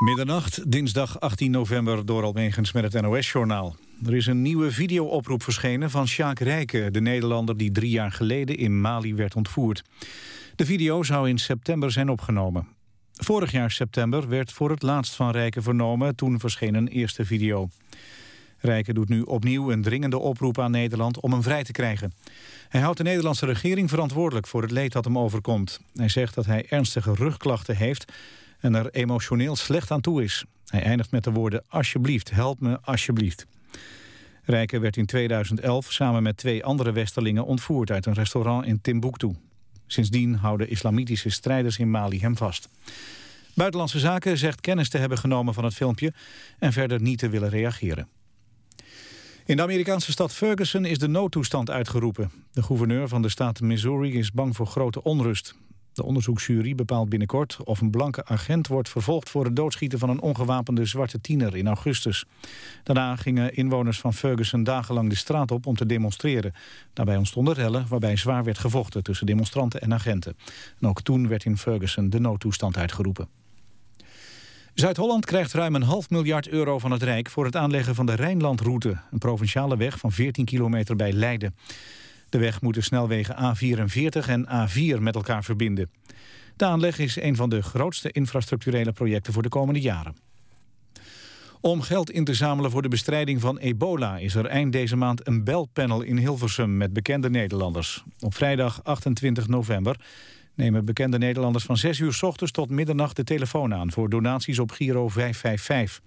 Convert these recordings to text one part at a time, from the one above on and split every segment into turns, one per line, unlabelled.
Middernacht, dinsdag 18 november, door Almegens met het NOS-journaal. Er is een nieuwe videooproep verschenen van Sjaak Rijken... de Nederlander die drie jaar geleden in Mali werd ontvoerd. De video zou in september zijn opgenomen. Vorig jaar september werd voor het laatst van Rijken vernomen... toen verscheen een eerste video. Rijken doet nu opnieuw een dringende oproep aan Nederland om hem vrij te krijgen. Hij houdt de Nederlandse regering verantwoordelijk voor het leed dat hem overkomt. Hij zegt dat hij ernstige rugklachten heeft en er emotioneel slecht aan toe is. Hij eindigt met de woorden alsjeblieft, help me alsjeblieft. Rijken werd in 2011 samen met twee andere westerlingen ontvoerd uit een restaurant in Timbuktu. Sindsdien houden islamitische strijders in Mali hem vast. Buitenlandse Zaken zegt kennis te hebben genomen van het filmpje en verder niet te willen reageren. In de Amerikaanse stad Ferguson is de noodtoestand uitgeroepen. De gouverneur van de staat Missouri is bang voor grote onrust. De onderzoeksjury bepaalt binnenkort of een blanke agent wordt vervolgd voor het doodschieten van een ongewapende zwarte tiener in augustus. Daarna gingen inwoners van Ferguson dagenlang de straat op om te demonstreren. Daarbij ontstonden rellen waarbij zwaar werd gevochten tussen demonstranten en agenten. En ook toen werd in Ferguson de noodtoestand uitgeroepen. Zuid-Holland krijgt ruim een half miljard euro van het Rijk... voor het aanleggen van de Rijnlandroute, een provinciale weg van 14 kilometer bij Leiden. De weg moet de snelwegen A44 en A4 met elkaar verbinden. De aanleg is een van de grootste infrastructurele projecten voor de komende jaren. Om geld in te zamelen voor de bestrijding van ebola... is er eind deze maand een belpanel in Hilversum met bekende Nederlanders. Op vrijdag 28 november nemen bekende Nederlanders van 6 uur s ochtends tot middernacht de telefoon aan... voor donaties op Giro 555.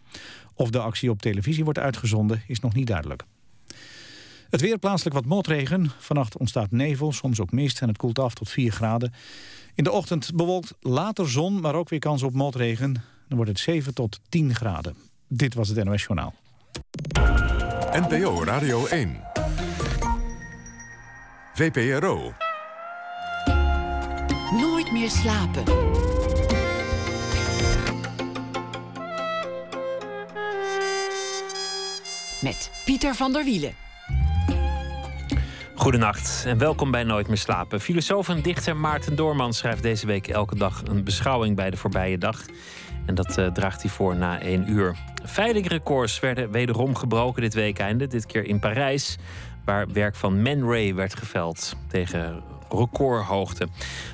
Of de actie op televisie wordt uitgezonden is nog niet duidelijk. Het weer plaatselijk wat motregen. Vannacht ontstaat nevel, soms ook mist en het koelt af tot 4 graden. In de ochtend bewolkt later zon, maar ook weer kans op motregen. Dan wordt het 7 tot 10 graden. Dit was het NOS Journaal.
NPO Radio 1. VPRO.
Nooit meer slapen. Met Pieter van der Wielen.
Goedenacht en welkom bij Nooit meer slapen. Filosoof en dichter Maarten Doorman schrijft deze week elke dag een beschouwing bij de voorbije dag. En dat uh, draagt hij voor na één uur. Veilingrecords werden wederom gebroken dit weekende. Dit keer in Parijs, waar werk van Man Ray werd geveld tegen recordhoogte.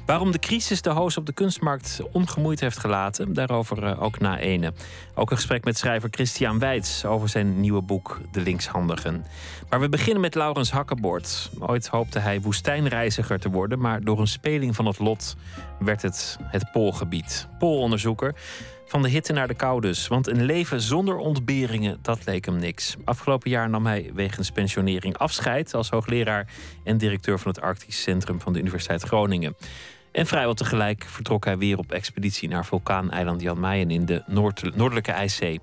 Waarom de crisis de hoos op de kunstmarkt ongemoeid heeft gelaten, daarover eh, ook na ene. Ook een gesprek met schrijver Christian Weitz over zijn nieuwe boek De Linkshandigen. Maar we beginnen met Laurens Hakkenbord. Ooit hoopte hij woestijnreiziger te worden, maar door een speling van het lot werd het het Poolgebied. Poolonderzoeker van de hitte naar de kou dus. Want een leven zonder ontberingen, dat leek hem niks. Afgelopen jaar nam hij wegens pensionering afscheid als hoogleraar en directeur van het Arctisch Centrum van de Universiteit Groningen. En vrijwel tegelijk vertrok hij weer op expeditie naar vulkaaneiland Jan Mayen in de Noordelijke IJszee.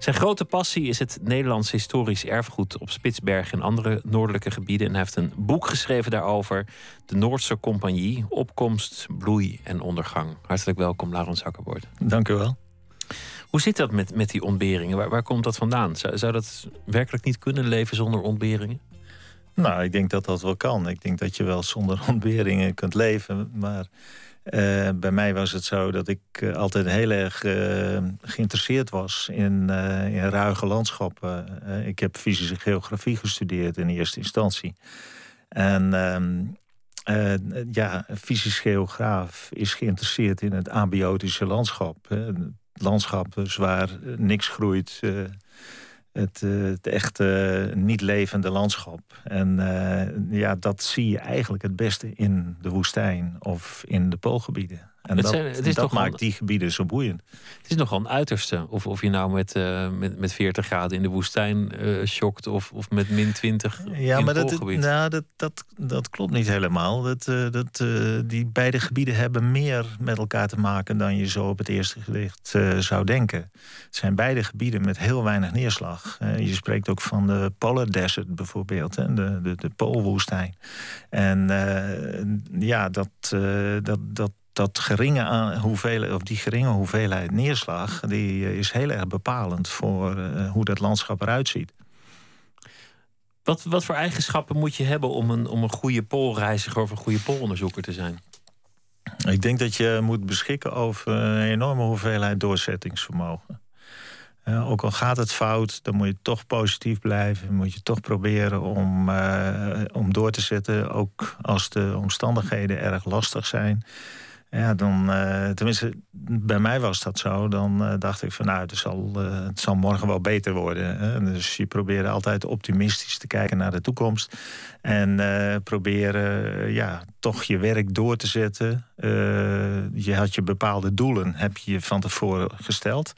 Zijn grote passie is het Nederlands historisch erfgoed op Spitsbergen en andere noordelijke gebieden. En hij heeft een boek geschreven daarover: De Noordse Compagnie, Opkomst, Bloei en Ondergang. Hartelijk welkom, Laurens Akkerboord.
Dank u wel.
Hoe zit dat met, met die ontberingen? Waar, waar komt dat vandaan? Zou, zou dat werkelijk niet kunnen leven zonder ontberingen?
Nou, ik denk dat dat wel kan. Ik denk dat je wel zonder ontberingen kunt leven. Maar uh, bij mij was het zo dat ik uh, altijd heel erg uh, geïnteresseerd was in, in ruige landschappen. ik heb fysische geografie gestudeerd in eerste instantie. En ehm, ja, fysisch geograaf is geïnteresseerd in het abiotische landschap. Landschap waar niks groeit het, uh, het echte niet levende landschap. En uh, ja, dat zie je eigenlijk het beste in de woestijn of in de poolgebieden. En het dat, zijn, het is dat maakt die gebieden zo boeiend.
Het is nogal een uiterste. Of, of je nou met, uh, met, met 40 graden in de woestijn uh, of, of met min 20 ja, in maar het
dat, nou, dat, dat, dat klopt niet helemaal. Dat, uh, dat, die beide gebieden hebben meer met elkaar te maken... dan je zo op het eerste gezicht zou denken. Het zijn beide gebieden met heel weinig neerslag. je spreekt ook van de Polar Desert bijvoorbeeld. Hè, de, de, de Poolwoestijn. En ja, dat, dat, dat dat geringe hoeveelheid, of die geringe hoeveelheid neerslag... die eh, is heel erg bepalend voor uh, hoe dat landschap eruit ziet.
Wat, wat voor eigenschappen moet je hebben om een, om een goede poolreiziger of een goede poolonderzoeker te zijn?
Ik denk dat je moet beschikken over een enorme hoeveelheid doorzettingsvermogen. Uh, ook al gaat het fout, dan moet je toch positief blijven. Moet je toch proberen om, uh, om door te zetten. Ook als de omstandigheden erg lastig zijn. Ja, dan, uh, tenminste, bij mij was dat zo. Dan uh, dacht ik van nou, het zal, uh, het zal morgen wel beter worden. Hè? Dus je probeerde altijd optimistisch te kijken naar de toekomst. En proberen ja, toch je werk door te zetten. je had je bepaalde doelen, heb je van tevoren gesteld.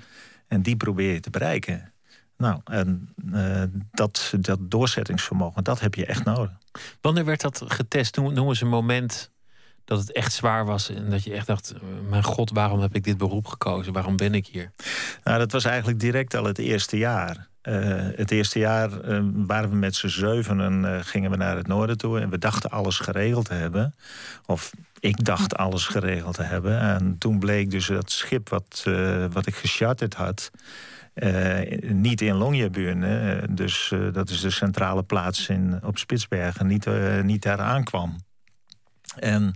En die probeer je te bereiken. Nou, en dat, dat doorzettingsvermogen, dat heb je echt nodig.
Wanneer werd dat getest? Noem, noem eens een moment dat het echt zwaar was en dat je echt dacht: mijn god, waarom heb ik dit beroep gekozen? Waarom ben ik hier?
Nou, dat was eigenlijk direct al het eerste jaar. Uh, het eerste jaar uh, waren we met z'n zevenen, uh, gingen we naar het noorden toe en we dachten alles geregeld te hebben. Of ik dacht alles geregeld te hebben. En toen bleek dus dat schip wat, wat ik gecharterd had. niet in Longyearbyen, dus dat is de centrale plaats in, op Spitsbergen, niet, niet daar aankwam. En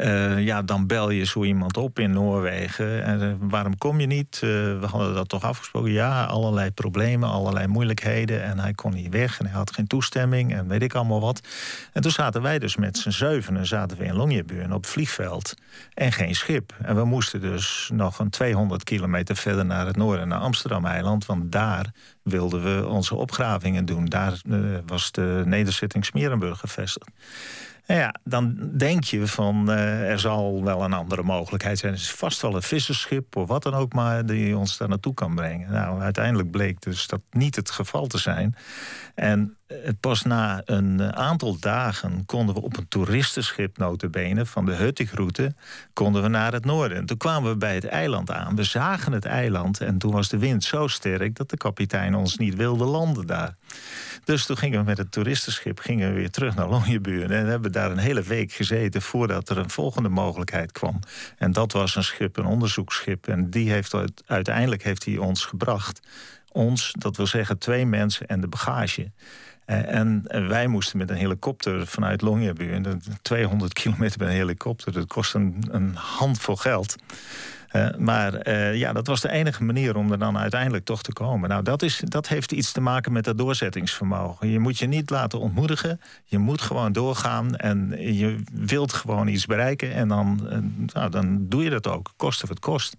uh, ja, dan bel je zo iemand op in Noorwegen. En uh, waarom kom je niet? Uh, we hadden dat toch afgesproken. Ja, allerlei problemen, allerlei moeilijkheden. En hij kon niet weg en hij had geen toestemming en weet ik allemaal wat. En toen zaten wij dus met z'n zevenen zaten we in Longyearbyen op vliegveld. En geen schip. En we moesten dus nog een 200 kilometer verder naar het noorden, naar Amsterdam-eiland. Want daar wilden we onze opgravingen doen. Daar was de nederzetting Smerenburg gevestigd. Nou ja, dan denk je van uh, er zal wel een andere mogelijkheid zijn. Er is vast wel een visserschip of wat dan ook maar die ons daar naartoe kan brengen. Nou, uiteindelijk bleek dus dat niet het geval te zijn. En pas na een aantal dagen konden we op een toeristenschip notabene van de Huttigroute konden we naar het noorden. En toen kwamen we bij het eiland aan. We zagen het eiland en toen was de wind zo sterk dat de kapitein ons niet wilde landen daar. Dus toen gingen we met het toeristenschip gingen we weer terug naar Longyearbyen. En hebben daar een hele week gezeten voordat er een volgende mogelijkheid kwam. En dat was een schip, een onderzoeksschip. En die heeft uiteindelijk heeft hij ons gebracht. Ons, dat wil zeggen twee mensen en de bagage. Eh, en wij moesten met een helikopter vanuit Longyearbyen... 200 kilometer met een helikopter, dat kost een, handvol geld... Uh, maar uh, ja, dat was de enige manier om er dan uiteindelijk toch te komen. Nou, dat, is, dat heeft iets te maken met dat doorzettingsvermogen. Je moet je niet laten ontmoedigen. Je moet gewoon doorgaan en je wilt gewoon iets bereiken. En dan, nou, dan doe je dat ook, koste wat kost.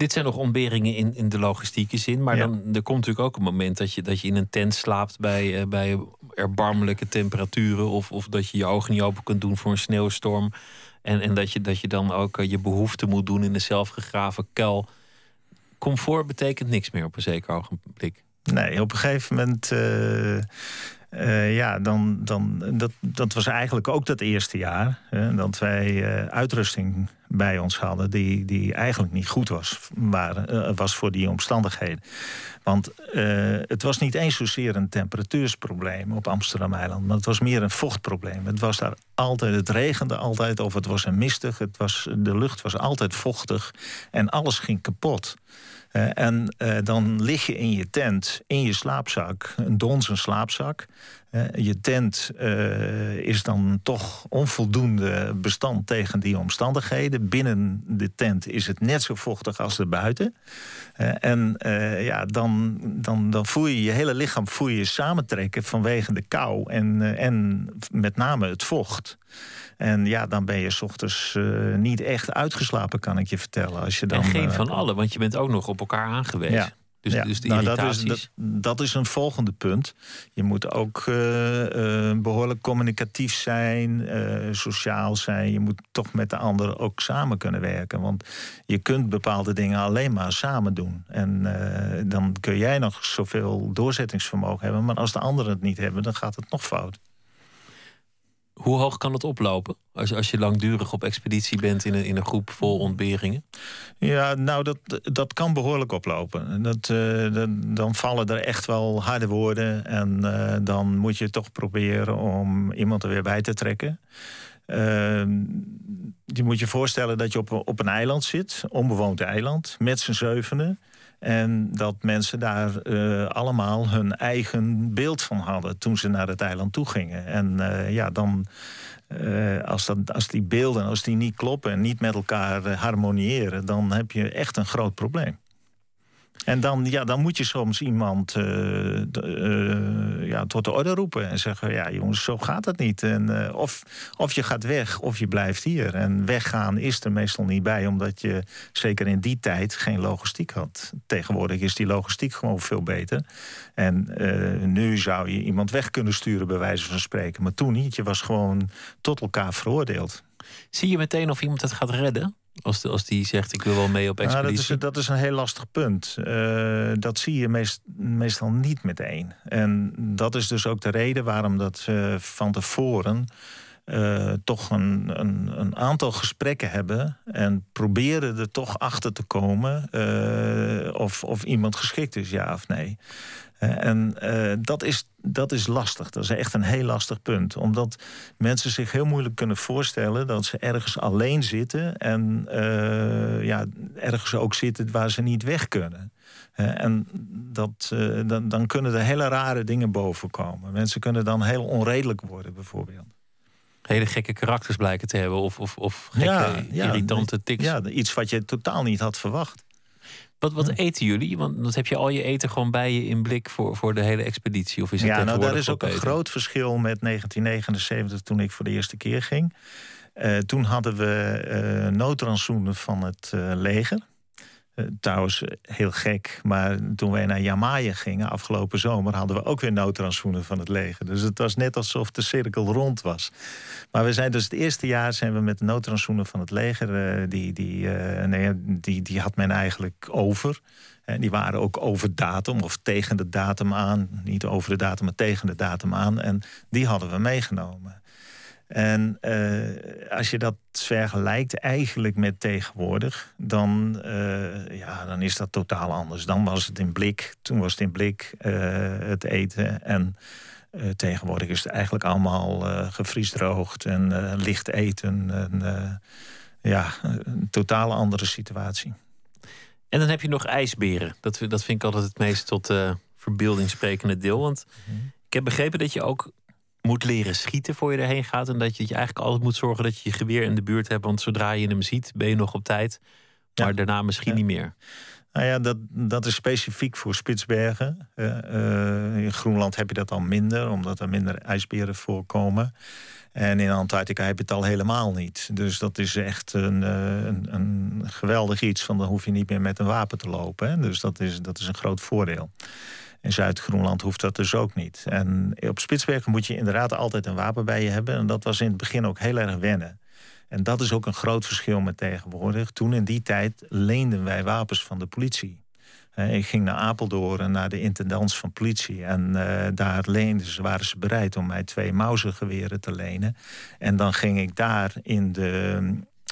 Dit zijn nog ontberingen in, in de logistieke zin. Maar dan, er komt natuurlijk ook een moment dat je, dat je in een tent slaapt bij, bij erbarmelijke temperaturen. Of, of dat je je ogen niet open kunt doen voor een sneeuwstorm. En, en dat, je, dat je dan ook eh, je behoefte moet doen in de zelfgegraven kuil. Comfort betekent niks meer op een zeker ogenblik.
Nee, op een gegeven moment. Uh, uh, ja, dan, dan, dat, dat was eigenlijk ook dat eerste jaar. Dat wij uh, uitrusting bij ons hadden die, die eigenlijk niet goed was, maar, uh, was voor die omstandigheden. Want het was niet eens zozeer een temperatuursprobleem op Amsterdam-eiland, maar het was meer een vochtprobleem. Het was daar altijd, het regende altijd, of het was een mistig, het was, de lucht was altijd vochtig en alles ging kapot. Uh, en uh, dan lig je in je tent, in je slaapzak, een donzen slaapzak. Uh, je tent is dan toch onvoldoende bestand tegen die omstandigheden. Binnen de tent is het net zo vochtig als erbuiten. en ja, dan, dan, dan voel je je hele lichaam voel je samentrekken vanwege de kou en, en met name het vocht. En ja, dan ben je s ochtends uh, niet echt uitgeslapen, kan ik je vertellen. Als je dan,
en geen uh, van allen, want je bent ook nog op elkaar aangewezen.
Ja.
Dus,
ja.
dus
nou, dat, is, dat, dat, is een volgende punt. Je moet ook uh, behoorlijk communicatief zijn, sociaal zijn. Je moet toch met de ander ook samen kunnen werken. Want je kunt bepaalde dingen alleen maar samen doen. En dan kun jij nog zoveel doorzettingsvermogen hebben. Maar als de anderen het niet hebben, dan gaat het nog fout.
Hoe hoog kan het oplopen als, als je langdurig op expeditie bent in een, in een groep vol ontberingen?
Ja, nou, dat, dat kan behoorlijk oplopen. Dat, dat, dan vallen er echt wel harde woorden. En uh, dan moet je toch proberen om iemand er weer bij te trekken. Uh, je moet je voorstellen dat je op, op een eiland zit, onbewoond eiland, met z'n zevenen. En dat mensen daar uh, allemaal hun eigen beeld van hadden toen ze naar het eiland toe gingen. En uh, ja, dan. Uh, als, dat, als die beelden als die niet kloppen en niet met elkaar harmoniëren, dan heb je echt een groot probleem. En dan, ja, dan moet je soms iemand uh, uh, ja, tot de orde roepen en zeggen: Ja, jongens, zo gaat het niet. En, uh, of, of je gaat weg of je blijft hier. En weggaan is er meestal niet bij, omdat je zeker in die tijd geen logistiek had. Tegenwoordig is die logistiek gewoon veel beter. En nu zou je iemand weg kunnen sturen, bij wijze van spreken. Maar toen niet. Je was gewoon tot elkaar veroordeeld.
Zie je meteen of iemand het gaat redden? Als, de, als die zegt, ik wil wel mee op expeditie?
Nou, dat, is, dat is een heel lastig punt. Uh, dat zie je meest, meestal niet meteen. En dat is dus ook de reden waarom dat uh, van tevoren... Uh, toch een, een, een, aantal gesprekken hebben... en proberen er toch achter te komen... of, of iemand geschikt is, ja of nee. En uh, dat, is, dat is lastig. Dat is echt een heel lastig punt. Omdat mensen zich heel moeilijk kunnen voorstellen dat ze ergens alleen zitten. En uh, ja, ergens ook zitten waar ze niet weg kunnen. en dat, dan, dan kunnen er hele rare dingen boven komen. Mensen kunnen dan heel onredelijk worden, bijvoorbeeld.
Hele gekke karakters blijken te hebben, of, of, of gekke, ja, ja, irritante tics.
Ja, iets wat je totaal niet had verwacht.
Wat, wat eten jullie? Want heb je al je eten gewoon bij je in blik voor, voor de hele expeditie. Of is het
ja, nou, daar is ook een groot verschil met 1979 toen ik voor de eerste keer ging. Uh, toen hadden we uh, noodrantsoenen van het uh, leger. Uh, trouwens, heel gek, maar toen wij naar Jamaica gingen afgelopen zomer... hadden we ook weer noodrantsoenen van het leger. Dus het was net alsof de cirkel rond was. Maar we zijn dus het eerste jaar zijn we met de noodrantsoenen van het leger... Uh, die, die, uh, nee, die, die had men eigenlijk over... En die waren ook over datum of tegen de datum aan. Niet over de datum, maar tegen de datum aan. En die hadden we meegenomen. En uh, als je dat vergelijkt eigenlijk met tegenwoordig, dan, uh, ja, dan is dat totaal anders. Dan was het in blik, toen was het in blik uh, het eten. En tegenwoordig is het eigenlijk allemaal gevriesdroogd en licht eten. En, ja, een totaal andere situatie.
En dan heb je nog ijsberen. Dat, dat vind ik altijd het meest tot verbeelding sprekende deel. Want -hmm. ik heb begrepen dat je ook moet leren schieten voor je erheen gaat. En dat je, je eigenlijk altijd moet zorgen dat je je geweer in de buurt hebt. Want zodra je hem ziet, ben je nog op tijd. Maar ja. daarna misschien ja. niet meer.
Nou ja, dat, dat is specifiek voor Spitsbergen. Uh, uh, in Groenland heb je dat al minder, omdat er minder ijsberen voorkomen. En in Antarctica heb je het al helemaal niet. Dus dat is echt een, een, een geweldig iets. Van dan hoef je niet meer met een wapen te lopen. Hè? Dus dat is, dat is een groot voordeel. In Zuid-Groenland hoeft dat dus ook niet. En op Spitsbergen moet je inderdaad altijd een wapen bij je hebben. En dat was in het begin ook heel erg wennen. En dat is ook een groot verschil met tegenwoordig. Toen in die tijd leenden wij wapens van de politie. Ik ging naar Apeldoorn, naar de intendants van politie. En uh, daar leenden ze, waren ze bereid om mij twee Mauser-geweren te lenen. En dan ging ik daar in de,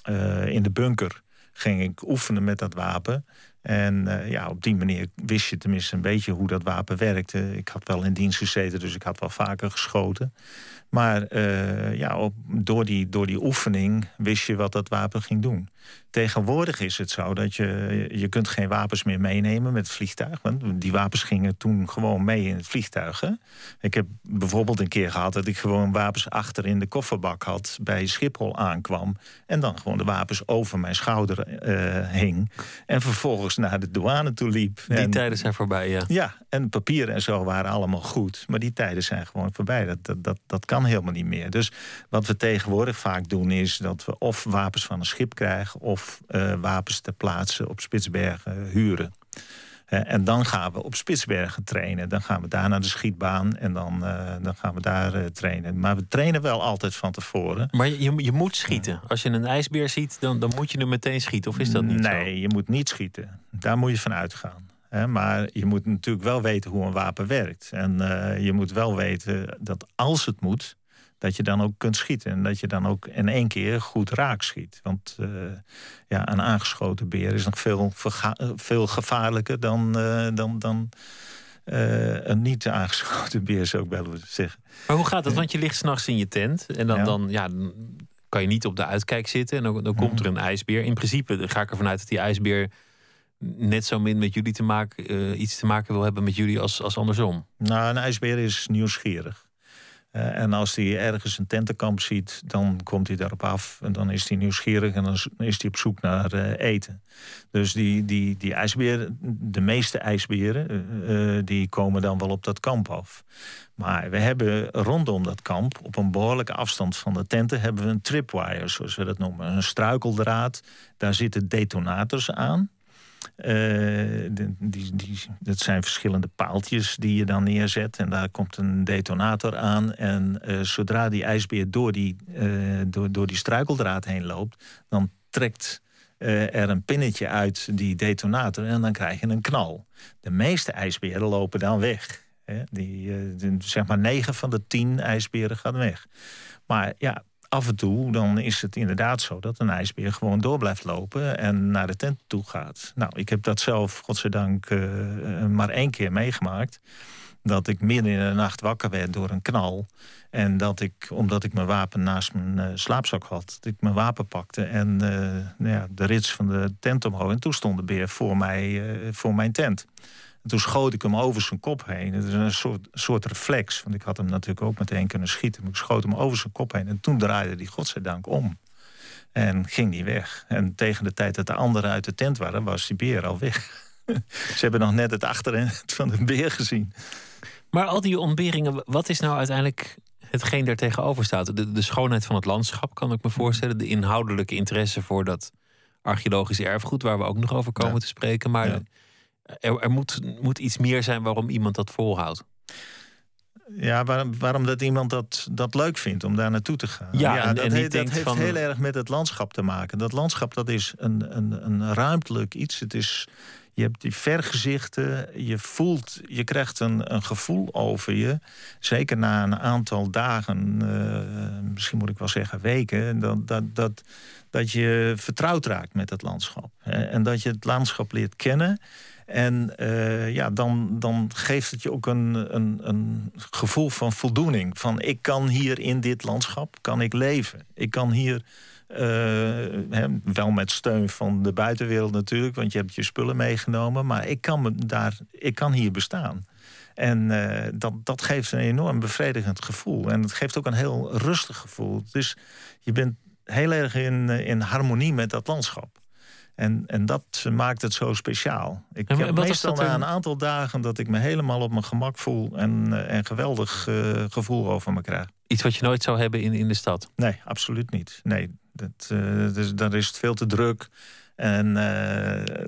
uh, in de bunker ging ik oefenen met dat wapen. En uh, ja, op die manier wist je tenminste een beetje hoe dat wapen werkte. Ik had wel in dienst gezeten, dus ik had wel vaker geschoten. Maar uh, ja, op, door, die, door die oefening wist je wat dat wapen ging doen. Tegenwoordig is het zo dat je, je kunt geen wapens meer meenemen met het vliegtuig. Want die wapens gingen toen gewoon mee in het vliegtuig. Hè? Ik heb bijvoorbeeld een keer gehad dat ik gewoon wapens achter in de kofferbak had. Bij Schiphol aankwam. En dan gewoon de wapens over mijn schouder uh, hing. En vervolgens naar de douane toe liep.
Die
en,
tijden zijn voorbij, ja.
Ja, en papieren en zo waren allemaal goed. Maar die tijden zijn gewoon voorbij. Dat, dat, dat, dat kan helemaal niet meer. Dus wat we tegenwoordig vaak doen is dat we of wapens van een schip krijgen... of uh, wapens ter plaatse op Spitsbergen huren. Uh, en dan gaan we op Spitsbergen trainen. Dan gaan we daar naar de schietbaan en dan, uh, dan gaan we daar trainen. Maar we trainen wel altijd van tevoren.
Maar je, je moet schieten. Als je een ijsbeer ziet, dan, dan moet je hem meteen schieten. Of is dat niet
nee,
zo?
je moet niet schieten. Daar moet je van uitgaan. Maar je moet natuurlijk wel weten hoe een wapen werkt. En je moet wel weten dat als het moet, dat je dan ook kunt schieten. En dat je dan ook in één keer goed raak schiet. Want uh, ja, een aangeschoten beer is nog veel, veel gevaarlijker dan, uh, dan, dan een niet aangeschoten beer, zou ik wel zeggen.
Maar hoe gaat het? Want je ligt s'nachts in je tent en dan, ja. dan, ja, kan je niet op de uitkijk zitten. En dan, dan komt er een ijsbeer. In principe ga ik ervan uit dat die ijsbeer net zo min met jullie te maken, eh, iets te maken wil hebben met jullie als, als andersom?
Nou, een ijsbeer is nieuwsgierig. Uh, en als hij ergens een tentenkamp ziet, dan komt hij daarop af. En dan is hij nieuwsgierig en dan is hij op zoek naar uh, eten. Dus die, die, die ijsberen, de meeste ijsberen, uh, die komen dan wel op dat kamp af. Maar we hebben rondom dat kamp, op een behoorlijke afstand van de tenten, hebben we een tripwire, zoals we dat noemen. Een struikeldraad. Daar zitten detonators aan. Uh, die, die, dat zijn verschillende paaltjes die je dan neerzet. En daar komt een detonator aan. En uh, zodra die ijsbeer door die, uh, door, door die struikeldraad heen loopt... dan trekt er een pinnetje uit die detonator en dan krijg je een knal. De meeste ijsberen lopen dan weg. Hè? Die, zeg maar 9 van de 10 ijsberen gaan weg. Maar ja, af en toe dan is het inderdaad zo dat een ijsbeer gewoon door blijft lopen en naar de tent toe gaat. Nou, ik heb dat zelf, godzijdank, uh, maar één keer meegemaakt. Dat ik midden in de nacht wakker werd door een knal. En dat ik, omdat ik mijn wapen naast mijn uh, slaapzak had, dat ik mijn wapen pakte en nou ja, de rits van de tent omhoog. En toen stond de beer voor, mij, voor mijn tent. En toen schoot ik hem over zijn kop heen. Het is een soort, soort reflex. Want ik had hem natuurlijk ook meteen kunnen schieten. Maar ik schoot hem over zijn kop heen. En toen draaide hij godzijdank om. En ging die weg. En tegen de tijd dat de anderen uit de tent waren, was die beer al weg. Ze hebben nog net het achterin van de beer gezien.
Maar al die ontberingen, wat is nou uiteindelijk hetgeen daar tegenover staat? De, de schoonheid van het landschap, kan ik me voorstellen. De inhoudelijke interesse voor dat archeologisch erfgoed, waar we ook nog over komen
Ja.
te spreken. Maar
Ja.
Er, er moet, moet iets meer zijn waarom iemand dat volhoudt.
Ja, waarom, waarom dat iemand dat, dat leuk vindt om daar naartoe te gaan.
Ja, en-
dat,
en
he-
niet
dat
denkt
heeft
van-
heel erg met het landschap te maken. Dat landschap dat is een, een, een ruimtelijk iets. Het is, je hebt die vergezichten, je voelt, je krijgt een, een gevoel over je. Zeker na een aantal dagen, eh, misschien moet ik wel zeggen weken, dat, dat, dat, dat je vertrouwd raakt met het landschap. En dat je het landschap leert kennen. En eh, ja, dan, dan geeft het je ook een, een, een gevoel van voldoening. Van ik kan hier in dit landschap kan ik leven. Ik kan hier, eh, wel met steun van de buitenwereld natuurlijk... want je hebt je spullen meegenomen... maar ik kan, me daar, ik kan hier bestaan. En eh, dat, dat geeft een enorm bevredigend gevoel. En het geeft ook een heel rustig gevoel. Dus je bent heel erg in, in harmonie met dat landschap. En, en dat maakt het zo speciaal. Ik
En
heb meestal na
een-
aantal dagen dat ik me helemaal op mijn gemak voel... en eh, een geweldig eh, gevoel over me krijg.
Iets wat je nooit zou hebben in, in de stad.
Nee, absoluut niet. Nee, dat, eh, dus, daar is het veel te druk. En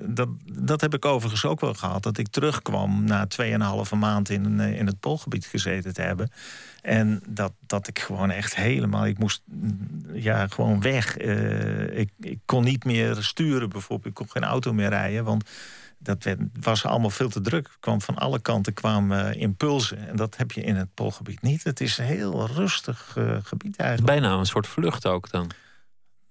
dat, dat heb ik overigens ook wel gehad. Dat ik terugkwam na 2,5 maand in, in het Poolgebied gezeten te hebben. En dat, dat ik gewoon echt helemaal... Ik moest mm, ja, gewoon weg. Eh, ik, ik kon niet meer sturen bijvoorbeeld. Ik kon geen auto meer rijden, want... Dat werd, was allemaal veel te druk. Er kwam van alle kanten kwamen eh, impulsen. En dat heb je in het Poolgebied niet. Het is een heel rustig eh, gebied eigenlijk.
Bijna een soort vlucht ook dan.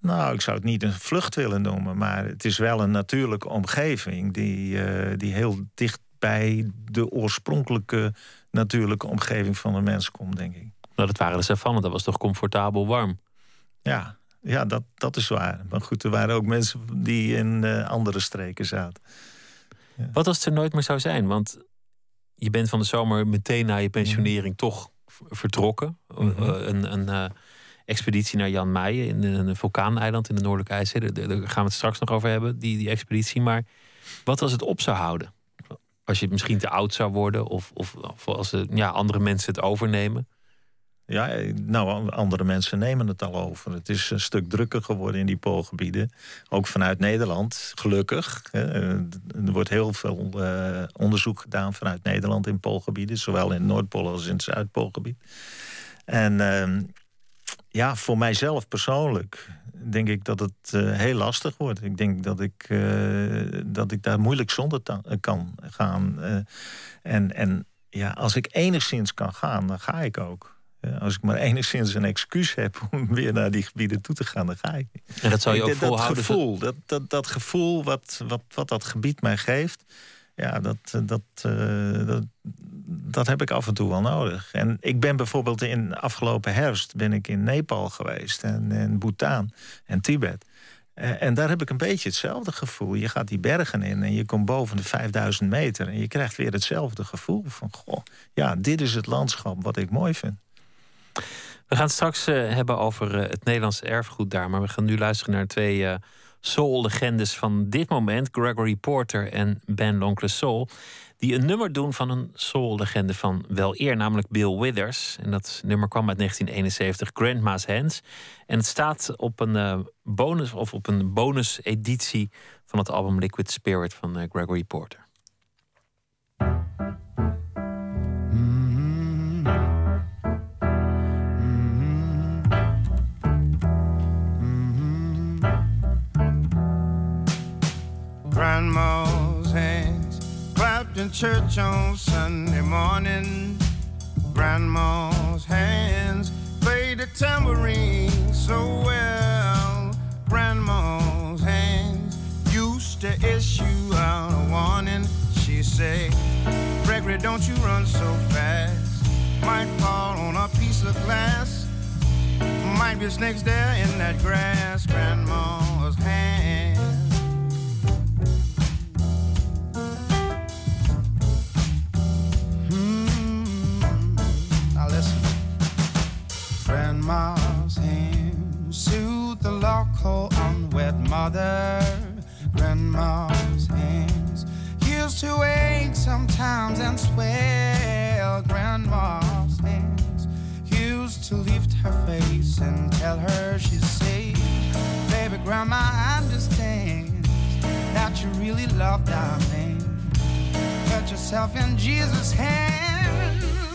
Nou, ik zou het niet een vlucht willen noemen, maar het is wel een natuurlijke omgeving die, die heel dicht bij de oorspronkelijke natuurlijke omgeving van de mens komt, denk ik.
Nou, dat waren de savannen, dat was toch comfortabel warm.
Ja, ja dat, dat is waar. Maar goed, er waren ook mensen die in eh, andere streken zaten.
Wat als het er nooit meer zou zijn? Want je bent van de zomer meteen na je pensionering toch vertrokken.
Mhm.
Eh, een een eh, expeditie naar Jan Meijen in een, een vulkaaneiland in de Noordelijke IJszee. Daar, daar gaan we het straks nog over hebben, die, die expeditie. Maar wat als het op zou houden? Als je misschien te oud zou worden of, of, als eh, ja, andere mensen het overnemen.
Ja, eh, nou, andere mensen nemen het al over. Het is een stuk drukker geworden in die poolgebieden. Ook vanuit Nederland, gelukkig. Eh, Er wordt heel veel onderzoek gedaan vanuit Nederland in poolgebieden. Zowel in Noordpool als in het Zuidpoolgebied. En ehm, ja, voor mijzelf persoonlijk denk ik dat het eh, heel lastig wordt. Ik denk dat ik, eh, dat ik daar moeilijk zonder ta- kan gaan. Eh, en, en ja, als ik enigszins kan gaan, dan ga ik ook. Als ik maar enigszins een excuus heb om weer naar die gebieden toe te gaan, dan ga ik.
En dat zou je ook
Ik- dat
volhouden.
gevoel, dat, dat, dat gevoel wat, wat, wat dat gebied mij geeft, ja, dat, dat, eh, dat, dat heb ik af en toe wel nodig. En ik ben bijvoorbeeld in afgelopen herfst ben ik in Nepal geweest en in Bhutan en Tibet. Eh, en daar heb ik een beetje hetzelfde gevoel. Je gaat die bergen in en je komt boven de 5000 meter... en je krijgt weer hetzelfde gevoel van... goh, ja, dit is het landschap wat ik mooi vind.
We gaan het straks hebben over het Nederlandse erfgoed daar... maar we gaan nu luisteren naar twee soul-legendes van dit moment... Gregory Porter en Ben Loncle Soul die een nummer doen van een soul-legende van wel eer, namelijk Bill Withers. En dat nummer kwam uit 1971, Grandma's Hands. En het staat op een uh, bonus of op een bonus-editie van het album Liquid Spirit van uh, Gregory Porter.
Church on Sunday morning. Grandma's hands played the tambourine so well. Grandma's hands used to issue out a warning. She said, Gregory, don't you run so fast. Might fall on a piece of glass. Might be snakes there in that grass. Grandma's hands. Grandma's hands soothe the local unwed mother. Grandma's hands used to ache sometimes and swell. Grandma's hands used to lift her face and tell her she's safe. Baby, Grandma understands that you really love darling. Put yourself in Jesus' hands.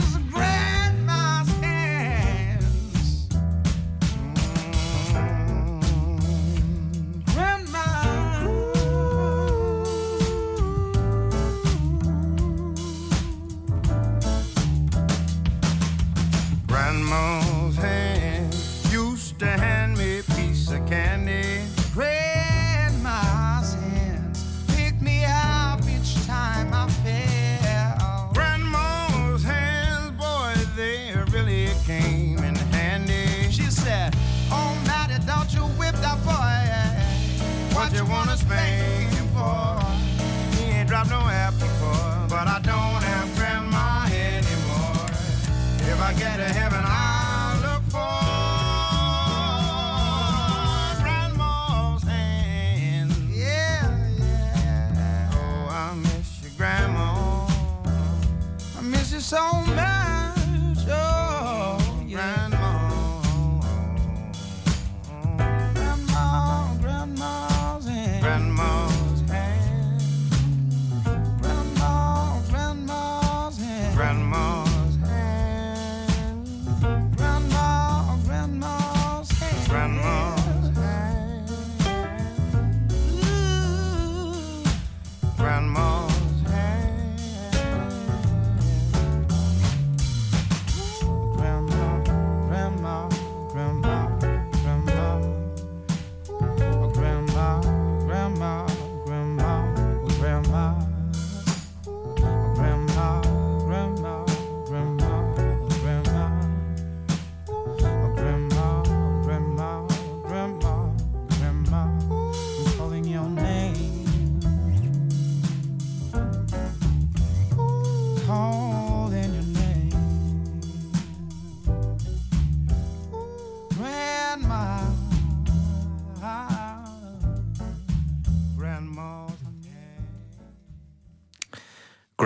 I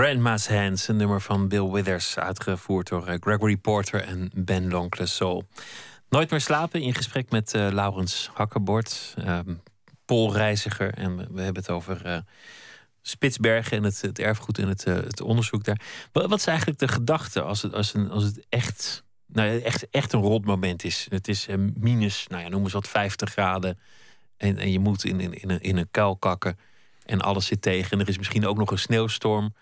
Grandma's Hands,
een nummer van Bill Withers, uitgevoerd door eh, Gregory Porter en Ben Loncle Soul. Nooit meer slapen in gesprek met uh, Laurens Hakkerbord, uh, Poolreiziger. En we, hebben het over uh, Spitsbergen en het, erfgoed en het, het onderzoek daar. Wat, wat, is eigenlijk de gedachte als het, als een, als het echt, nou, echt, echt een rot moment is? Het is minus, nou ja, noem eens wat 50 graden. En, en je moet in, in, in, een, in een kuil kakken. En alles zit tegen. En er is misschien ook nog een sneeuwstorm.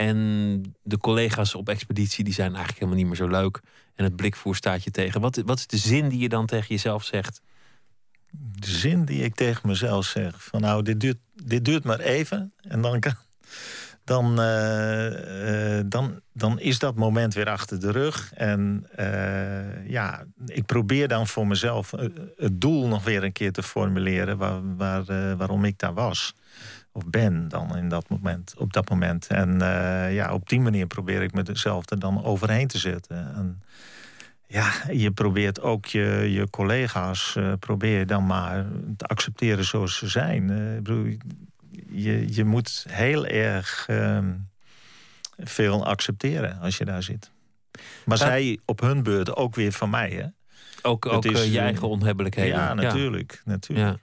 En de collega's op expeditie die zijn eigenlijk helemaal niet meer zo leuk. En het blikvoer staat je tegen. Wat, wat is de zin die je dan tegen jezelf zegt?
De zin die ik tegen mezelf zeg: van nou, dit duurt, dit duurt maar even. En dan kan, dan, eh, eh, dan, dan is dat moment weer achter de rug. En eh, ja, ik probeer dan voor mezelf het doel nog weer een keer te formuleren waar, waar, waarom ik daar was. Of ben dan in dat moment, op dat moment. En ja, op die manier probeer ik mezelf er dan overheen te zetten. En, ja, je probeert ook je, je collega's probeer dan maar te accepteren zoals ze zijn. ik bedoel, je, je moet heel erg ehm, veel accepteren als je daar zit. Maar zij op hun beurt ook weer van mij, hè?
Ook, ook is, eh, je eigen onhebbelijkheden.
Ja, natuurlijk. natuurlijk. Ja.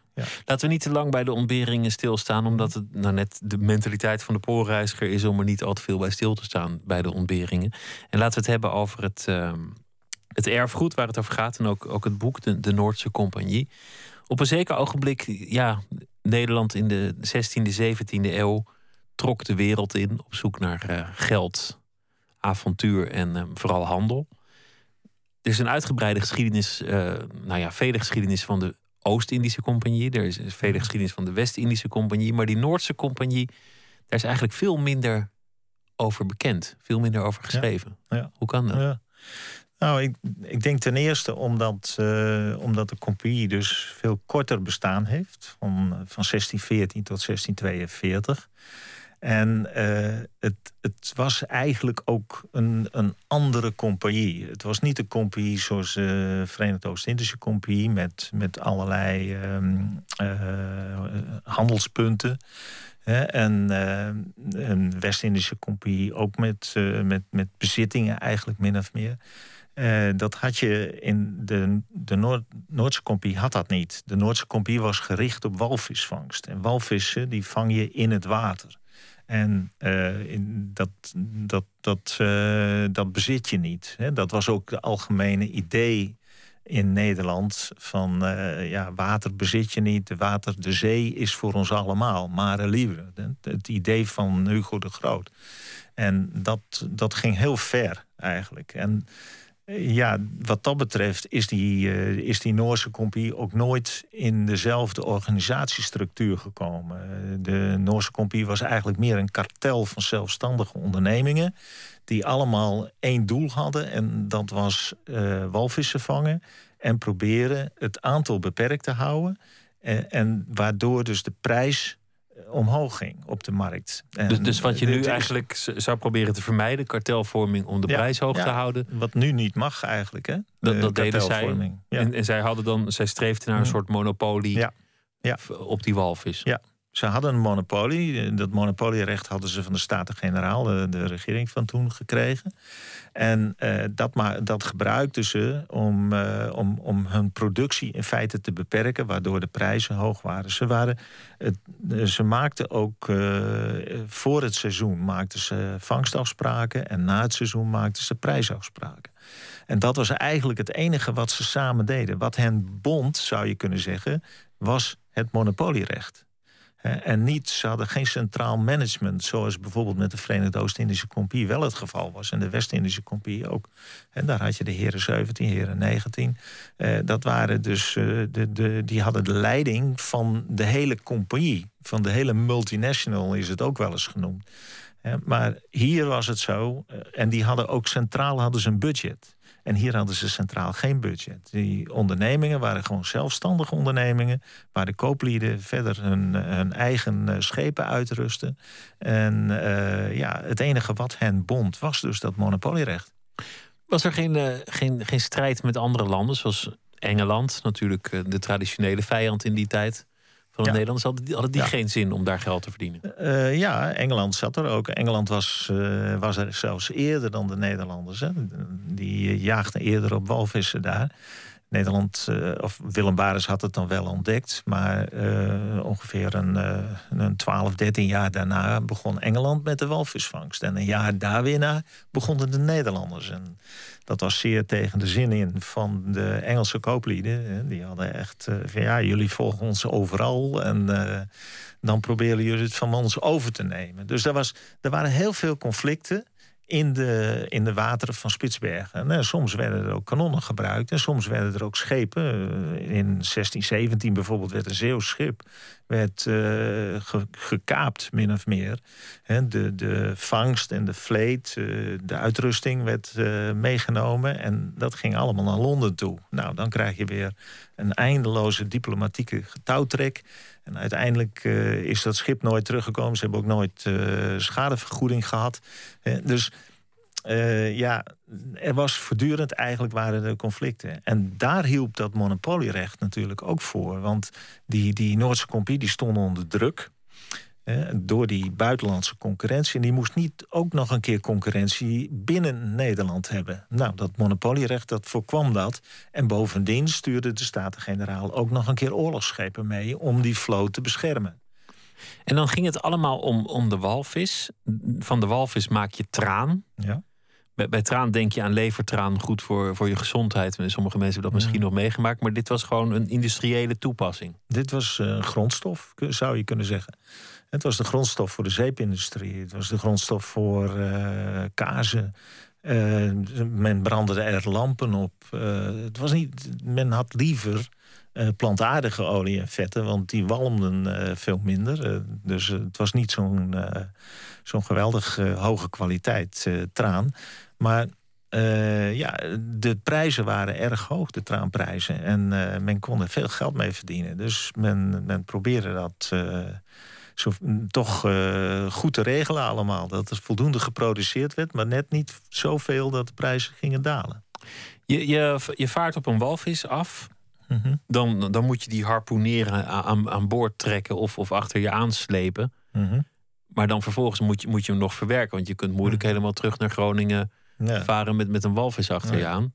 Laten we niet te lang bij de ontberingen stilstaan, omdat het nou net de mentaliteit van de poorreiziger is om er niet al te veel bij stil te staan bij de ontberingen. En laten we het hebben over het, ehm, het erfgoed waar het over gaat en ook, ook het boek, de, de Noordse Compagnie. Op een zeker ogenblik, ja, Nederland in de 16e, 17e eeuw trok de wereld in op zoek naar uh, geld, avontuur en uh, vooral handel. Er is een uitgebreide geschiedenis, uh, nou ja, vele geschiedenis van de Oost-Indische Compagnie. Er is vele geschiedenis van de West-Indische Compagnie. Maar die Noordse Compagnie, daar is eigenlijk veel minder over bekend. Veel minder over geschreven. Ja. Hoe kan dat? Ja.
Nou, ik, ik denk ten eerste omdat, uh, omdat de compagnie dus veel korter bestaan heeft. Van, van 1614 tot 1642. En uh, het, het was eigenlijk ook een, een andere compagnie. Het was niet de compagnie zoals de uh, Verenigde Oost-Indische Compagnie... met, met allerlei um, handelspunten. Hè, en een West-Indische Compagnie ook met, met, met bezittingen eigenlijk min of meer... Dat had je in de, de Noord, Noordse Compie had dat niet. De Noordse Compie was gericht op walvisvangst. En walvissen die vang je in het water. En uh, in dat, dat, dat, uh, dat bezit je niet. Hè. Dat was ook de algemene idee in Nederland van ja, water bezit je niet. De water, de zee is voor ons allemaal. Mare libre. Het idee van Hugo de Groot. En dat, dat ging heel ver eigenlijk. En ja, wat dat betreft is die, uh, is die Noorse compie ook nooit in dezelfde organisatiestructuur gekomen. De Noorse compie was eigenlijk meer een kartel van zelfstandige ondernemingen. Die allemaal één doel hadden en dat was uh, walvissen vangen. En proberen het aantal beperkt te houden. En, en waardoor dus de prijs omhoog ging op de markt.
dus, dus wat je nu eigenlijk zou proberen te vermijden, kartelvorming om de prijs hoog te houden.
Wat nu niet mag eigenlijk, hè?
Dat, dat deden zij. En, en, zij hadden dan, zij streefden naar een soort monopolie op die walvis.
Ja. Ze hadden een monopolie. Dat monopolierecht hadden ze van de Staten-Generaal, de, de, regering van toen, gekregen. En uh, dat, dat gebruikten ze om, uh, om, om hun productie in feite te beperken, waardoor de prijzen hoog waren. Ze, waren het, ze maakten ook voor het seizoen maakten ze vangstafspraken en na het seizoen maakten ze prijsafspraken. En dat was eigenlijk het enige wat ze samen deden. Wat hen bond, zou je kunnen zeggen, was het monopolierecht. En niet, ze hadden geen centraal management, zoals bijvoorbeeld met de Verenigde Oost-Indische Compagnie wel het geval was. En de West-Indische Compagnie ook. En daar had je de heren 17, heren 19. Eh, dat waren dus, eh, de, de, die hadden de leiding van de hele compagnie. Van de hele multinational is het ook wel eens genoemd. maar hier was het zo, eh, en die hadden ook centraal hadden ze een budget. En hier hadden ze centraal geen budget. Die ondernemingen waren gewoon zelfstandige ondernemingen... waar de kooplieden verder hun, hun eigen eh, schepen uitrusten. En uh, ja, het enige wat hen bond was dus dat monopolierecht.
Was er geen, uh, geen, geen strijd met andere landen, zoals Engeland... natuurlijk de traditionele vijand in die tijd van de Nederlanders. Hadden die, hadden die geen zin om daar geld te verdienen?
Uh, ja, Engeland zat er ook. Engeland was, uh, was er zelfs eerder dan de Nederlanders. Hè. Die jaagden eerder op walvissen daar. Nederland, uh, of Willem Baris had het dan wel ontdekt. Maar ongeveer een, een 12, 13 jaar daarna begon Engeland met de walvisvangst. En een jaar daar weer na begonnen de Nederlanders. En dat was zeer tegen de zin in van de Engelse kooplieden. Die hadden echt van ja, jullie volgen ons overal en dan proberen jullie het van ons over te nemen. Dus er, was, er waren heel veel conflicten in de, in de wateren van Spitsbergen. En, soms werden er ook kanonnen gebruikt en soms werden er ook schepen. Eh, in 1617 bijvoorbeeld werd een Zeeuws werd gekaapt, min of meer. de, de vangst en de vleet, de uitrusting werd meegenomen. En dat ging allemaal naar Londen toe. Nou, dan krijg je weer een eindeloze diplomatieke touwtrek. En uiteindelijk is dat schip nooit teruggekomen. Ze hebben ook nooit schadevergoeding gehad. dus uh, ja, er was voortdurend eigenlijk waren er conflicten. En daar hielp dat monopolierecht natuurlijk ook voor. Want die, die Noordse compie die stond onder druk. Door die buitenlandse concurrentie. En die moest niet ook nog een keer concurrentie binnen Nederland hebben. Nou, dat monopolierecht dat voorkwam dat. En bovendien stuurde de Staten-Generaal ook nog een keer oorlogsschepen mee... om die vloot te beschermen.
En dan ging het allemaal om, om de walvis. Van de walvis maak je traan.
Ja.
Bij, bij traan denk je aan levertraan, goed voor, voor je gezondheid. Sommige mensen hebben dat misschien nog meegemaakt. Maar dit was gewoon een industriële toepassing.
Dit was uh, grondstof, zou je kunnen zeggen. Het was de grondstof voor de zeepindustrie. Het was de grondstof voor uh, kazen. Uh, men brandde er lampen op. het was niet, men had liever plantaardige olie en vetten, want die walmden veel minder. dus het was niet zo'n zo'n geweldig hoge kwaliteit traan. Maar ja, de prijzen waren erg hoog, de traanprijzen. En men kon er veel geld mee verdienen. Dus men, men probeerde dat zo, toch goed te regelen allemaal. Dat er voldoende geproduceerd werd, maar net niet zoveel dat de prijzen gingen dalen.
Je, je, je vaart op een walvis af. Mm dan, dan moet je die harpoeneren aan, aan boord trekken of, of achter je aanslepen.
Mm
Maar dan vervolgens moet je, moet je hem nog verwerken. Want je kunt moeilijk mhm. helemaal terug naar Groningen varen met, met een walvis achter je aan.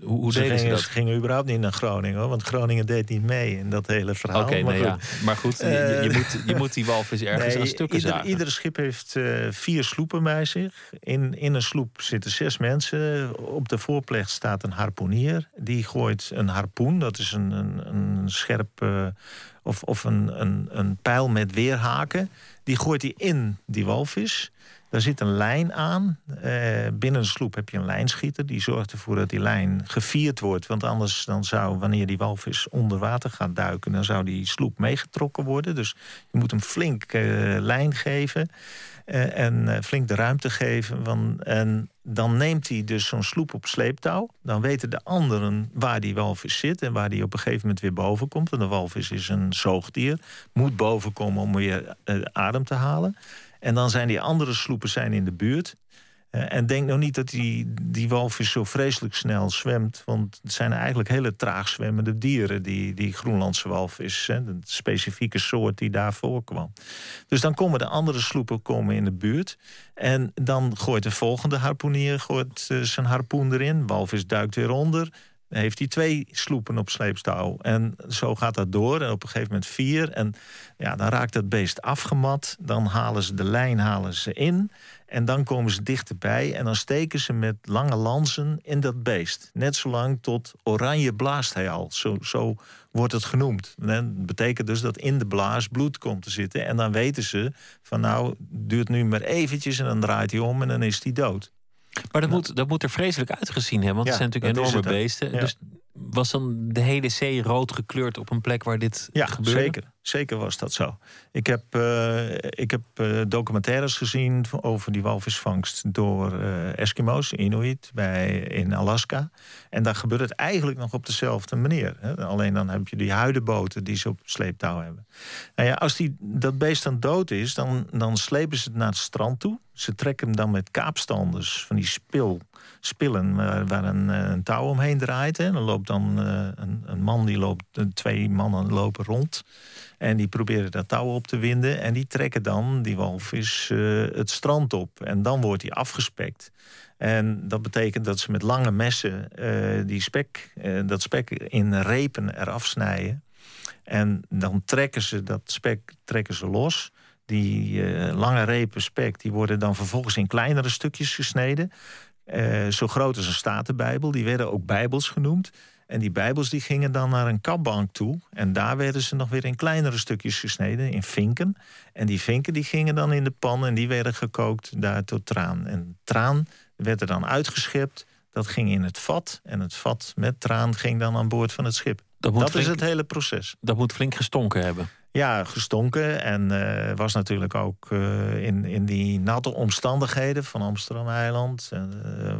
Hoe, hoe
ze
deden
gingen,
ze dat?
Gingen überhaupt niet naar Groningen, hoor, want Groningen deed niet mee in dat hele verhaal.
Oké, maar, ja. maar goed, je, je, eh, moet, je moet die walvis ergens aan stukken
ieder,
zagen.
Ieder schip heeft uh, vier sloepen bij zich. In, in een sloep zitten zes mensen. Op de voorplecht staat een harpoenier. Die gooit een harpoen, dat is een, een, een scherp... Uh, of, of een, een, een pijl met weerhaken. Die gooit hij in die walvis. Daar zit een lijn aan. Eh, binnen een sloep heb je een lijnschieter. Die zorgt ervoor dat die lijn gevierd wordt. Want anders dan zou, wanneer die walvis onder water gaat duiken... dan zou die sloep meegetrokken worden. Dus je moet hem flink eh, lijn geven. Uh, en flink de ruimte geven. Want, en dan neemt hij dus zo'n sloep op sleeptouw. Dan weten de anderen waar die walvis zit... en waar die op een gegeven moment weer boven komt. Want de walvis is een zoogdier. Moet boven komen om weer adem te halen. En dan zijn die andere sloepen zijn in de buurt. Uh, en denk nou niet dat die, die walvis zo vreselijk snel zwemt. Want het zijn eigenlijk hele traag zwemmende dieren, die, die Groenlandse walvis. Hè, de specifieke soort die daar voorkwam. Dus dan komen de andere sloepen komen in de buurt. En dan gooit de volgende harpoenier gooit, uh, zijn harpoen erin. Walvis duikt weer onder heeft hij twee sloepen op sleepstouw. En zo gaat dat door. En op een gegeven moment vier. En ja, dan raakt dat beest afgemat. Dan halen ze de lijn halen ze in. En dan komen ze dichterbij. En dan steken ze met lange lansen in dat beest. Net zolang tot oranje blaast hij al. Zo, zo wordt het genoemd. dat betekent dus dat in de blaas bloed komt te zitten. En dan weten ze van nou, duurt nu maar eventjes. En dan draait hij om en dan is hij dood.
Maar dat, moet, dat moet er vreselijk uitgezien hebben, want het zijn natuurlijk enorme beesten. Dus was dan de hele zee rood gekleurd op een plek waar dit
ja,
gebeurde?
Zeker, zeker was dat zo. Ik heb, uh, ik heb uh, documentaires gezien over die walvisvangst door uh, Eskimo's, Inuit, bij, in Alaska. En daar gebeurt het eigenlijk nog op dezelfde manier. Hè? Alleen dan heb je die huidenboten die ze op sleeptouw hebben. Nou ja, als die, dat beest dan dood is, dan, dan slepen ze het naar het strand toe. Ze trekken hem dan met kaapstanders van die spil spillen waar een, een, touw omheen draait. Hè. Dan loopt dan uh, een, een, man, die loopt, twee mannen lopen rond. En die proberen dat touw op te winden. En die trekken dan die walvis het strand op. En dan wordt hij afgespekt. En dat betekent dat ze met lange messen die spek, dat spek in repen eraf snijden. En dan trekken ze dat spek trekken ze los. Die lange repen spek die worden dan vervolgens in kleinere stukjes gesneden. Uh, zo groot als een statenbijbel. Die werden ook bijbels genoemd. En die bijbels die gingen dan naar een kapbank toe. En daar werden ze nog weer in kleinere stukjes gesneden, in vinken. En die vinken die gingen dan in de pan en die werden gekookt daar tot traan. En traan werd er dan uitgeschept. Dat ging in het vat. En het vat met traan ging dan aan boord van het schip. Dat, dat is het hele proces.
Dat moet flink gestonken hebben.
Ja, gestonken. En uh, was natuurlijk ook uh, in, in die natte omstandigheden van Amsterdam-eiland... Uh,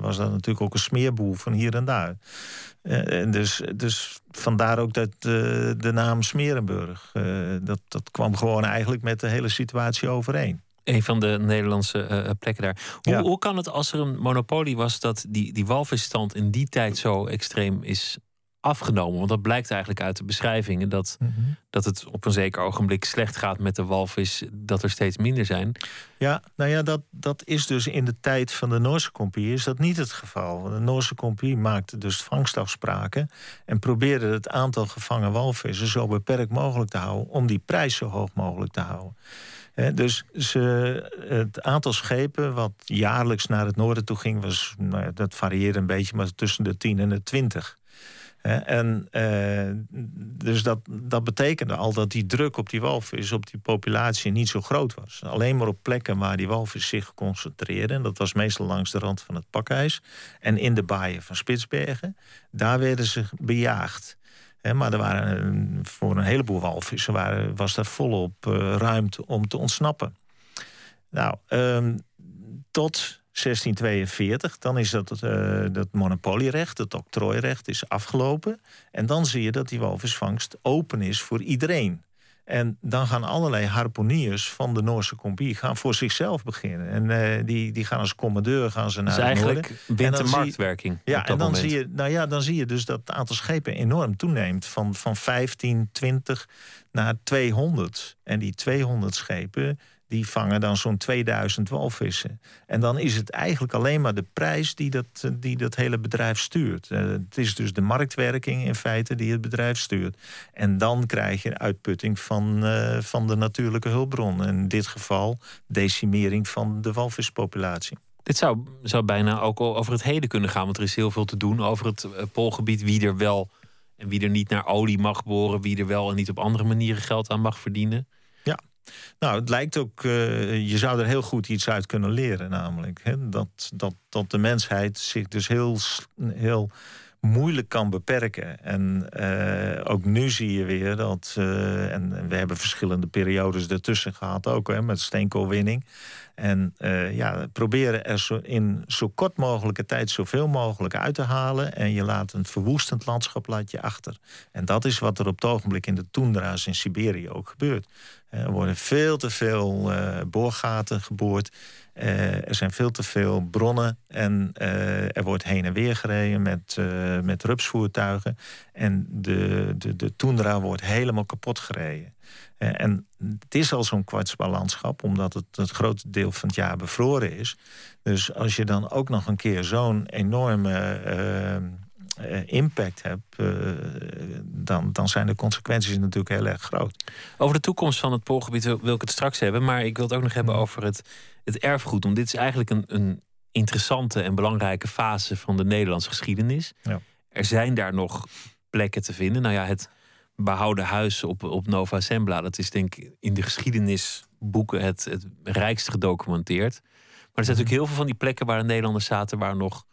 was dat natuurlijk ook een smeerboel van hier en daar. en dus, dus vandaar ook dat, de naam Smerenburg. dat, dat kwam gewoon eigenlijk met de hele situatie overeen.
Een van de Nederlandse plekken daar. Hoe, hoe kan het als er een monopolie was... dat die, die walvisstand in die tijd zo extreem is afgenomen. Want dat blijkt eigenlijk uit de beschrijvingen dat, mhm. dat het op een zeker ogenblik slecht gaat met de walvis, dat er steeds minder zijn.
Ja, nou ja, dat, dat is dus in de tijd van de Noorse Compagnie is dat niet het geval. De Noorse Compagnie maakte dus vangstafspraken en probeerde het aantal gevangen walvissen zo beperkt mogelijk te houden om die prijs zo hoog mogelijk te houden. dus ze, het aantal schepen wat jaarlijks naar het noorden toe ging, was, nou ja, dat varieerde een beetje, maar tussen de 10 en de 20. En uh, dus dat, dat betekende al dat die druk op die walvis, op die populatie, niet zo groot was. Alleen maar op plekken waar die walvis zich concentreerden. En dat was meestal langs de rand van het pakijs. En in de baaien van Spitsbergen. Daar werden ze bejaagd. maar er waren, voor een heleboel walvissen waren, was daar volop uh, ruimte om te ontsnappen. Nou, um, tot 1642, dan is dat, uh, dat monopolierecht, het octrooirecht, is afgelopen. En dan zie je dat die walvisvangst open is voor iedereen. En dan gaan allerlei harponiers van de Noorse Compagnie gaan voor zichzelf beginnen. En uh, die, die gaan als commandeur gaan ze naar
dus eigenlijk wint de marktwerking.
Ja, en dan zie, je, nou ja, dan zie je dus dat het aantal schepen enorm toeneemt. Van, van 15, 20 naar 200. En die 200 schepen die vangen dan zo'n 2000 walvissen. En dan is het eigenlijk alleen maar de prijs die dat, die dat hele bedrijf stuurt. Uh, het is dus de marktwerking in feite die het bedrijf stuurt. En dan krijg je uitputting van, uh, van de natuurlijke hulpbron. In dit geval decimering van de walvispopulatie.
Dit zou, zou bijna ook over het heden kunnen gaan, want er is heel veel te doen over het poolgebied. Wie er wel en wie er niet naar olie mag boren, wie er wel en niet op andere manieren geld aan mag verdienen.
Nou, het lijkt ook, uh, je zou er heel goed iets uit kunnen leren, namelijk. Hè? Dat, dat, dat de mensheid zich dus heel, heel moeilijk kan beperken. En uh, ook nu zie je weer dat, uh, en we hebben verschillende periodes ertussen gehad ook, hè, met steenkoolwinning. En uh, ja, proberen er zo in zo kort mogelijke tijd zoveel mogelijk uit te halen. En je laat een verwoestend landschap laat je achter. En dat is wat er op het ogenblik in de toendra's in Siberië ook gebeurt. Er worden veel te veel uh, boorgaten geboord. Uh, er zijn veel te veel bronnen en er wordt heen en weer gereden met, met rupsvoertuigen. En de, de, de toendra wordt helemaal kapot gereden. en het is al zo'n kwartsballandschap, omdat het het grote deel van het jaar bevroren is. Dus als je dan ook nog een keer zo'n enorme uh, impact hebt, uh, dan, dan zijn de consequenties natuurlijk heel erg groot.
Over de toekomst van het Poolgebied wil ik het straks hebben, maar ik wil het ook nog hebben over het, het erfgoed. Want dit is eigenlijk een, een interessante en belangrijke fase van de Nederlandse geschiedenis. Ja. Er zijn daar nog plekken te vinden. Nou ja, het behouden huis op, op Nova Zembla, dat is denk ik in de geschiedenisboeken het, het rijkst gedocumenteerd. Maar er zijn natuurlijk heel veel van die plekken waar de Nederlanders zaten, waar nog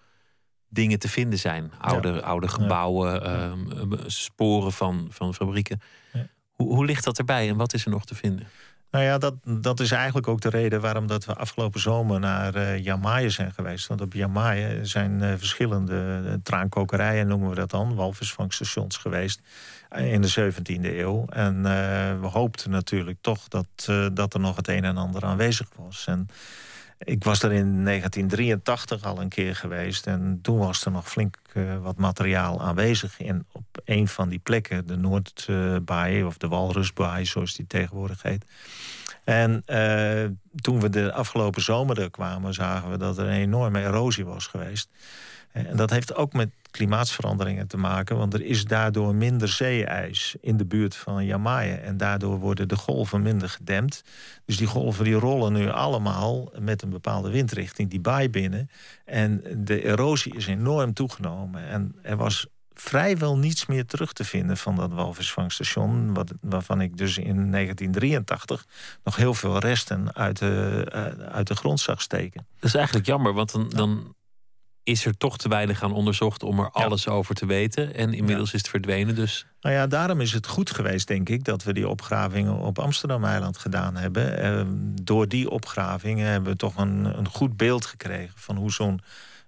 dingen te vinden zijn. Oude, oude gebouwen, ehm, sporen van, van fabrieken. Hoe, hoe ligt dat erbij en wat is er nog te vinden?
Nou ja, dat, dat is eigenlijk ook de reden waarom dat we afgelopen zomer naar uh, zijn geweest. Want op Jamaica zijn uh, verschillende uh, traankokerijen, noemen we dat dan, walvisvangstations geweest in de 17e eeuw. En we hoopten natuurlijk toch dat, dat er nog het een en ander aanwezig was. En ik was er in 1983 al een keer geweest. En toen was er nog flink uh, wat materiaal aanwezig. in op een van die plekken, de Noordbaai of de Walrusbaai, zoals die tegenwoordig heet. En uh, toen we de afgelopen zomer er kwamen, zagen we dat er een enorme erosie was geweest. En dat heeft ook met klimaatsveranderingen te maken, want er is daardoor minder zeeijs in de buurt van Jamaica. En daardoor worden de golven minder gedempt. Dus die golven die rollen nu allemaal met een bepaalde windrichting die baai binnen. En de erosie is enorm toegenomen. En er was vrijwel niets meer terug te vinden van dat walvisvangststation. Wat, waarvan ik dus in 1983 nog heel veel resten uit de, uh, uit de grond zag steken.
Dat is eigenlijk jammer, want dan, dan is er toch te weinig aan onderzocht om er alles over te weten. En inmiddels is het verdwenen. Dus.
Nou ja, daarom is het goed geweest, denk ik, dat we die opgravingen op Amsterdam-eiland gedaan hebben. Eh, door die opgravingen hebben we toch een, een goed beeld gekregen van hoe zo'n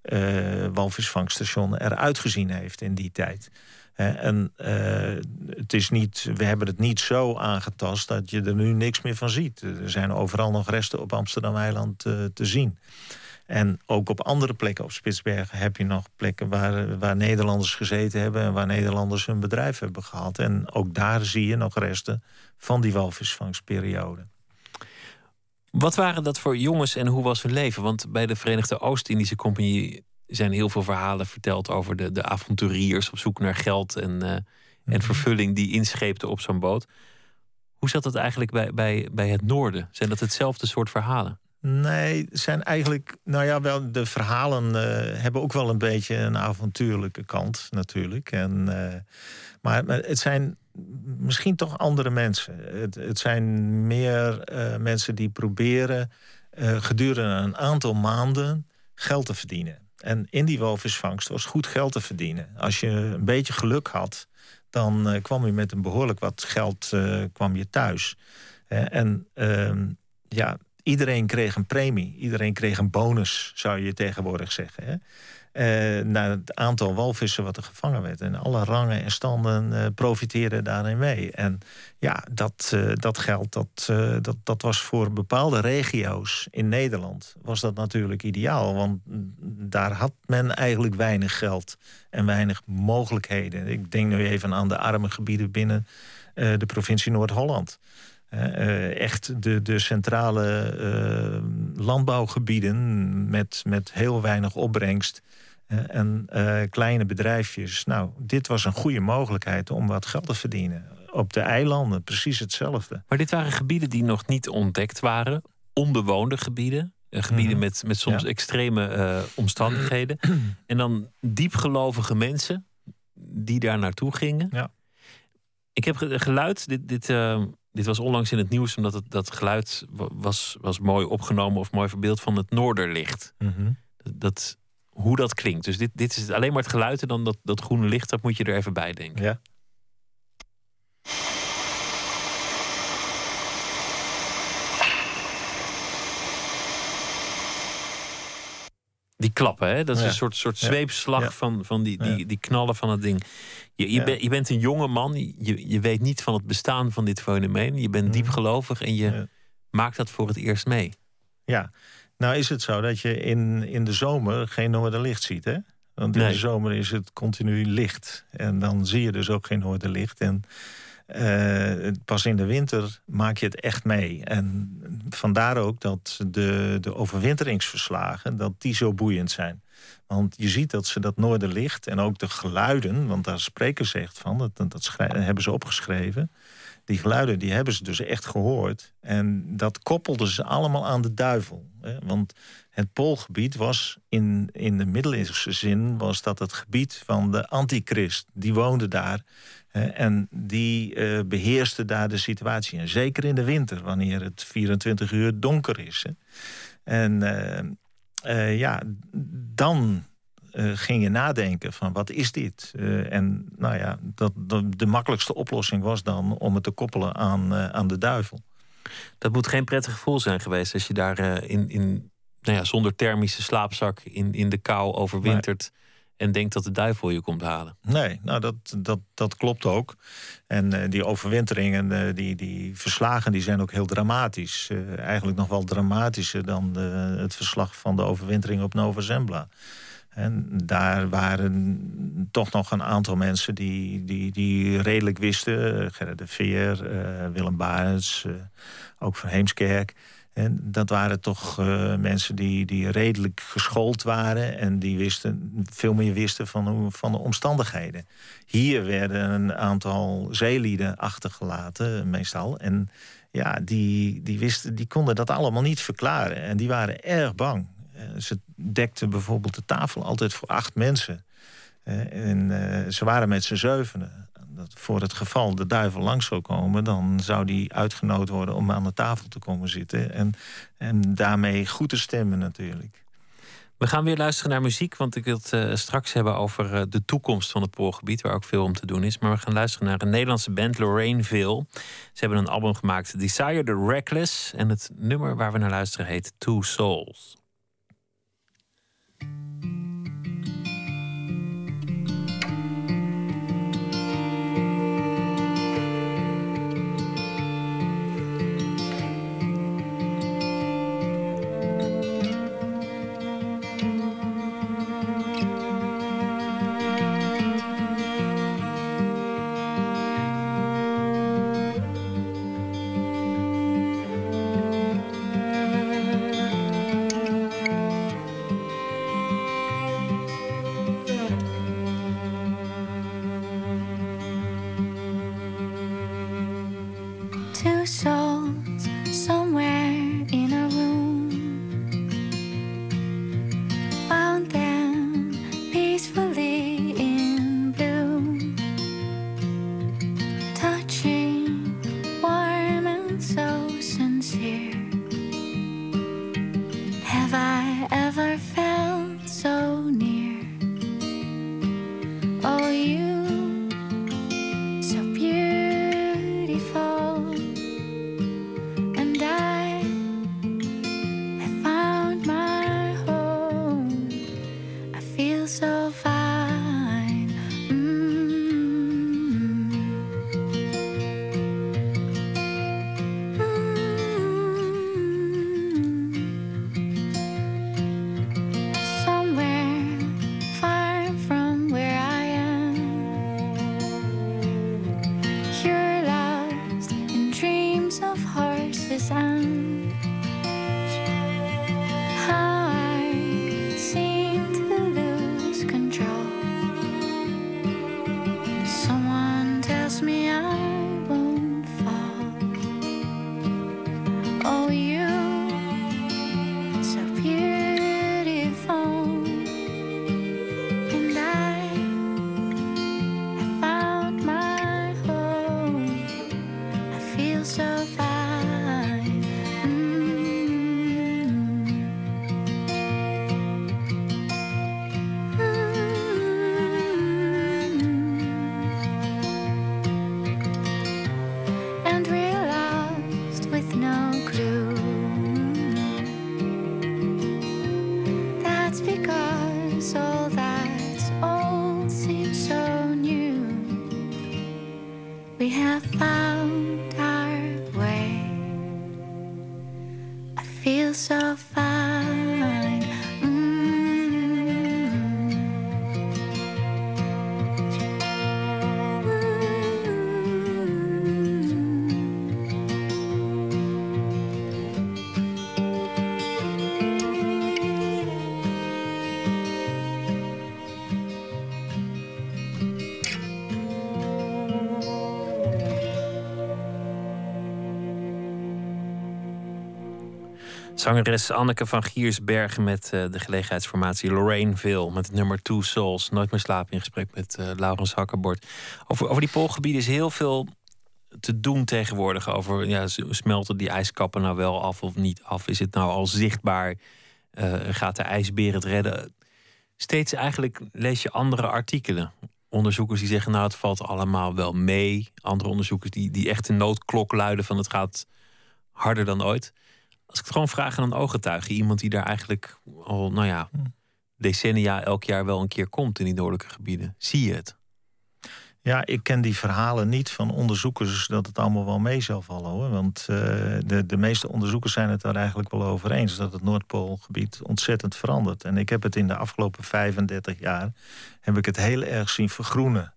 uh, walvisvangststation eruit gezien heeft in die tijd. en uh, het is niet, we hebben het niet zo aangetast dat je er nu niks meer van ziet. Er zijn overal nog resten op Amsterdam-eiland uh, te zien. En ook op andere plekken op Spitsbergen heb je nog plekken waar, waar Nederlanders gezeten hebben en waar Nederlanders hun bedrijf hebben gehad. En ook daar zie je nog resten van die walvisvangstperiode.
Wat waren dat voor jongens en hoe was hun leven? Want bij de Verenigde Oost-Indische Compagnie zijn heel veel verhalen verteld over de, de avonturiers op zoek naar geld en, uh, en mhm. vervulling die inscheepten op zo'n boot. Hoe zat dat eigenlijk bij, bij, bij het noorden? Zijn dat hetzelfde soort verhalen?
Nee, zijn eigenlijk, nou ja, wel, de verhalen uh, hebben ook wel een beetje een avontuurlijke kant natuurlijk. En, uh, maar, het zijn misschien toch andere mensen. Het, het zijn meer uh, mensen die proberen gedurende een aantal maanden geld te verdienen. En in die walvisvangst was goed geld te verdienen. Als je een beetje geluk had, dan kwam je met een behoorlijk wat geld kwam je thuis. en ehm, ja, iedereen kreeg een premie. Iedereen kreeg een bonus, zou je tegenwoordig zeggen. Hè? Uh, naar het aantal walvissen wat er gevangen werd. En alle rangen en standen uh, profiteerden daarin mee. En ja, dat, uh, dat geld, dat, dat, dat was voor bepaalde regio's in Nederland... was dat natuurlijk ideaal. Want daar had men eigenlijk weinig geld en weinig mogelijkheden. Ik denk nu even aan de arme gebieden binnen de provincie Noord-Holland... Uh, echt de, de centrale uh, landbouwgebieden met, met heel weinig opbrengst. Uh, en kleine bedrijfjes. Nou, dit was een goede mogelijkheid om wat geld te verdienen. Op de eilanden precies hetzelfde.
Maar dit waren gebieden die nog niet ontdekt waren. Onbewoonde gebieden. gebieden mhm. met, met soms extreme omstandigheden. en dan diepgelovige mensen die daar naartoe gingen.
Ja.
Ik heb geluid, dit, dit dit was onlangs in het nieuws omdat het, dat geluid was, was mooi opgenomen of mooi verbeeld van het Noorderlicht.
Mm
dat, hoe dat klinkt. Dus dit, dit is alleen maar het geluid en dan dat, dat groene licht, dat moet je er even bij denken.
Ja.
Die klappen, hè? dat is een soort, soort zweepslag van, van die, die, die knallen van het ding. Je, je, je, bent een jonge man, je, je weet niet van het bestaan van dit fenomeen. Je bent diep gelovig en je maakt dat voor het eerst mee.
Ja, nou is het zo dat je in, in de zomer geen noorderlicht ziet, hè? Want in de zomer is het continu licht. En dan zie je dus ook geen noorderlicht. En uh, pas in de winter maak je het echt mee. En vandaar ook dat de, de overwinteringsverslagen dat die zo boeiend zijn. Want je ziet dat ze dat noorderlicht en ook de geluiden... want daar spreken ze echt van, dat, dat hebben ze opgeschreven... die geluiden die hebben ze dus echt gehoord. En dat koppelden ze allemaal aan de duivel. Hè? Want het Poolgebied was in, in de middeleeuwse zin... was dat het gebied van de antichrist. Die woonde daar en die uh, beheerste daar de situatie. En zeker in de winter, wanneer het 24 uur donker is. Hè. En uh, uh, ja, dan ging je nadenken van wat is dit? en nou ja, dat, de, de, makkelijkste oplossing was dan om het te koppelen aan, aan de duivel.
Dat moet geen prettig gevoel zijn geweest als je daar in, in, nou ja, zonder thermische slaapzak in, in de kou overwintert en denkt dat de duivel je komt halen.
Nee, nou dat, dat, dat klopt ook. En uh, die overwinteringen, uh, die, die verslagen, die zijn ook heel dramatisch. Uh, eigenlijk nog wel dramatischer dan de, het verslag van de overwintering op Nova Zembla. En daar waren toch nog een aantal mensen die, die, die redelijk wisten. Gerrit de Veer, Willem Barens, ook van Heemskerk en dat waren toch uh, mensen die, die redelijk geschoold waren... en die wisten, veel meer wisten van, van de omstandigheden. Hier werden een aantal zeelieden achtergelaten, meestal. En ja, die, die, wisten, die konden dat allemaal niet verklaren. En die waren erg bang. Uh, ze dekten bijvoorbeeld de tafel altijd voor acht mensen. Uh, en ze waren met z'n zevenen dat voor het geval de duivel langs zou komen... dan zou die uitgenodigd worden om aan de tafel te komen zitten. En, en daarmee goed te stemmen natuurlijk.
We gaan weer luisteren naar muziek, want ik wil het uh, straks hebben over uh, de toekomst van het Poolgebied, waar ook veel om te doen is. Maar we gaan luisteren naar een Nederlandse band, Lorraineville. Ze hebben een album gemaakt, Desire the Reckless. En het nummer waar we naar luisteren heet Two Souls. Zangeres Anneke van Giersbergen met uh, de gelegenheidsformatie Lorraineville met het nummer Two Souls. Nooit meer slapen in gesprek met uh, Laurens Hakkerbord. Over, over die poolgebieden is heel veel te doen tegenwoordig. Over ja, smelten die ijskappen nou wel af of niet af? Is het nou al zichtbaar? Uh, gaat de ijsbeer het redden? Steeds eigenlijk lees je andere artikelen. Onderzoekers die zeggen nou het valt allemaal wel mee. Andere onderzoekers die, die echt een noodklok luiden van het gaat harder dan ooit. Als ik het gewoon vraag aan een ooggetuige, iemand die daar eigenlijk al, nou ja, hm. decennia elk jaar wel een keer komt in die noordelijke gebieden, zie je het?
Ja, ik ken die verhalen niet van onderzoekers dat het allemaal wel mee zal vallen hoor. Want uh, de, de meeste onderzoekers zijn het daar eigenlijk wel over eens dat het Noordpoolgebied ontzettend verandert. En ik heb het in de afgelopen 35 jaar heb ik het heel erg zien vergroenen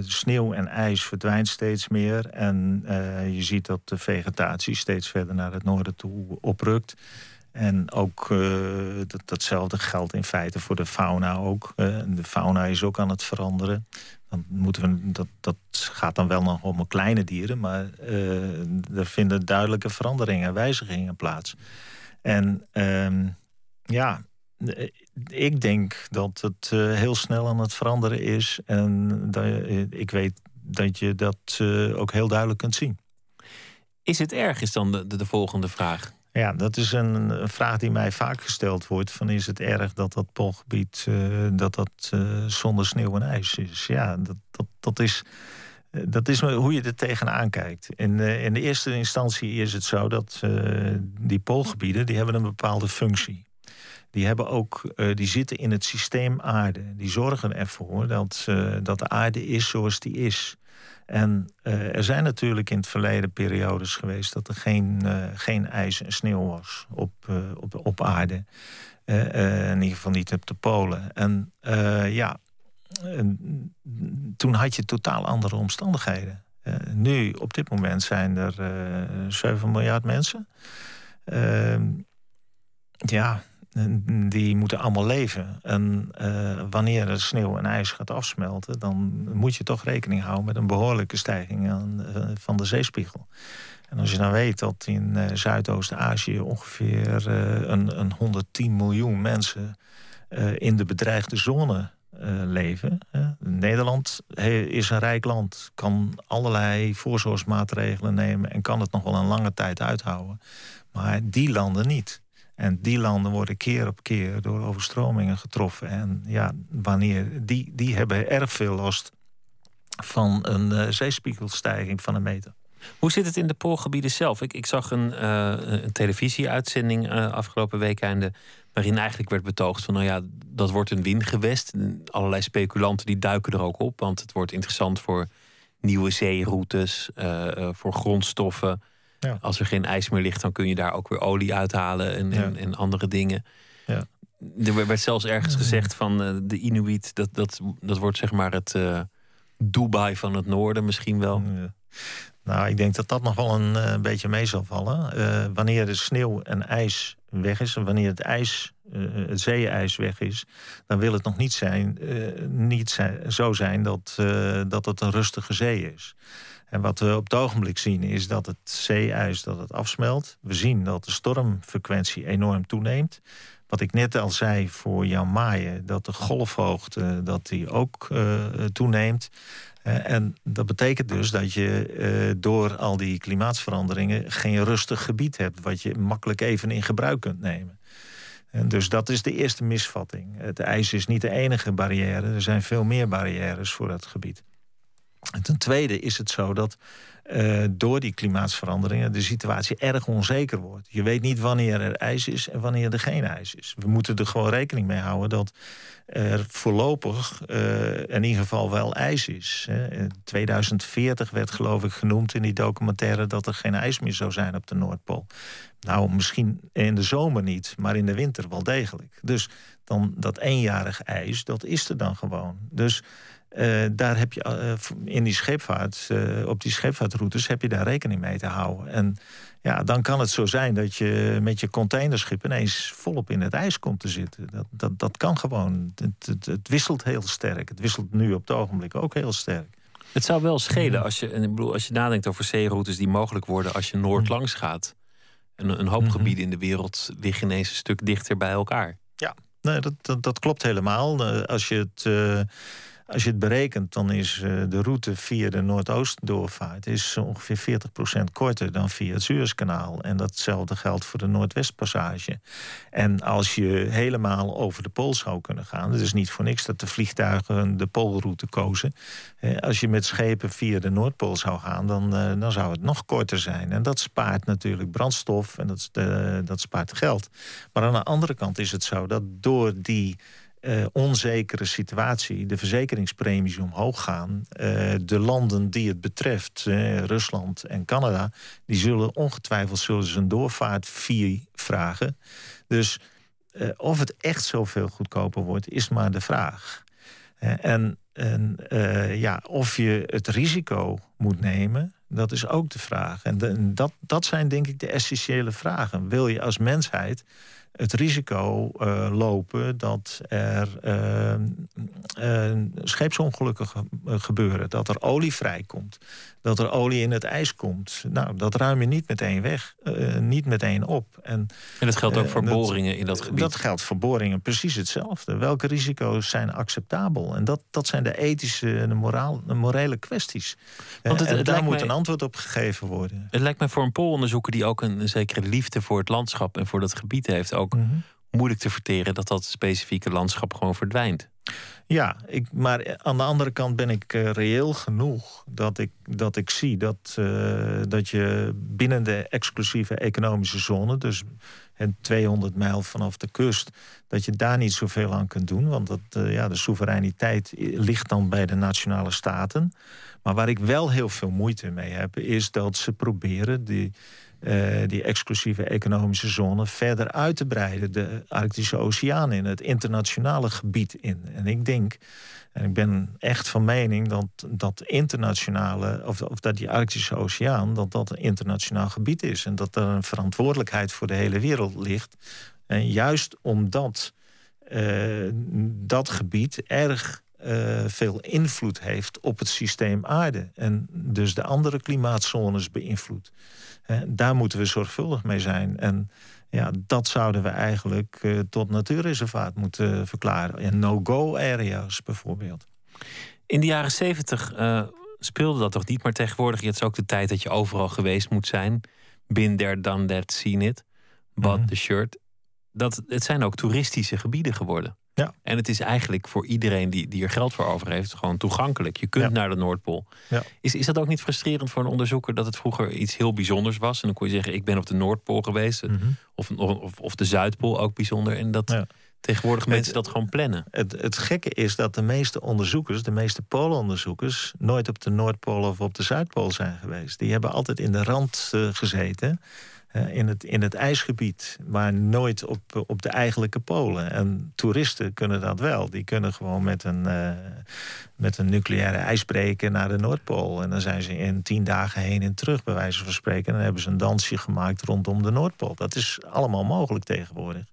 sneeuw en ijs verdwijnt steeds meer. En uh, je ziet dat de vegetatie steeds verder naar het noorden toe oprukt. En ook uh, dat, datzelfde geldt in feite voor de fauna ook. De fauna is ook aan het veranderen. Dan moeten we, dat, dat gaat dan wel nog om kleine dieren, maar er vinden duidelijke veranderingen, wijzigingen plaats. En ehm, ja, ik denk dat het uh, heel snel aan het veranderen is. En dat, ik weet dat je dat uh, ook heel duidelijk kunt zien.
Is het erg, is dan de, de, de volgende vraag.
Ja, dat is een, een, vraag die mij vaak gesteld wordt. Van is het erg dat dat poolgebied dat dat, zonder sneeuw en ijs is? Ja, dat, dat, dat is... Dat is hoe je er tegenaan kijkt. In, in de eerste instantie is het zo dat die poolgebieden die hebben een bepaalde functie die, hebben ook, uh, die zitten in het systeem aarde. Die zorgen ervoor dat, uh, dat de aarde is zoals die is. En uh, er zijn natuurlijk in het verleden periodes geweest dat er geen, geen ijs en sneeuw was op, op, op aarde. in ieder geval niet op de polen. En ja, toen had je totaal andere omstandigheden. nu, op dit moment, zijn er 7 miljard mensen. Ehm, ja, die moeten allemaal leven. En uh, wanneer er sneeuw en ijs gaat afsmelten, dan moet je toch rekening houden met een behoorlijke stijging aan, uh, van de zeespiegel. En als je dan weet dat in uh, Zuidoost-Azië ongeveer een, een 110 miljoen mensen in de bedreigde zone leven. Nederland is een rijk land, kan allerlei voorzorgsmaatregelen nemen en kan het nog wel een lange tijd uithouden. Maar die landen niet. En die landen worden keer op keer door overstromingen getroffen. En ja, wanneer die, die hebben erg veel last van een uh, zeespiegelstijging van een meter.
Hoe zit het in de poolgebieden zelf? Ik, ik zag een, uh, een televisieuitzending uh, afgelopen weekende... waarin eigenlijk werd betoogd van... nou ja, dat wordt een windgewest. Allerlei speculanten die duiken er ook op... want het wordt interessant voor nieuwe zeeroutes, voor grondstoffen... Ja. Als er geen ijs meer ligt, dan kun je daar ook weer olie uithalen en, en, en, andere dingen. Ja. Er werd zelfs ergens gezegd van uh, de Inuit, dat, dat, dat wordt zeg maar het uh, Dubai van het noorden misschien wel.
Nou, ik denk dat dat nog wel een uh, beetje mee zal vallen. wanneer de sneeuw en ijs weg is, en wanneer het ijs, het zeeijs weg is, dan wil het nog niet, zijn, niet zijn, zo zijn dat, dat het een rustige zee is. En wat we op het ogenblik zien is dat het zeeijs dat het afsmelt. We zien dat de stormfrequentie enorm toeneemt. Wat ik net al zei voor Jan Maaien, dat de golfhoogte dat die ook uh, toeneemt. Uh, en dat betekent dus dat je uh, door al die klimaatsveranderingen geen rustig gebied hebt, wat je makkelijk even in gebruik kunt nemen. En dus dat is de eerste misvatting. Het ijs is niet de enige barrière, er zijn veel meer barrières voor dat gebied. En ten tweede is het zo dat uh, door die klimaatsveranderingen de situatie erg onzeker wordt. Je weet niet wanneer er ijs is en wanneer er geen ijs is. We moeten er gewoon rekening mee houden dat er voorlopig uh, in ieder geval wel ijs is. Hè. 2040 werd geloof ik genoemd in die documentaire dat er geen ijs meer zou zijn op de Noordpool. Nou, misschien in de zomer niet, maar in de winter wel degelijk. Dus dan dat eenjarig ijs, dat is er dan gewoon. Dus uh, daar heb je uh, in die scheepvaart, uh, op die scheepvaartroutes heb je daar rekening mee te houden. En ja, dan kan het zo zijn dat je met je containerschip ineens volop in het ijs komt te zitten. Dat, dat, dat kan gewoon. Het, het, het wisselt heel sterk. Het wisselt nu op het ogenblik ook heel sterk.
Het zou wel schelen als je, ik bedoel, als je nadenkt over zeeroutes die mogelijk worden als je noord langs gaat. Een, een hoop mhm. gebieden in de wereld liggen ineens een stuk dichter bij elkaar.
Ja, nee, dat, dat, dat klopt helemaal. Als je het als je het berekent, dan is eh, de route via de Noordoostdoorvaart is ongeveer 40% korter dan via het Suezkanaal. En datzelfde geldt voor de Noordwestpassage. En als je helemaal over de Pool zou kunnen gaan, het is niet voor niks dat de vliegtuigen de Poolroute kozen. Als je met schepen via de Noordpool zou gaan, dan, eh, dan zou het nog korter zijn. En dat spaart natuurlijk brandstof en dat, eh, dat spaart geld. Maar aan de andere kant is het zo dat door die uh, onzekere situatie, de verzekeringspremies omhoog gaan. Uh, de landen die het betreft, uh, Rusland en Canada, die zullen ongetwijfeld zullen ze een doorvaartfee vragen. Dus of het echt zoveel goedkoper wordt, is maar de vraag. en en ja, of je het risico moet nemen, dat is ook de vraag. En de, dat, dat zijn denk ik de essentiële vragen. Wil je als mensheid het risico uh, lopen dat er uh, scheepsongelukken ge gebeuren. Dat er olie vrijkomt. Dat er olie in het ijs komt. Nou, dat ruim je niet meteen weg. niet meteen op.
En, en dat geldt ook voor boringen in dat gebied?
Dat geldt voor boringen precies hetzelfde. Welke risico's zijn acceptabel? En dat, dat zijn de ethische en de, moraal, de morele kwesties. Want het, en daar moet een antwoord op gegeven worden.
Het lijkt mij voor een poolonderzoeker die ook een, zekere liefde voor het landschap en voor dat gebied heeft, ook mhm. Moeilijk te verteren dat dat specifieke landschap gewoon verdwijnt.
Ja, ik, maar aan de andere kant ben ik uh, reëel genoeg dat ik, dat ik zie dat, uh, dat je binnen de exclusieve economische zone, dus en 200 mijl vanaf de kust, dat je daar niet zoveel aan kunt doen. Want dat, uh, ja, de soevereiniteit ligt dan bij de nationale staten. Maar waar ik wel heel veel moeite mee heb, is dat ze proberen die, uh, die exclusieve economische zone verder uit te breiden. De Arctische Oceaan in, het internationale gebied in. En ik denk, en ik ben echt van mening dat dat internationale, of, of dat die Arctische Oceaan, dat dat een internationaal gebied is. En dat er een verantwoordelijkheid voor de hele wereld ligt. En juist omdat uh, dat gebied erg uh, veel invloed heeft op het systeem aarde. En dus de andere klimaatzones beïnvloedt. Daar moeten we zorgvuldig mee zijn. En ja, dat zouden we eigenlijk uh, tot natuurreservaat moeten verklaren. En no-go areas bijvoorbeeld.
In de jaren zeventig uh, speelde dat toch niet, maar tegenwoordig is het ook de tijd dat je overal geweest moet zijn. Been there, done that, seen it. Bought mm the shirt. Dat, het zijn ook toeristische gebieden geworden. Ja. En het is eigenlijk voor iedereen die, die er geld voor over heeft, gewoon toegankelijk. Je kunt naar de Noordpool. Ja. Is, is dat ook niet frustrerend voor een onderzoeker dat het vroeger iets heel bijzonders was? En dan kon je zeggen, ik ben op de Noordpool geweest. Mhm. of, of, of de Zuidpool ook bijzonder. En dat tegenwoordig mensen dat gewoon plannen.
Het, het gekke is dat de meeste onderzoekers, de meeste poolonderzoekers, nooit op de Noordpool of op de Zuidpool zijn geweest. Die hebben altijd in de rand uh, gezeten in, het, in het ijsgebied, maar nooit op, op de eigenlijke polen. En toeristen kunnen dat wel. Die kunnen gewoon met een, uh, met een nucleaire ijsbreker naar de Noordpool. En dan zijn ze in tien dagen heen en terug, bij wijze van spreken. En dan hebben ze een dansje gemaakt rondom de Noordpool. Dat is allemaal mogelijk tegenwoordig.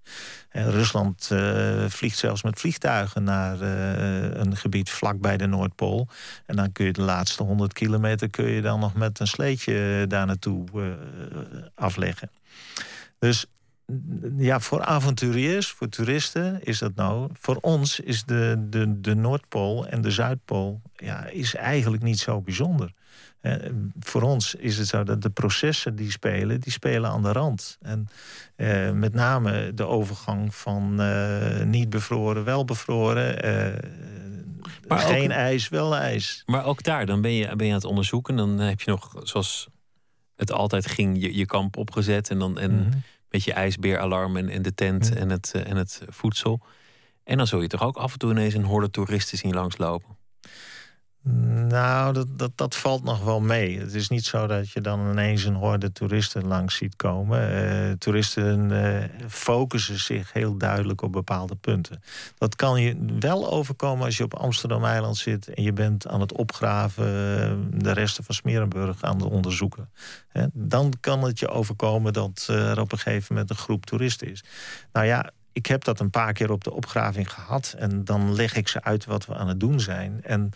En Rusland uh, vliegt zelfs met vliegtuigen naar uh, een gebied vlak bij de Noordpool. En dan kun je de laatste 100 kilometer kun je dan nog met een sleetje daar naartoe uh, Dus ja, voor avonturiers, voor toeristen is dat nou. Voor ons is de, de, de Noordpool en de Zuidpool ja, is eigenlijk niet zo bijzonder. Eh, voor ons is het zo dat de processen die spelen, die spelen aan de rand. En eh, met name de overgang van uh, niet bevroren, wel bevroren. maar geen ijs, wel ijs.
Maar ook daar, dan ben je, ben je aan het onderzoeken. Dan heb je nog, zoals het altijd ging, je, je kamp opgezet. En dan en mhm. met je ijsbeeralarm en, en de tent en, het, en het voedsel. En dan zul je toch ook af en toe ineens een horde toeristen zien langslopen.
Nou, dat, dat, dat valt nog wel mee. Het is niet zo dat je dan ineens een horde toeristen langs ziet komen. Uh, toeristen uh, focussen zich heel duidelijk op bepaalde punten. Dat kan je wel overkomen als je op Amsterdam-eiland zit... en je bent aan het opgraven uh, de resten van Smerenburg aan het onderzoeken. dan kan het je overkomen dat er op een gegeven moment een groep toeristen is. Nou ja, ik heb dat een paar keer op de opgraving gehad. En dan leg ik ze uit wat we aan het doen zijn. En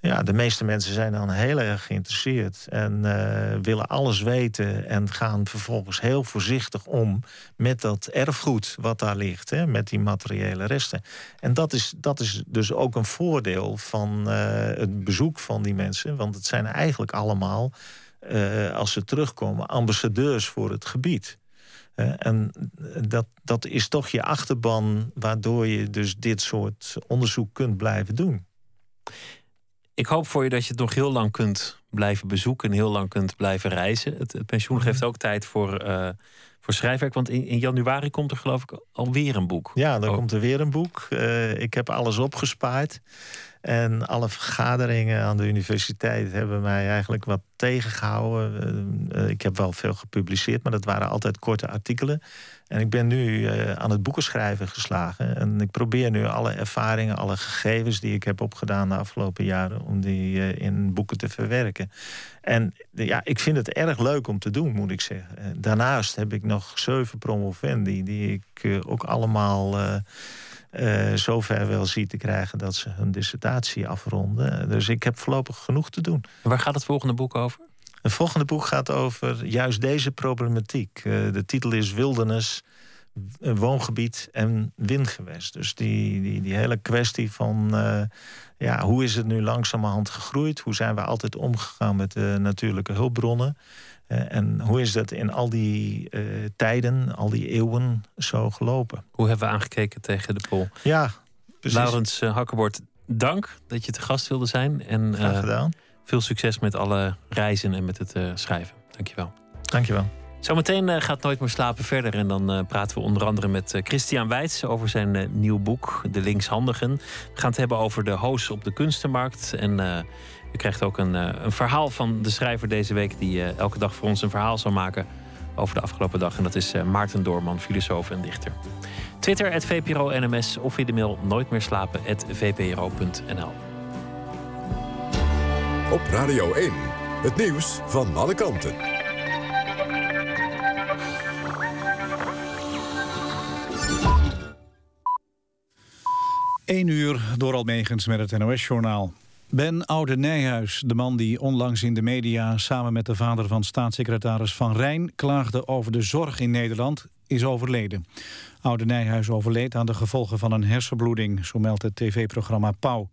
ja, de meeste mensen zijn dan heel erg geïnteresseerd. En uh, willen alles weten. En gaan vervolgens heel voorzichtig om met dat erfgoed wat daar ligt. Hè, met die materiële resten. En dat is, dat is dus ook een voordeel van uh, het bezoek van die mensen. Want het zijn eigenlijk allemaal, uh, als ze terugkomen, ambassadeurs voor het gebied. En dat, dat is toch je achterban waardoor je dus dit soort onderzoek kunt blijven doen.
Ik hoop voor je dat je het nog heel lang kunt blijven bezoeken en heel lang kunt blijven reizen. Het, pensioen geeft mhm. ook tijd voor, uh, voor schrijfwerk. Want in, in, januari komt er geloof ik alweer een boek.
Ja, dan oh. komt er weer een boek. Uh, ik heb alles opgespaard. En alle vergaderingen aan de universiteit hebben mij eigenlijk wat tegengehouden. Uh, ik heb wel veel gepubliceerd, maar dat waren altijd korte artikelen. En ik ben nu uh, aan het boekenschrijven geslagen. En ik probeer nu alle ervaringen, alle gegevens die ik heb opgedaan de afgelopen jaren, om die in boeken te verwerken. En ja, ik vind het erg leuk om te doen, moet ik zeggen. Daarnaast heb ik nog zeven promovendi die ik ook allemaal uh, zover wel zie te krijgen dat ze hun dissertatie afronden. Dus ik heb voorlopig genoeg te doen.
En waar gaat het volgende boek over?
Het volgende boek gaat over juist deze problematiek. Uh, de titel is Wildernis, woongebied en windgewest. Dus die, die, die hele kwestie van uh, ja, hoe is het nu langzamerhand gegroeid? Hoe zijn we altijd omgegaan met de natuurlijke hulpbronnen? Eh, en hoe is dat in al die uh, tijden, al die eeuwen zo gelopen?
Hoe hebben we aangekeken tegen de pol?
Ja,
precies. Laurens uh, Hakkebord, dank dat je te gast wilde zijn. En,
Graag gedaan.
Veel succes met alle reizen en met het schrijven. Dankjewel.
Dankjewel.
Zometeen gaat Nooit meer slapen verder. En dan praten we onder andere met Christian Weits over zijn nieuw boek, De Linkshandigen. We gaan het hebben over de hoos op de kunstenmarkt. En u krijgt ook een, eh, een verhaal van de schrijver deze week, die eh, elke dag voor ons een verhaal zal maken over de afgelopen dag. En dat is eh, Maarten Doorman, filosoof en dichter. Twitter, het VPRO-NMS of via de mail nooit meer slapen, vpro.nl.
Op Radio 1, het nieuws van alle kanten.
1 uur door Almegens met het NOS-journaal. Ben Oude Nijhuis, de man die onlangs in de media... samen met de vader van staatssecretaris Van Rijn... klaagde over de zorg in Nederland, is overleden. Oude Nijhuis overleed aan de gevolgen van een hersenbloeding... zo meldt het tv-programma Pauw.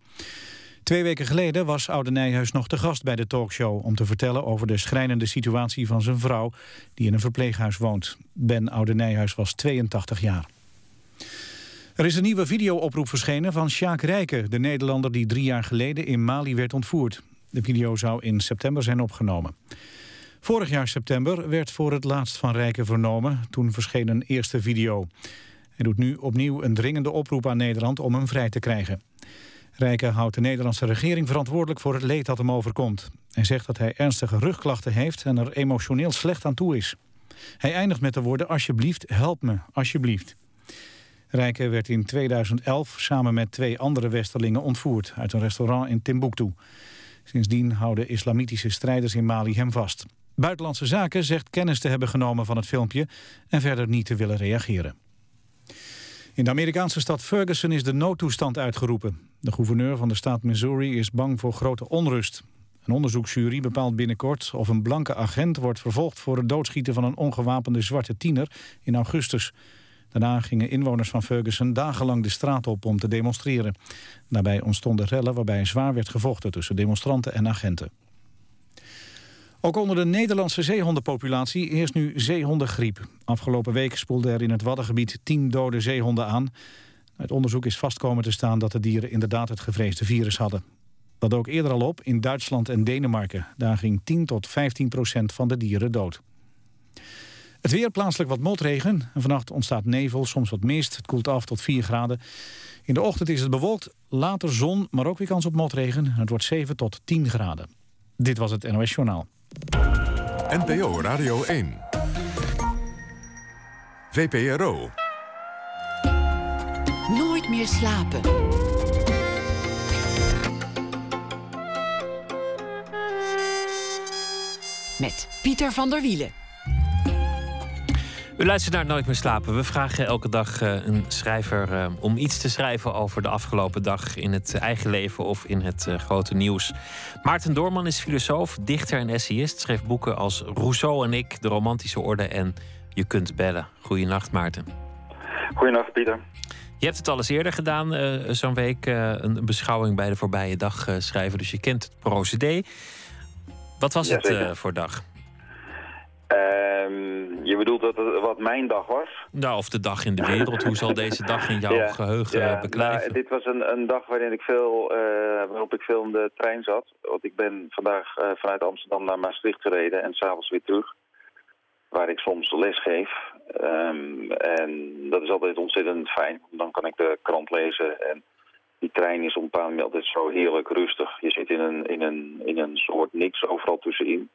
Twee weken geleden was Oude Nijhuis nog te gast bij de talkshow... om te vertellen over de schrijnende situatie van zijn vrouw... die in een verpleeghuis woont. Ben Oude Nijhuis was 82 jaar. Er is een nieuwe videooproep verschenen van Sjaak Rijken... de Nederlander die drie jaar geleden in Mali werd ontvoerd. De video zou in september zijn opgenomen. Vorig jaar september werd voor het laatst van Rijken vernomen. Toen verscheen een eerste video. Hij doet nu opnieuw een dringende oproep aan Nederland om hem vrij te krijgen. Rijken houdt de Nederlandse regering verantwoordelijk voor het leed dat hem overkomt. Hij zegt dat hij ernstige rugklachten heeft en er emotioneel slecht aan toe is. Hij eindigt met de woorden alsjeblieft, help me, alsjeblieft. Rijke werd in 2011 samen met twee andere westerlingen ontvoerd... uit een restaurant in Timbuktu. Sindsdien houden islamitische strijders in Mali hem vast. Buitenlandse Zaken zegt kennis te hebben genomen van het filmpje... en verder niet te willen reageren. In de Amerikaanse stad Ferguson is de noodtoestand uitgeroepen. De gouverneur van de staat Missouri is bang voor grote onrust. Een onderzoeksjury bepaalt binnenkort of een blanke agent wordt vervolgd... voor het doodschieten van een ongewapende zwarte tiener in augustus. Daarna gingen inwoners van Ferguson dagenlang de straat op om te demonstreren. Daarbij ontstonden rellen waarbij zwaar werd gevochten tussen demonstranten en agenten. Ook onder de Nederlandse zeehondenpopulatie heerst nu zeehondengriep. Afgelopen week spoelde er in het Waddengebied tien dode zeehonden aan. Uit onderzoek is vastkomen te staan dat de dieren inderdaad het gevreesde virus hadden. Dat ook eerder al op in Duitsland en Denemarken. Daar ging 10 tot 15 procent van de dieren dood. Het weer plaatselijk wat motregen. En vannacht ontstaat nevel, soms wat mist. Het koelt af tot 4 graden. In de ochtend is het bewolkt, later zon, maar ook weer kans op motregen. Het wordt 7 tot 10 graden. Dit was het NOS Journaal.
NPO Radio 1. VPRO.
Nooit meer slapen. Met Pieter van der Wielen.
U luistert naar Nooit meer slapen. We vragen elke dag uh, een schrijver uh, om iets te schrijven over de afgelopen dag in het eigen leven of in het uh, grote nieuws. Maarten Doorman is filosoof, dichter en essayist. Schreef boeken als Rousseau en ik, De Romantische Orde en Je kunt bellen. Goedenacht, Maarten.
Goedenacht, Pieter.
Je hebt het al eens eerder gedaan, zo'n week, een beschouwing bij de voorbije dag schrijven. Dus je kent het procedé. Wat was
Ja,
het voor dag?
Ehm, je bedoelt dat het, wat mijn dag was?
Nou, of de dag in de wereld. Hoe zal deze dag in jouw
Ja,
geheugen
Ja,
beklijven?
nou, dit was een, een dag waarin ik veel, eh, waarop ik veel in de trein zat. Want ik ben vandaag eh, vanuit Amsterdam naar Maastricht gereden en s'avonds weer terug. Waar ik soms les geef. Ehm, en dat is altijd ontzettend fijn. Dan kan ik de krant lezen en Die trein is op een bepaalde manier altijd zo heerlijk rustig. Je zit in een, in een, in een soort niks overal tussenin.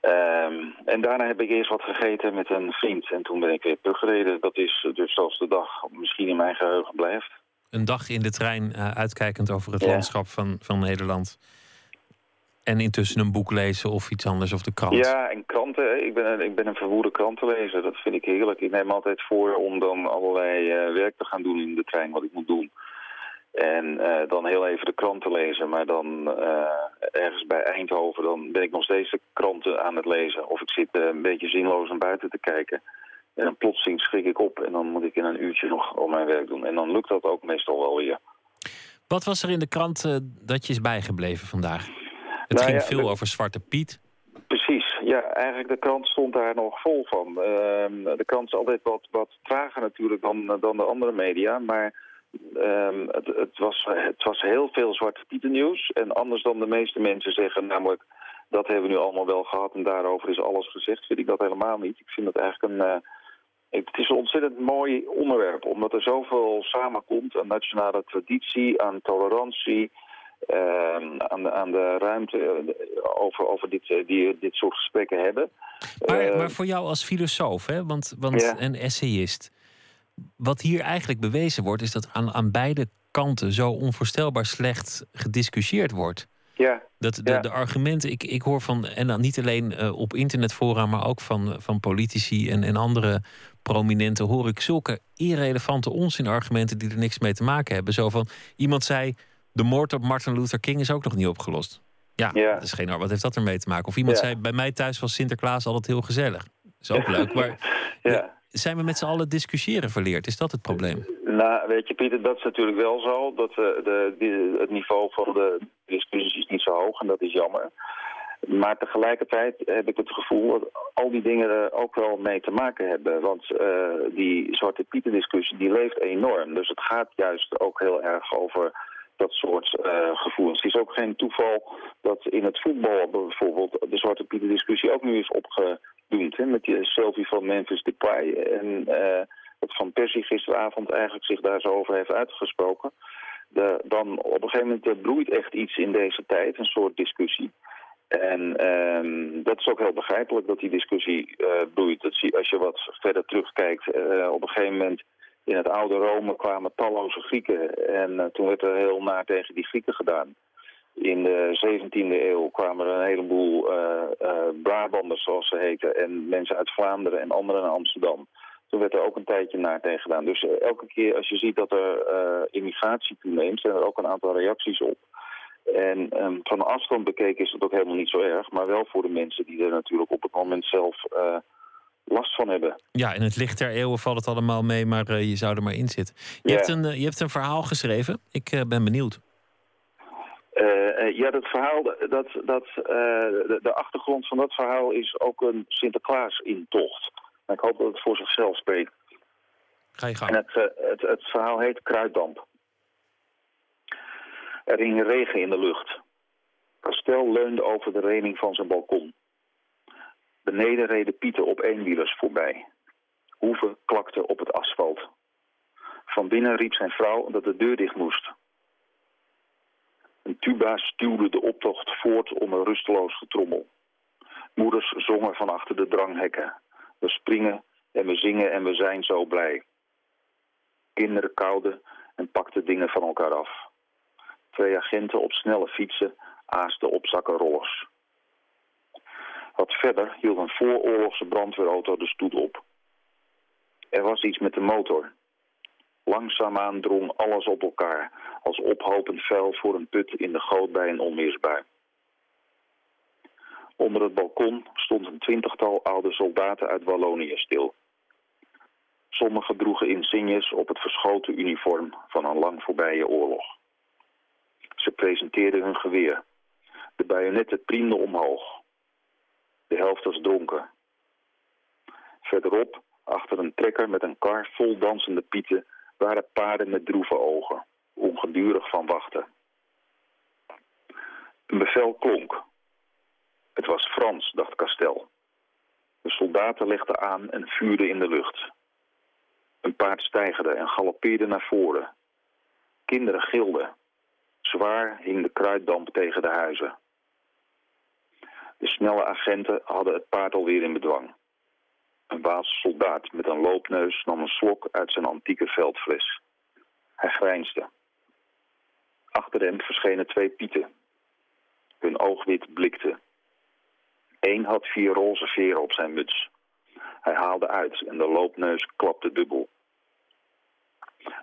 Ehm, en daarna heb ik eerst wat gegeten met een vriend. En toen ben ik weer teruggereden. Dat is dus zoals de dag misschien in mijn geheugen blijft.
Een dag in de trein uh, uitkijkend over het landschap van, van Nederland. En intussen een boek lezen of iets anders of de krant.
Ja, en kranten. Ik ben, een, ik ben een verwoede krantenlezer. Dat vind ik heerlijk. Ik neem altijd voor om dan allerlei uh, werk te gaan doen in de trein, wat ik moet doen. En uh, dan heel even de kranten lezen. Maar dan uh, ergens bij Eindhoven, dan ben ik nog steeds de kranten aan het lezen. Of ik zit uh, een beetje zinloos naar buiten te kijken. En dan plotseling schrik ik op en dan moet ik in een uurtje nog al mijn werk doen. En dan lukt dat ook meestal wel weer.
Wat was er in de krant dat je is bijgebleven vandaag? Het nou ging ja, veel de... over Zwarte Piet.
Precies, ja, eigenlijk de krant stond daar nog vol van. Ehm, de krant is altijd wat, wat trager natuurlijk dan, dan de andere media, maar... Um, het, het, was, het was heel veel zwarte pieten nieuws. En anders dan de meeste mensen zeggen, namelijk dat hebben we nu allemaal wel gehad en daarover is alles gezegd, vind ik dat helemaal niet. Ik vind dat eigenlijk een... Uh, het is een ontzettend mooi onderwerp, omdat er zoveel samenkomt aan nationale traditie, aan tolerantie, uh, aan, de, aan de ruimte over, over dit, die, dit soort gesprekken hebben.
Maar, uh, maar voor jou als filosoof, hè? Want, want ja. een essayist wat hier eigenlijk bewezen wordt, is dat aan, aan beide kanten zo onvoorstelbaar slecht gediscussieerd wordt.
Ja.
Dat de,
ja.
de argumenten, ik, ik hoor van, en dan niet alleen uh, op internetfora, maar ook van, van politici en, en andere prominenten, hoor ik zulke irrelevante onzinargumenten die er niks mee te maken hebben. Zo van, iemand zei, de moord op Martin Luther King is ook nog niet opgelost. Ja,
ja.
Dat is geen, wat heeft dat ermee te maken? Of iemand zei, bij mij thuis was Sinterklaas altijd heel gezellig. Is ook leuk, maar...
ja
zijn we met z'n allen discussiëren verleerd? Is dat het probleem?
Nou, weet je Pieter, dat is natuurlijk wel zo. Dat, uh, de, die, het niveau van de discussies is niet zo hoog en dat is jammer. Maar tegelijkertijd heb ik het gevoel dat al die dingen er ook wel mee te maken hebben. Want uh, die Zwarte Pieten discussie die leeft enorm. Dus het gaat juist ook heel erg over dat soort uh, gevoelens. Het is ook geen toeval dat in het voetbal bijvoorbeeld de Zwarte Pieten discussie ook nu is Hè, met die selfie van Memphis Depay. En uh, dat Van Persie gisteravond eigenlijk zich daar zo over heeft uitgesproken. De, dan op een gegeven moment broeit echt iets in deze tijd, een soort discussie. En um, dat is ook heel begrijpelijk dat die discussie uh, bloeit. Dat zie, als je wat verder terugkijkt, uh, op een gegeven moment in het oude Rome kwamen talloze Grieken. En toen werd er heel naar tegen die Grieken gedaan. In de 17e eeuw kwamen er een heleboel uh, uh, Brabanders, zoals ze heten, en mensen uit Vlaanderen en anderen naar Amsterdam. Toen werd er ook een tijdje naar tegen gedaan. Dus uh, elke keer als je ziet dat er immigratie toeneemt, zijn er ook een aantal reacties op. En um, van afstand bekeken is het ook helemaal niet zo erg, maar wel voor de mensen die er natuurlijk op het moment zelf last van hebben.
Ja, in het licht der eeuwen valt het allemaal mee, maar uh, je zou er maar in zitten. Je,
Ja.
hebt, een, uh, je hebt een verhaal geschreven. Ik ben benieuwd.
Uh, ja, dat verhaal, dat, dat, de, de, achtergrond van dat verhaal is ook een Sinterklaas-intocht. Ik hoop dat het voor zichzelf spreekt.
Ga je gang.
En het, het, het verhaal heet Kruiddamp. Er hing regen in de lucht. Kastel leunde over de reling van zijn balkon. Beneden reden Pieten op eenwielers voorbij. Hoeven klakte op het asfalt. Van binnen riep zijn vrouw dat de deur dicht moest. Een tuba stuwde de optocht voort onder rusteloos getrommel. Moeders zongen van achter de dranghekken. We springen en we zingen en we zijn zo blij. Kinderen kouden en pakten dingen van elkaar af. Twee agenten op snelle fietsen aasten op zakken rollers. Wat verder hield een vooroorlogse brandweerauto de stoet op. Er was iets met de motor. Langzaamaan drong alles op elkaar, als ophopend vuil voor een put in de goot bij een onweersbui. Onder het balkon stond een twintigtal oude soldaten uit Wallonië stil. Sommigen droegen insignes op het verschoten uniform van een lang voorbije oorlog. Ze presenteerden hun geweer. De bajonetten priemden omhoog. De helft was dronken. Verderop, achter een trekker met een kar vol dansende pieten, waren paarden met droeve ogen, ongedurig van wachten. Een bevel klonk. Het was Frans, dacht Kastel. De soldaten legden aan en vuurden in de lucht. Een paard stijgerde en galoppeerde naar voren. Kinderen gilden. Zwaar hing de kruiddamp tegen de huizen. De snelle agenten hadden het paard alweer in bedwang. Een Waalse soldaat met een loopneus nam een slok uit zijn antieke veldfles. Hij grijnsde. Achter hem verschenen twee pieten. Hun oogwit blikte. Eén had vier roze veren op zijn muts. Hij haalde uit en de loopneus klapte dubbel.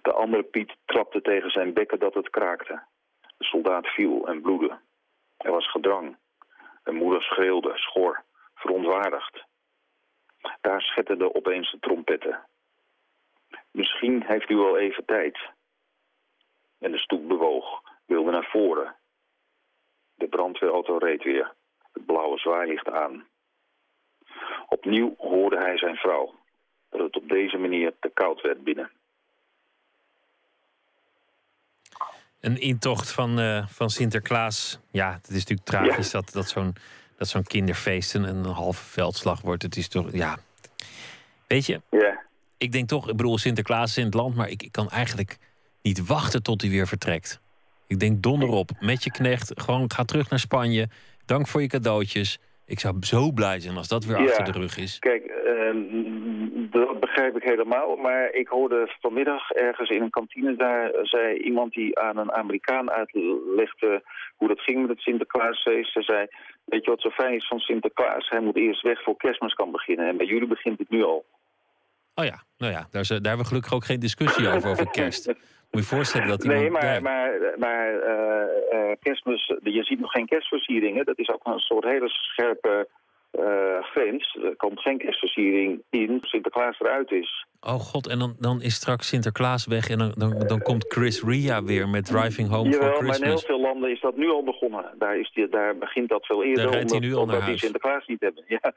De andere Piet trapte tegen zijn bekken dat het kraakte. De soldaat viel en bloedde. Er was gedrang. De moeder schreeuwde, schor, verontwaardigd. Daar schetterden opeens de trompetten. Misschien heeft u wel even tijd. En de stoep bewoog, wilde naar voren. De brandweerauto reed weer, het blauwe zwaailicht aan. Opnieuw hoorde hij zijn vrouw, dat het op deze manier te koud werd binnen.
Een intocht van, uh, van Sinterklaas. Ja, het is natuurlijk tragisch dat, dat zo'n dat zo'n kinderfeest een, een halve veldslag wordt. Het is toch, ja. Weet je,
ja.
ik denk toch, ik bedoel, Sinterklaas is in het land, maar ik, ik kan eigenlijk niet wachten tot hij weer vertrekt. Ik denk donder op, met je knecht, gewoon ga terug naar Spanje. Dank voor je cadeautjes. Ik zou zo blij zijn als dat weer achter de rug is.
Kijk, uh, dat begrijp ik helemaal. Maar ik hoorde vanmiddag ergens in een kantine... daar zei iemand die aan een Amerikaan uitlegde... hoe dat ging met het Sinterklaasfeest. Ze zei, weet je wat zo fijn is van Sinterklaas? Hij moet eerst weg voor kerstmis kan beginnen. En bij jullie begint het nu al.
Oh ja, nou ja, daar, is, daar hebben we gelukkig ook geen discussie over, over kerst. Moet je voorstellen dat
iemand... Nee, maar, maar, maar uh, uh, kerstmis, je ziet nog geen kerstversieringen. Dat is ook een soort hele scherpe grens. Er komt geen kerstversiering in, Sinterklaas eruit is.
Oh god, en dan, dan is straks Sinterklaas weg en dan, dan, dan komt Chris Ria weer met Driving Home
Jawel,
for Christmas.
maar in heel veel landen is dat nu al begonnen. Daar, is die, daar begint dat veel eerder,
daar omdat,
nu al omdat die Sinterklaas niet hebben. Ja.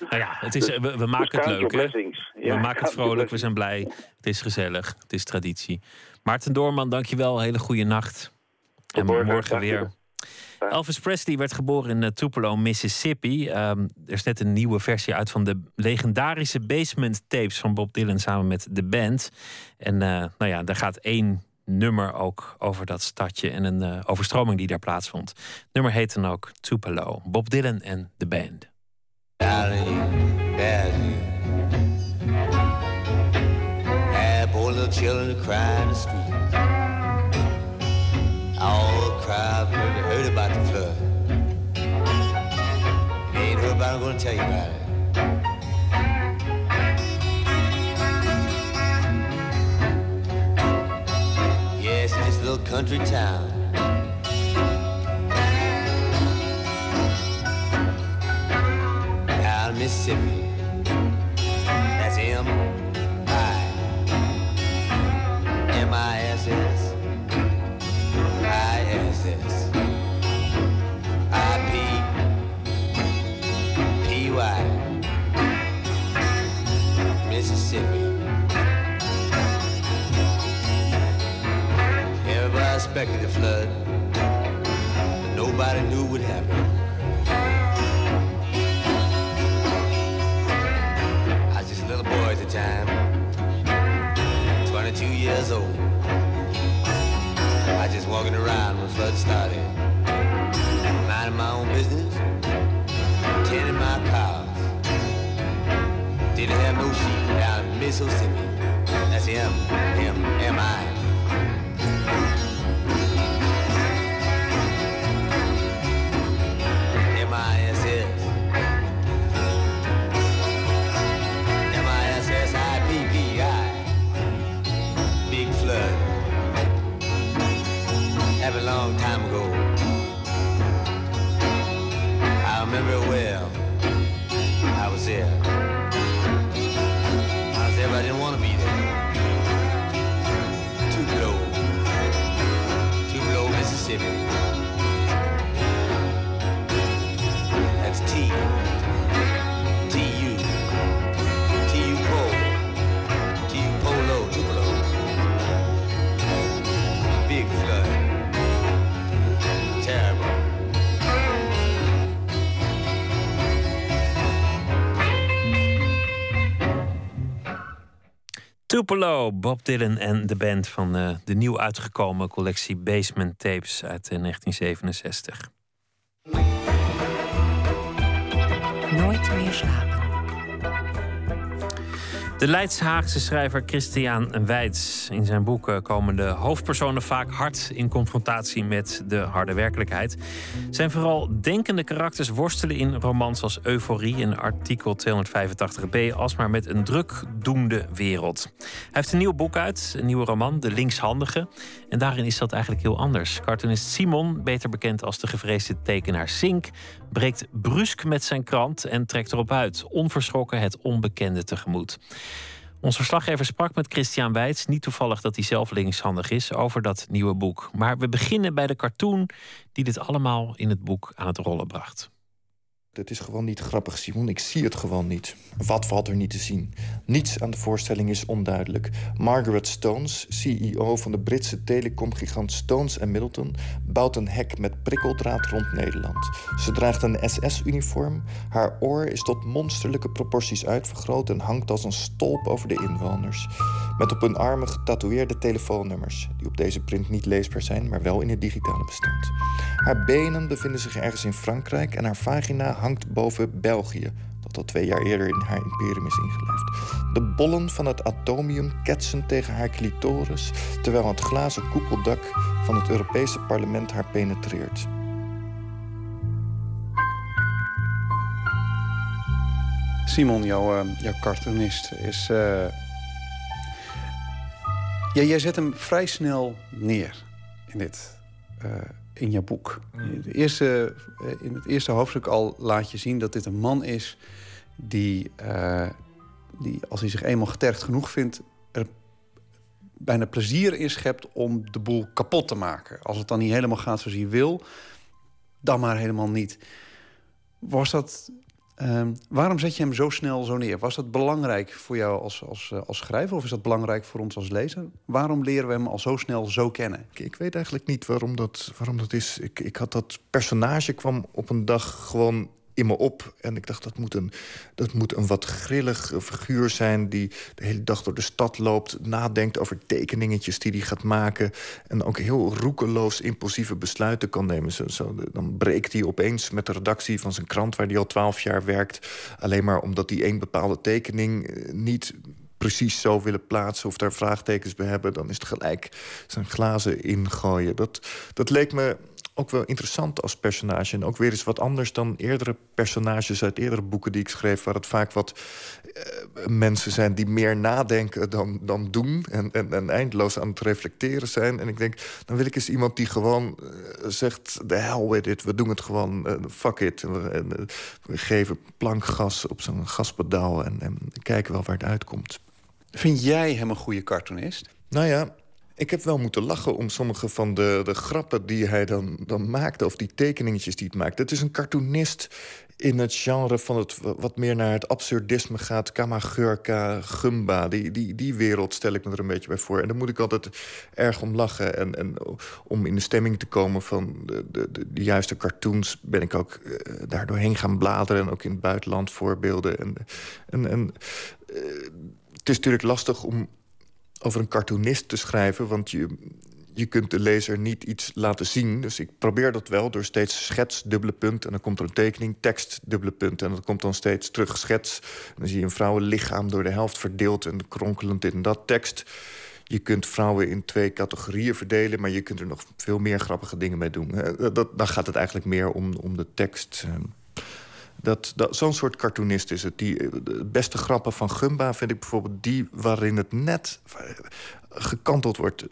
Nou ja, het is, we, we maken het leuk, hè? Ja, we maken het vrolijk, we zijn blij. Het is gezellig, het is traditie. Maarten Doorman, dankjewel. Hele goede nacht. En morgen weer. Elvis Presley werd geboren in Tupelo, Mississippi. Um, er is net een nieuwe versie uit van de legendarische Basement Tapes van Bob Dylan samen met de band. En uh, nou ja, daar gaat één nummer ook over dat stadje en een uh, overstroming die daar plaatsvond. Het nummer heet dan ook Tupelo. Bob Dylan en de band. Darling, darling. Poor little children crying tell you about it. Yes, in this little country town. Down Mississippi. That's M I M I S S I S S. Mississippi Everybody expected a flood But nobody knew what happened I was just a little boy at the time 22 years old. I just walking around when flood started. Minding my own business, tending my cows. Didn't have no sheep so. That's him, him, am I. Tupelo, Bob Dylan en de band van uh, de nieuw uitgekomen collectie Basement Tapes uit uh, 1967.
Nooit meer slapen.
De Leidshaagse schrijver Christian Weitz. In zijn boeken komen de hoofdpersonen vaak hard in confrontatie met de harde werkelijkheid. Zijn vooral denkende karakters worstelen in romans als Euforie en artikel 285b alsmaar met een drukdoende wereld. Hij heeft een nieuw boek uit, een nieuwe roman, De Linkshandige. En daarin is dat eigenlijk heel anders. Cartoonist Simon, beter bekend als de gevreesde tekenaar Sink, breekt brusk met zijn krant en trekt erop uit, onverschrokken het onbekende tegemoet. Ons verslaggever sprak met Christian Weits, niet toevallig dat hij zelf linkshandig is, over dat nieuwe boek. Maar we beginnen bij de cartoon die dit allemaal in het boek aan het rollen bracht.
Het is gewoon niet grappig, Simon. Ik zie het gewoon niet. Wat valt er niet te zien? Niets aan de voorstelling is onduidelijk. Margaret Stones, CEO van de Britse telecomgigant Stones Middleton... bouwt een hek met prikkeldraad rond Nederland. Ze draagt een SS-uniform. Haar oor is tot monsterlijke proporties uitvergroot... en hangt als een stolp over de inwoners. Met op hun armen getatoeëerde telefoonnummers... die op deze print niet leesbaar zijn, maar wel in het digitale bestand. Haar benen bevinden zich ergens in Frankrijk... en haar vagina hangt boven België, dat al twee jaar eerder in haar imperium is ingelijfd. De bollen van het atomium ketsen tegen haar clitoris, terwijl het glazen koepeldak van het Europese parlement haar penetreert.
Simon, jouw, uh, jouw cartoonist, is. Uh... Ja, jij zet hem vrij snel neer in dit. Uh, in je boek. Mm. De eerste, eh, in het eerste hoofdstuk al laat je zien dat dit een man is die, uh, die als hij zich eenmaal getergd genoeg vindt, er bijna plezier in schept om de boel kapot te maken. Als het dan niet helemaal gaat zoals hij wil, dan maar helemaal niet. Was dat Ehm, waarom zet je hem zo snel zo neer? Was dat belangrijk voor jou als, als, eh, als schrijver of is dat belangrijk voor ons als lezer? Waarom leren we hem al zo snel zo kennen?
Ik, ik weet eigenlijk niet waarom dat, waarom dat is. Ik, ik had dat personage kwam op een dag gewoon me op. En ik dacht, dat moet, een, dat moet een wat grillig figuur zijn... die de hele dag door de stad loopt, nadenkt over tekeningetjes die hij gaat maken... en ook heel roekeloos impulsieve besluiten kan nemen. Zo, zo, dan breekt hij opeens met de redactie van zijn krant... waar hij al twaalf jaar werkt, alleen maar omdat hij één bepaalde tekening eh, niet precies zo willen plaatsen of daar vraagtekens bij hebben... dan is het gelijk zijn glazen ingooien. Dat, dat leek me ook wel interessant als personage. En ook weer eens wat anders dan eerdere personages uit eerdere boeken die ik schreef... waar het vaak wat uh, mensen zijn die meer nadenken dan, dan doen... En, en, en, eindeloos aan het reflecteren zijn. En ik denk, dan wil ik eens iemand die gewoon uh, zegt... the hell with it, we doen het gewoon, uh, fuck it. En, we geven plankgas op zo'n gaspedaal en, en kijken wel waar het uitkomt.
Vind jij hem een goede cartoonist?
Nou ja, ik heb wel moeten lachen om sommige van de, de grappen die hij dan, dan maakte... of die tekeningetjes die het maakte. Het is een cartoonist in het genre van het wat meer naar het absurdisme gaat. Kamagurka, Gumba, die, die, die wereld stel ik me er een beetje bij voor. En daar moet ik altijd erg om lachen. En, en om in de stemming te komen van de, de, de, juiste cartoons... ben ik ook uh, daar doorheen gaan bladeren. En ook in het buitenland voorbeelden. En, en, en uh, het is natuurlijk lastig om over een cartoonist te schrijven... want je, je kunt de lezer niet iets laten zien. Dus ik probeer dat wel door steeds schets, dubbele punt... en dan komt er een tekening, tekst, dubbele punt... en dat komt dan steeds terug schets. En dan zie je een vrouwenlichaam door de helft verdeeld... en kronkelend in dat tekst. Je kunt vrouwen in twee categorieën verdelen... maar je kunt er nog veel meer grappige dingen mee doen. Dat, dan gaat het eigenlijk meer om, om de tekst... Dat, dat, Zo'n soort cartoonist is het. Die, de beste grappen van Gumba vind ik bijvoorbeeld die waarin het net gekanteld wordt.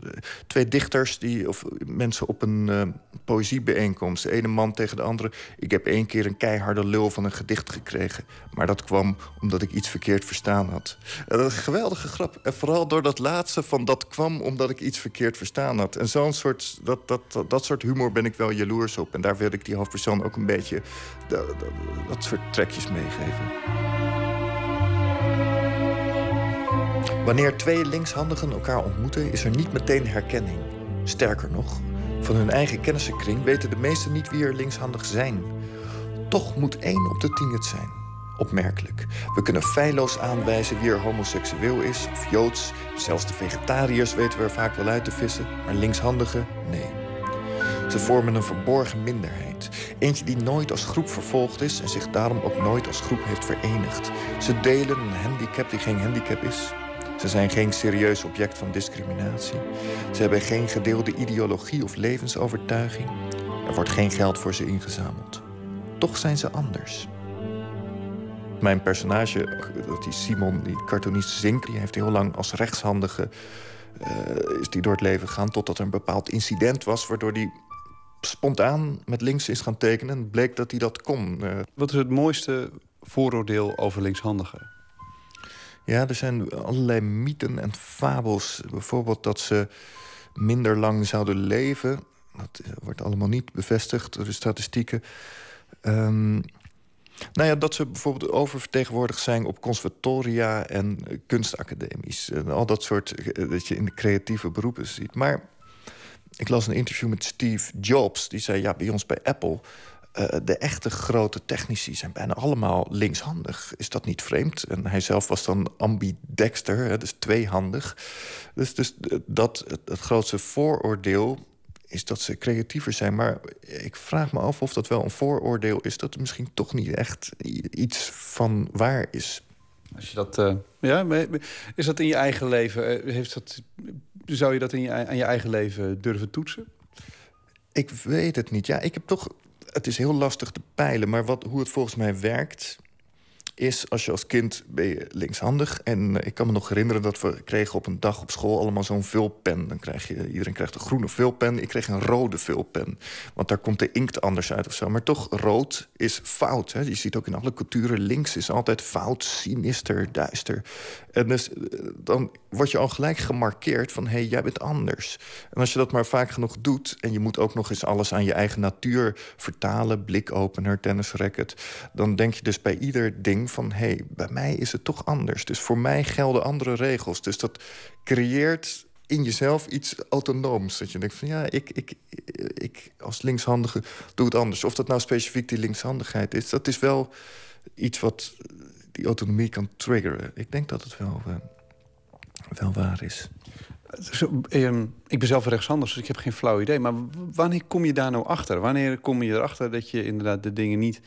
Twee dichters die, of mensen op een uh, poëziebijeenkomst. De ene man tegen de andere. Ik heb één keer een keiharde lul van een gedicht gekregen. Maar dat kwam omdat ik iets verkeerd verstaan had. is een geweldige grap. En vooral door dat laatste van dat kwam omdat ik iets verkeerd verstaan had. En zo'n soort, dat, dat, dat, dat, soort humor ben ik wel jaloers op. En daar wil ik die hoofdpersoon ook een beetje dat, dat, dat soort trekjes meegeven. Wanneer twee linkshandigen elkaar ontmoeten, is er niet meteen herkenning. Sterker nog, van hun eigen kennissenkring weten de meesten niet wie er linkshandig zijn. Toch moet één op de tien het zijn. Opmerkelijk. We kunnen feilloos aanwijzen wie er homoseksueel is of joods. Zelfs de vegetariërs weten we er vaak wel uit te vissen, maar linkshandigen, nee. Ze vormen een verborgen minderheid. Eentje die nooit als groep vervolgd is en zich daarom ook nooit als groep heeft verenigd. Ze delen een handicap die geen handicap is. Ze zijn geen serieus object van discriminatie. Ze hebben geen gedeelde ideologie of levensovertuiging. Er wordt geen geld voor ze ingezameld. Toch zijn ze anders. Mijn personage, dat is Simon, die cartoonist Zink... die heeft heel lang als rechtshandige uh, is die door het leven gegaan... totdat er een bepaald incident was... waardoor hij spontaan met links is gaan tekenen. En bleek dat hij dat kon. Uh,
Wat is het mooiste vooroordeel over linkshandigen?
Ja, er zijn allerlei mythen en fabels. Bijvoorbeeld dat ze minder lang zouden leven. Dat wordt allemaal niet bevestigd door de statistieken. Um, nou ja, dat ze bijvoorbeeld oververtegenwoordigd zijn op conservatoria en kunstacademies. En al dat soort eh, dat je in de creatieve beroepen ziet. Maar ik las een interview met Steve Jobs. Die zei, ja, bij ons bij Apple... Uh, de echte grote technici zijn bijna allemaal linkshandig. Is dat niet vreemd? En hij zelf was dan ambidexter, dus tweehandig. Dus, dus dat, het, het grootste vooroordeel is dat ze creatiever zijn. Maar ik vraag me af of dat wel een vooroordeel is... dat er misschien toch niet echt iets van waar is.
Als je dat, uh, ja, is dat in je eigen leven? Eh, heeft dat, zou je dat in je, aan je eigen leven durven toetsen?
Ik weet het niet. Ja, ik heb toch. Het is heel lastig te peilen, maar wat, hoe het volgens mij werkt is als je als kind ben je linkshandig. En eh, ik kan me nog herinneren dat we kregen op een dag op school allemaal zo'n vulpen. Dan krijg je, iedereen krijgt een groene vulpen. Ik kreeg een rode vulpen. Want daar komt de inkt anders uit of zo. Maar toch, rood is fout. Hè? Je ziet ook in alle culturen, links is altijd fout, sinister, duister. En dus eh, dan word je al gelijk gemarkeerd van... hé, hey, jij bent anders. En als je dat maar vaak genoeg doet... en je moet ook nog eens alles aan je eigen natuur vertalen... blikopener, tennisracket... dan denk je dus bij ieder ding van... hé, hey, bij mij is het toch anders. Dus voor mij gelden andere regels. Dus dat creëert in jezelf iets autonooms. Dat je denkt van ja, ik, ik, ik als linkshandige doe het anders. Of dat nou specifiek die linkshandigheid is... dat is wel iets wat die autonomie kan triggeren. Ik denk dat het wel, uh, wel waar is.
Ehm, ik ben zelf rechtshandig, dus ik heb geen flauw idee. Maar wanneer kom je daar nou achter? Wanneer kom je erachter dat je inderdaad de dingen niet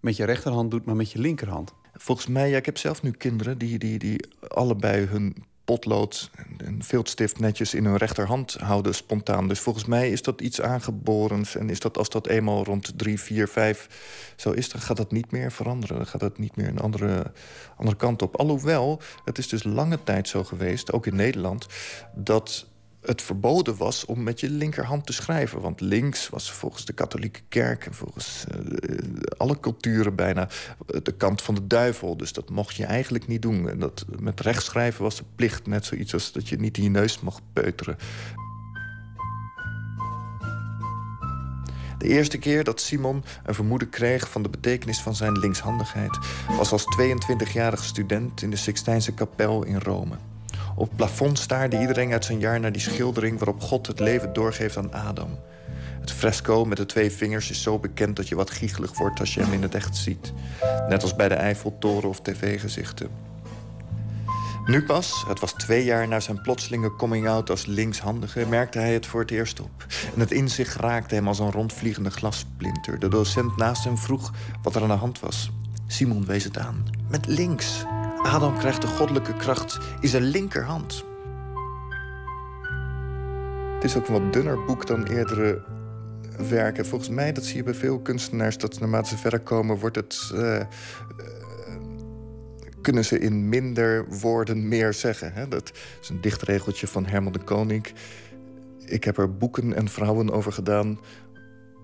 met je rechterhand doet, maar met je linkerhand?
Volgens mij, ja, ik heb zelf nu kinderen die, die, die allebei hun potlood en viltstift netjes in hun rechterhand houden spontaan. Dus volgens mij is dat iets aangeborens. En is dat als dat eenmaal rond drie, vier, vijf zo is... dan gaat dat niet meer veranderen. Dan gaat dat niet meer een andere, andere kant op. Alhoewel, het is dus lange tijd zo geweest, ook in Nederland... dat het verboden was om met je linkerhand te schrijven. Want links was volgens de katholieke kerk... en volgens uh, alle culturen bijna de kant van de duivel. Dus dat mocht je eigenlijk niet doen. En dat, met rechts schrijven was de plicht net zoiets als dat je niet in je neus mocht peuteren. De eerste keer dat Simon een vermoeden kreeg van de betekenis van zijn linkshandigheid... was als 22-jarige student in de Sixtijnse kapel in Rome. Op het plafond staarde iedereen uit zijn jaar naar die schildering waarop God het leven doorgeeft aan Adam. Het fresco met de twee vingers is zo bekend dat je wat giechelig wordt als je hem in het echt ziet. Net als bij de Eiffeltoren of tv-gezichten. Nu pas, het was twee jaar na zijn plotselinge coming-out als linkshandige, merkte hij het voor het eerst op. En het inzicht raakte hem als een rondvliegende glassplinter. De docent naast hem vroeg wat er aan de hand was. Simon wees het aan. Met links. Adam krijgt de goddelijke kracht in zijn linkerhand. Het is ook een wat dunner boek dan eerdere werken. Volgens mij, dat zie je bij veel kunstenaars... dat naarmate ze verder komen, wordt het... Uh, kunnen ze in minder woorden meer zeggen. Hè? Dat is een dichtregeltje van Herman de Koning. Ik heb er boeken en vrouwen over gedaan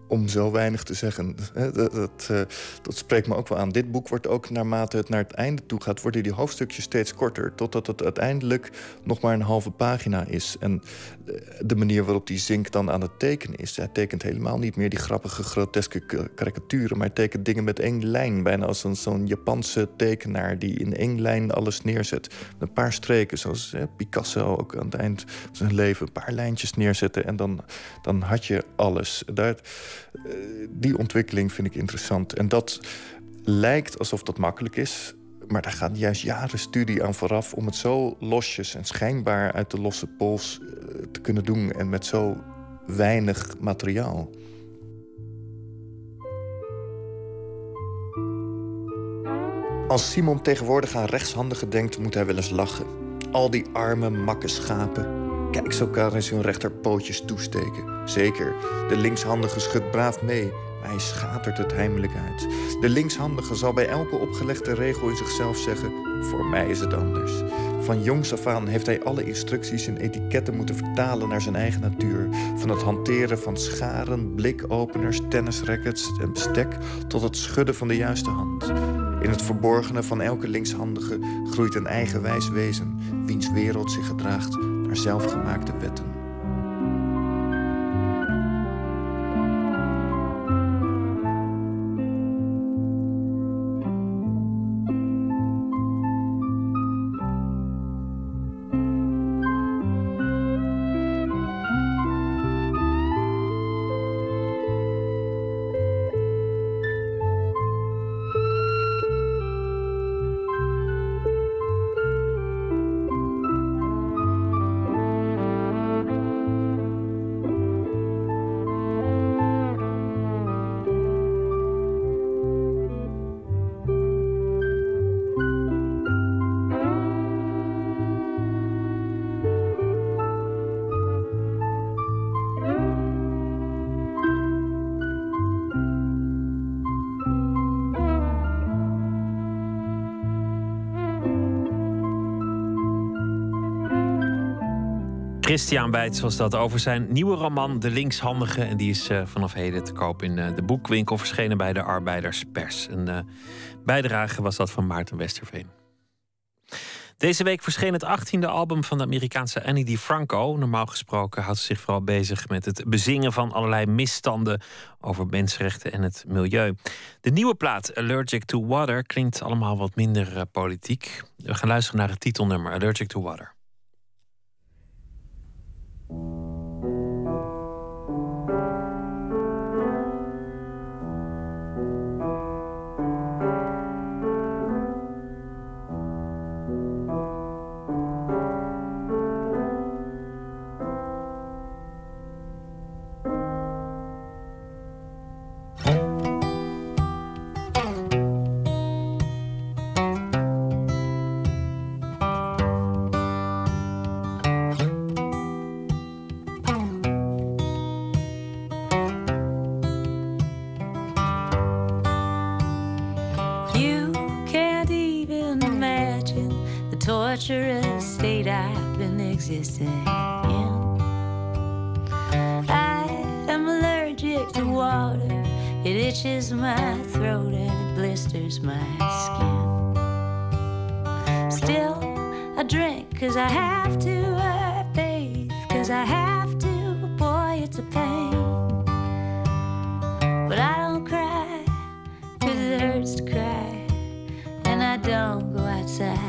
om zo weinig te zeggen. Dat, eh, dat, spreekt me ook wel aan. Dit boek wordt ook naarmate het naar het einde toe gaat... worden die hoofdstukjes steeds korter... totdat het uiteindelijk nog maar een halve pagina is. En eh, de manier waarop die Zink dan aan het tekenen is... hij tekent helemaal niet meer die grappige, groteske karikaturen... maar hij tekent dingen met één lijn. Bijna als zo'n Japanse tekenaar die in één lijn alles neerzet. Een paar streken, zoals Picasso ook aan het eind van zijn leven... een paar lijntjes neerzetten en dan, dan had je alles. Daar, die ontwikkeling vind ik interessant. En dat lijkt alsof dat makkelijk is. Maar daar gaat juist jaren studie aan vooraf om het zo losjes en schijnbaar uit de losse pols eh, te kunnen doen en met zo weinig materiaal. Als Simon tegenwoordig aan rechtshandigen denkt, moet hij wel eens lachen. Al die arme, makke schapen. Kijk ze elkaar eens hun rechterpootjes toesteken. Zeker, de linkshandige schudt braaf mee, maar hij schatert het heimelijk uit. De linkshandige zal bij elke opgelegde regel in zichzelf zeggen... voor mij is het anders. Van jongs af aan heeft hij alle instructies en etiketten moeten vertalen naar zijn eigen natuur. Van het hanteren van scharen, blikopeners, tennisrackets en bestek... tot het schudden van de juiste hand. In het verborgene van elke linkshandige groeit een eigenwijs wezen... wiens wereld zich gedraagt naar zelfgemaakte wetten.
Christian Bijts was dat over zijn nieuwe roman De Linkshandige. En die is uh, vanaf heden te koop in uh, de boekwinkel, verschenen bij de Arbeiderspers. Een uh, bijdrage was dat van Maarten Westerveen. Deze week verscheen het 18e album van de Amerikaanse Annie DiFranco. Normaal gesproken houdt ze zich vooral bezig met het bezingen van allerlei misstanden over mensenrechten en het milieu. De nieuwe plaat Allergic to Water klinkt allemaal wat minder politiek. We gaan luisteren naar het titelnummer Allergic to Water. Thank you. Been existing in. I am allergic to water, it itches my throat and it blisters my skin. Still, I drink cause I have to, I bathe cause I have to, boy, it's a pain. But I don't cry cause it hurts to cry, and I don't go outside.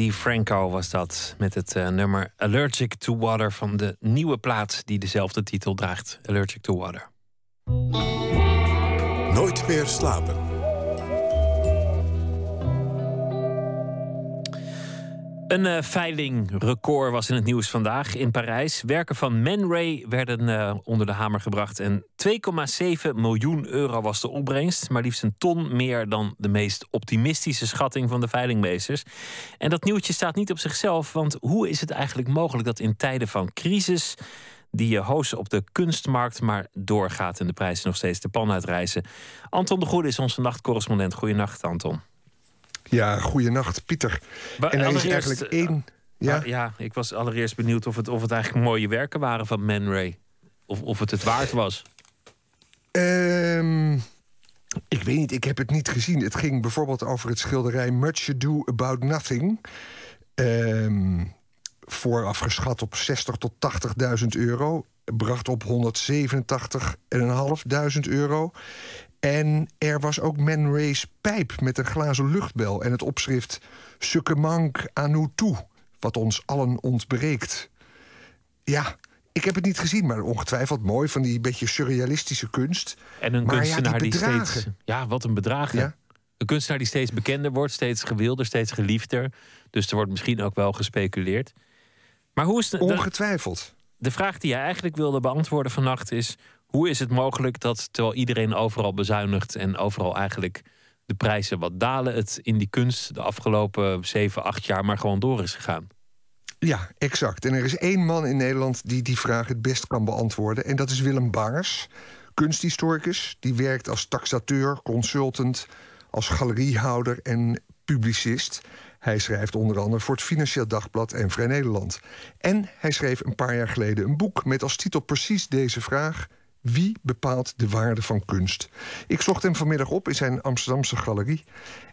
DiFranco was dat met het eh, nummer Allergic to Water van de nieuwe plaat die dezelfde titel draagt, Allergic to Water.
Nooit meer slapen.
Een eh, veilingrecord was in het nieuws vandaag in Parijs. Werken van Man Ray werden eh, onder de hamer gebracht. En 2,7 miljoen euro was de opbrengst. Maar liefst een ton meer dan de meest optimistische schatting van de veilingmeesters. En dat nieuwtje staat niet op zichzelf. Want hoe is het eigenlijk mogelijk dat in tijden van crisis. die uh, hoos op de kunstmarkt maar doorgaat en de prijzen nog steeds de pan uitreizen? Anton de Goede is onze nachtcorrespondent. Goedenacht, Anton.
Ja, goeienacht, Pieter.
Maar
en hij is eigenlijk één...
Ja?
Ja,
ja, ik was allereerst benieuwd of het, of het eigenlijk mooie werken waren van Man Ray. Of, of het het waard was.
Ehm, ik weet niet, ik heb het niet gezien. Het ging bijvoorbeeld over het schilderij Much Ado About Nothing. Ehm vooraf geschat op 60 tot 80.000 euro. Bracht op 187.500 euro. En er was ook Man Ray's pijp met een glazen luchtbel... en het opschrift Sukke mank à nous toe, wat ons allen ontbreekt. Ja, ik heb het niet gezien, maar ongetwijfeld mooi... van die beetje surrealistische kunst.
En een
Maar ja,
kunstenaar
die
die,
bedragen.
steeds. Ja, wat een bedrag. hè?
Ja.
Een kunstenaar die steeds bekender wordt, steeds gewilder, steeds geliefder. Dus er wordt misschien ook wel gespeculeerd. Maar hoe is de, de,
Ongetwijfeld.
de vraag die jij eigenlijk wilde beantwoorden vannacht is: hoe is het mogelijk dat terwijl iedereen overal bezuinigt en overal eigenlijk de prijzen wat dalen, het in die kunst de afgelopen 7, 8 jaar maar gewoon door is gegaan?
Ja, exact. En er is één man in Nederland die die vraag het best kan beantwoorden. En dat is Willem Baars, kunsthistoricus. Die werkt als taxateur, consultant, als galeriehouder en publicist. Hij schrijft onder andere voor het Financieel Dagblad en Vrij Nederland. En hij schreef een paar jaar geleden een boek met als titel precies deze vraag: Wie bepaalt de waarde van kunst? Ik zocht hem vanmiddag op in zijn Amsterdamse galerie.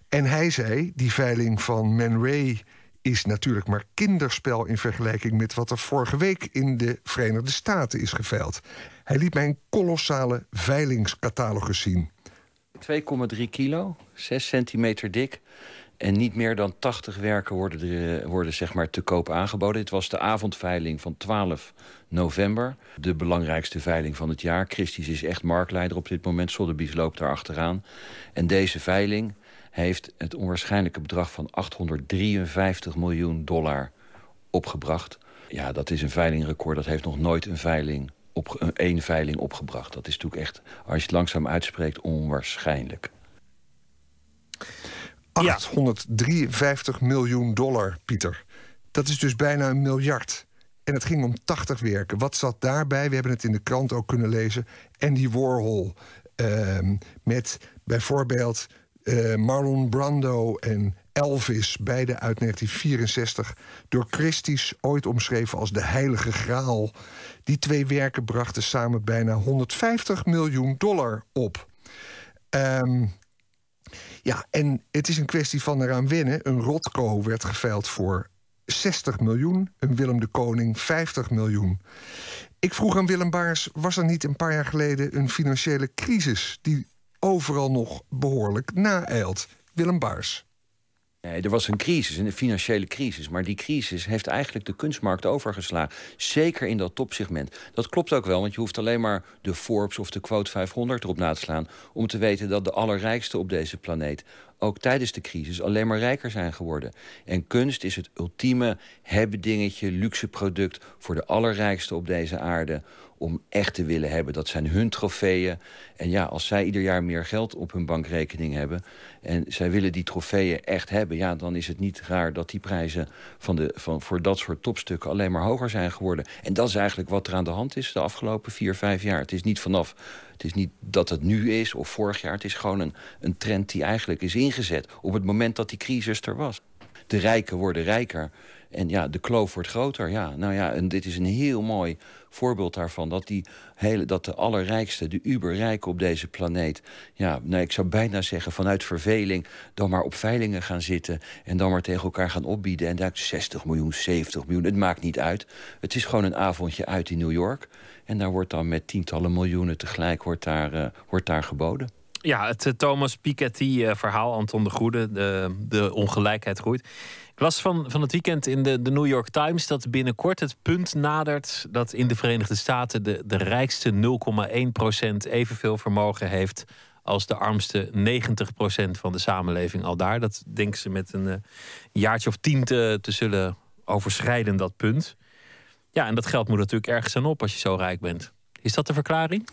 En hij zei: Die veiling van Man Ray is natuurlijk maar kinderspel in vergelijking met wat er vorige week in de Verenigde Staten is geveild. Hij liet mij een kolossale veilingscatalogus zien.
2,3 kilo, 6 centimeter dik. En niet meer dan 80 werken worden, er, worden zeg maar te koop aangeboden. Dit was de avondveiling van 12 november. De belangrijkste veiling van het jaar. Christie's is echt marktleider op dit moment. Sotheby's loopt daar achteraan. En deze veiling heeft het onwaarschijnlijke bedrag van 853 miljoen dollar opgebracht. Ja, dat is een veilingrecord. Dat heeft nog nooit een veiling op, één veiling opgebracht. Dat is natuurlijk echt, als je het langzaam uitspreekt, onwaarschijnlijk.
853 miljoen dollar, Pieter. Dat is dus bijna een miljard. En het ging om 80 werken. Wat zat daarbij? We hebben het in de krant ook kunnen lezen. Andy Warhol. ehm, met bijvoorbeeld eh, Marlon Brando en Elvis, beide uit 1964, door Christie's ooit omschreven als de heilige graal. Die twee werken brachten samen bijna 150 miljoen dollar op. Ehm, ja, en het is een kwestie van eraan wennen. Een Rotko werd geveild voor 60 miljoen, een Willem de Koning 50 miljoen. Ik vroeg aan Willem Baars, was er niet een paar jaar geleden een financiële crisis die overal nog behoorlijk naeilt? Willem Baars.
Nee, er was een crisis, een financiële crisis. Maar die crisis heeft eigenlijk de kunstmarkt overgeslagen. Zeker in dat topsegment. Dat klopt ook wel, want je hoeft alleen maar de Forbes of de Quote 500 erop na te slaan... om te weten dat de allerrijkste op deze planeet ook tijdens de crisis alleen maar rijker zijn geworden. En kunst is het ultieme hebben dingetje, luxe product... voor de allerrijkste op deze aarde om echt te willen hebben. Dat zijn hun trofeeën. En ja, als zij ieder jaar meer geld op hun bankrekening hebben... en zij willen die trofeeën echt hebben... ja, dan is het niet raar dat die prijzen van de, van, voor dat soort topstukken... alleen maar hoger zijn geworden. En dat is eigenlijk wat er aan de hand is de afgelopen vier, vijf jaar. Het is niet vanaf... Het is niet dat het nu is of vorig jaar. Het is gewoon een, een trend die eigenlijk is ingezet... op het moment dat die crisis er was. De rijken worden rijker... En ja, de kloof wordt groter. Ja, nou ja, en dit is een heel mooi voorbeeld daarvan. Dat, die hele, dat de allerrijkste, de uberrijken op deze planeet... ja, nou, ik zou bijna zeggen vanuit verveling... dan maar op veilingen gaan zitten en dan maar tegen elkaar gaan opbieden. En daar 60 miljoen, 70 miljoen, het maakt niet uit. Het is gewoon een avondje uit in New York. En daar wordt dan met tientallen miljoenen tegelijk wordt daar, uh, wordt daar geboden.
Ja, het uh, Thomas Piketty-verhaal, uh, Anton de Goede, de, de ongelijkheid groeit. Ik las van, van het weekend in de, de New York Times dat binnenkort het punt nadert dat in de Verenigde Staten de, de rijkste 0,1% evenveel vermogen heeft als de armste 90% van de samenleving al daar. Dat denken ze met een uh, jaartje of tien te, te zullen overschrijden, dat punt. Ja, en dat geld moet natuurlijk ergens aan op als je zo rijk bent. Is dat de verklaring?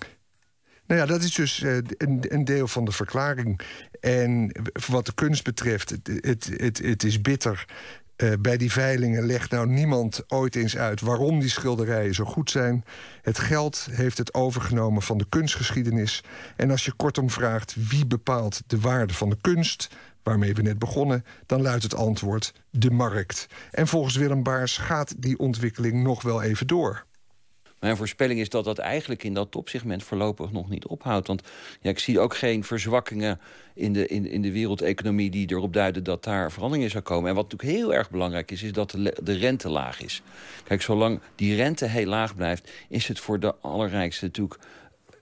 Nou ja, dat is dus uh, een, een, deel van de verklaring. En wat de kunst betreft, het, het, het, is bitter. Uh, bij die veilingen legt nou niemand ooit eens uit waarom die schilderijen zo goed zijn. Het geld heeft het overgenomen van de kunstgeschiedenis. En als je kortom vraagt wie bepaalt de waarde van de kunst, waarmee we net begonnen, dan luidt het antwoord de markt. En volgens Willem Baars gaat die ontwikkeling nog wel even door.
Mijn voorspelling is dat dat eigenlijk in dat topsegment voorlopig nog niet ophoudt. Want ja, ik zie ook geen verzwakkingen in de, in, in de wereldeconomie die erop duiden dat daar verandering in zou komen. En wat natuurlijk heel erg belangrijk is, is dat de, de rente laag is. Kijk, zolang die rente heel laag blijft, is het voor de allerrijkste natuurlijk.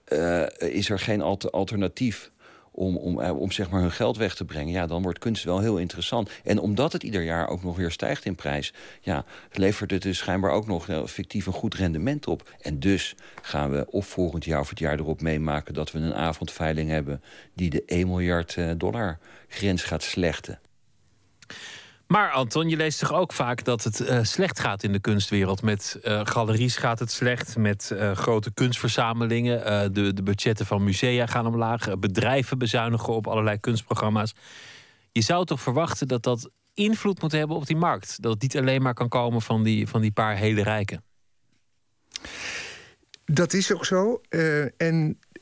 Uh, is er geen alternatief om, om, eh, om zeg maar hun geld weg te brengen... ja, dan wordt kunst wel heel interessant. En omdat het ieder jaar ook nog weer stijgt in prijs... ja, levert het dus schijnbaar ook nog uh, fictief een goed rendement op. En dus gaan we of volgend jaar of het jaar erop meemaken... dat we een avondveiling hebben die de 1 miljard uh, dollar grens gaat slechten.
Maar Anton, je leest toch ook vaak dat het uh, slecht gaat in de kunstwereld. Met uh, galeries gaat het slecht, met uh, grote kunstverzamelingen. de, de budgetten van musea gaan omlaag. bedrijven bezuinigen op allerlei kunstprogramma's. Je zou toch verwachten dat dat invloed moet hebben op die markt? Dat het niet alleen maar kan komen van die, van die paar hele rijken.
Dat is ook zo. en eh,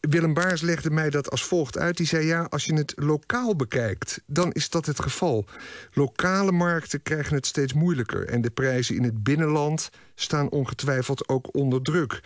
Willem Baars legde mij dat als volgt uit. Die zei ja, als je het lokaal bekijkt, dan is dat het geval. Lokale markten krijgen het steeds moeilijker. En de prijzen in het binnenland staan ongetwijfeld ook onder druk.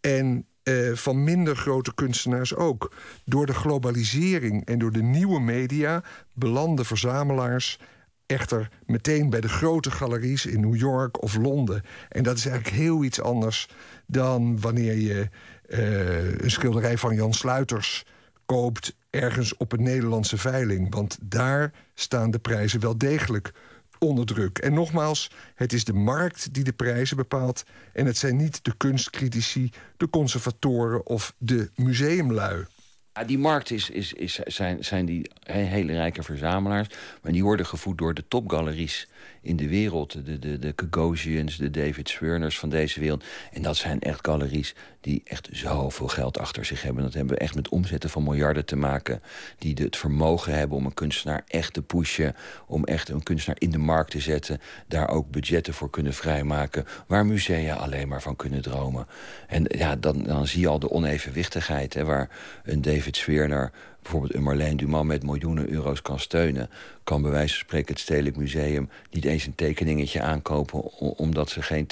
En uh, van minder grote kunstenaars ook. Door de globalisering en door de nieuwe media belanden verzamelaars echter meteen bij de grote galeries in New York of Londen. En dat is eigenlijk heel iets anders dan wanneer je een schilderij van Jan Sluiters koopt ergens op een Nederlandse veiling. Want daar staan de prijzen wel degelijk onder druk. En nogmaals, het is de markt die de prijzen bepaalt... en het zijn niet de kunstcritici, de conservatoren of de museumlui.
Ja, die markt is, is, is, zijn, zijn die hele rijke verzamelaars... maar die worden gevoed door de topgaleries in de wereld. De, de, de Gagosians, de David Swerners van deze wereld. En dat zijn echt galeries die echt zoveel geld achter zich hebben. Dat hebben we echt met omzetten van miljarden te maken. Die het vermogen hebben om een kunstenaar echt te pushen. Om echt een kunstenaar in de markt te zetten. Daar ook budgetten voor kunnen vrijmaken. Waar musea alleen maar van kunnen dromen. En ja, dan, dan zie je al de onevenwichtigheid. Hè, waar een David Swerner bijvoorbeeld een Marlene Dumas met miljoenen euro's kan steunen... kan bij wijze van spreken het Stedelijk Museum niet eens een tekeningetje aankopen... omdat ze geen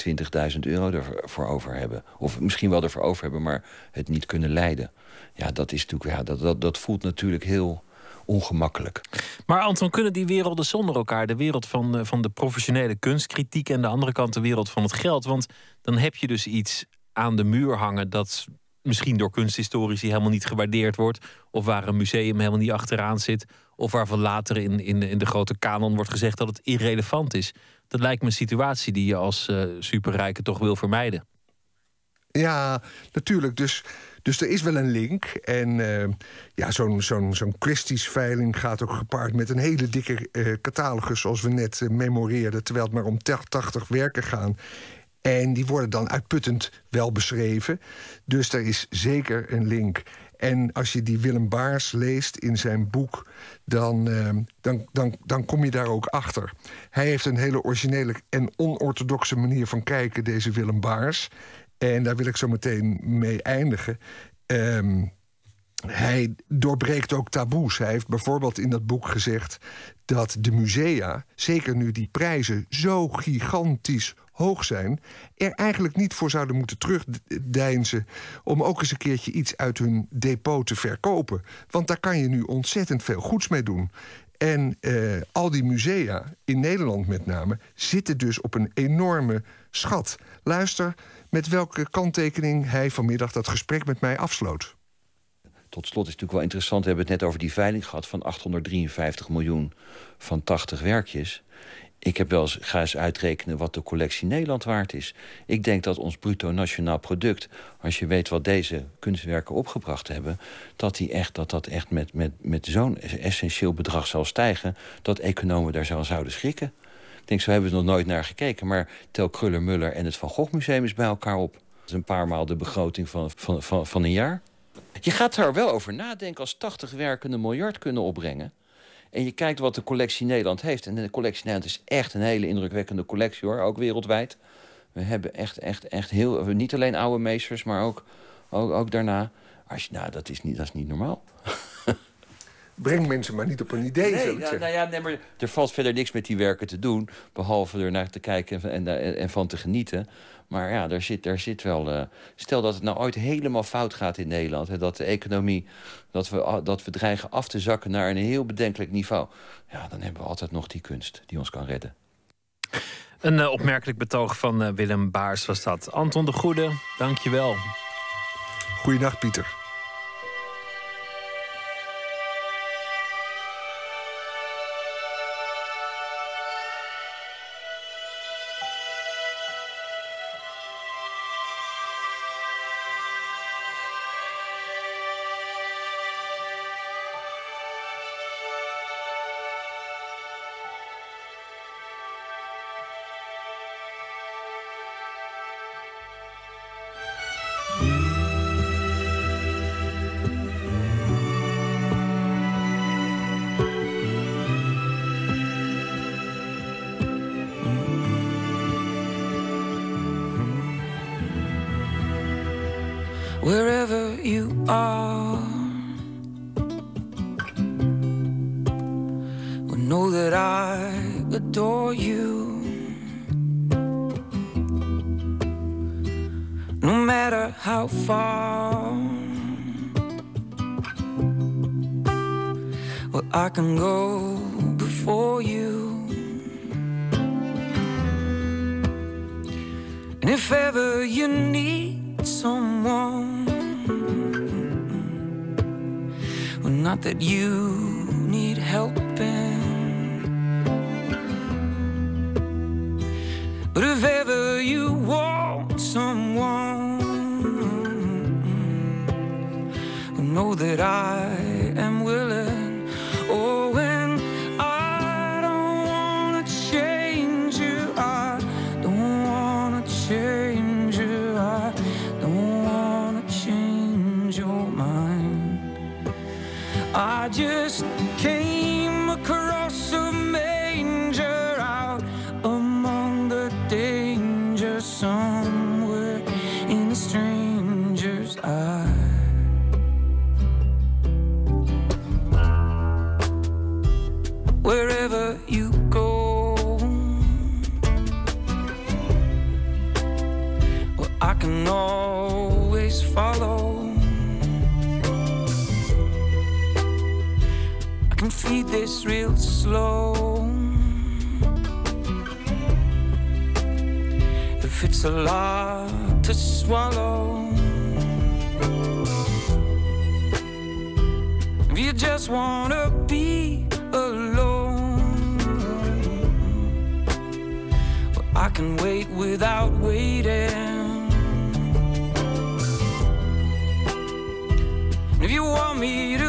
20.000 euro ervoor over hebben. Of misschien wel ervoor over hebben, maar het niet kunnen leiden. Ja, dat, is natuurlijk, ja, dat, dat, dat voelt natuurlijk heel ongemakkelijk.
Maar Anton, kunnen die werelden zonder elkaar? De wereld van, eh, van de professionele kunstkritiek... en de andere kant de wereld van het geld. Want dan heb je dus iets aan de muur hangen... dat
misschien door kunsthistorici helemaal niet gewaardeerd wordt. Of waar een museum helemaal niet achteraan zit. Of waarvan later in, in, in de grote kanon wordt gezegd dat het irrelevant is. Dat lijkt me een situatie die je als uh, superrijke toch wil vermijden.
Ja, natuurlijk. Dus, dus er is wel een link. En uh, ja, zo'n zo'n zo'n Christie's veiling gaat ook gepaard met een hele dikke uh, catalogus, zoals we net uh, memoreerden, terwijl het maar om 80 werken gaan. En die worden dan uitputtend wel beschreven. Dus er is zeker een link. En als je die Willem Baars leest in zijn boek, dan, uh, dan, dan, dan kom je daar ook achter. Hij heeft een hele originele en onorthodoxe manier van kijken, deze Willem Baars. En daar wil ik zo meteen mee eindigen. Um, hij doorbreekt ook taboes. Hij heeft bijvoorbeeld in dat boek gezegd dat de musea, zeker nu die prijzen zo gigantisch hoog zijn, er eigenlijk niet voor zouden moeten terugdeinzen om ook eens een keertje iets uit hun depot te verkopen. Want daar kan je nu ontzettend veel goeds mee doen. En uh, al die musea, in Nederland met name, zitten dus op een enorme schat. Luister met welke kanttekening hij vanmiddag dat gesprek met mij afsloot.
Tot slot is het natuurlijk wel interessant. We hebben het net over die veiling gehad van 853 miljoen van 80 werkjes. Ik heb wel eens, ga eens uitrekenen wat de collectie Nederland waard is. Ik denk dat ons bruto nationaal product, als je weet wat deze kunstwerken opgebracht hebben, dat die echt, dat, dat echt met, met, met zo'n essentieel bedrag zal stijgen, dat economen daar zo zouden schrikken. Ik denk, zo hebben we nog nooit naar gekeken. Maar tel Kruller-Muller en het Van Gogh Museum is bij elkaar op. Dat is een paar maal de begroting van, van, van, van een jaar. Je gaat daar wel over nadenken als 80 werkende miljard kunnen opbrengen. En je kijkt wat de collectie Nederland heeft. En de collectie Nederland is echt een hele indrukwekkende collectie hoor, ook wereldwijd. We hebben echt, echt, echt heel. Niet alleen oude meesters, maar ook, ook, ook daarna. Als je, nou, dat is niet, dat is niet normaal.
Breng mensen maar niet op een idee.
Nee, nou, nou, ja, nee, maar er valt verder niks met die werken te doen. Behalve er naar te kijken en, en, en van te genieten. Maar ja, daar zit, daar zit wel. Uh, stel dat het nou ooit helemaal fout gaat in Nederland. Hè, dat de economie. Dat we, dat we dreigen af te zakken naar een heel bedenkelijk niveau. Ja, dan hebben we altijd nog die kunst die ons kan redden.
Een uh, opmerkelijk betoog van uh, Willem Baars was dat. Anton de Goede, before you. And if ever you need someone, well, not that you need helping, but if ever you want someone, well, know that I a lot to swallow. If you just wanna be alone, well, I can wait without waiting. If you want me to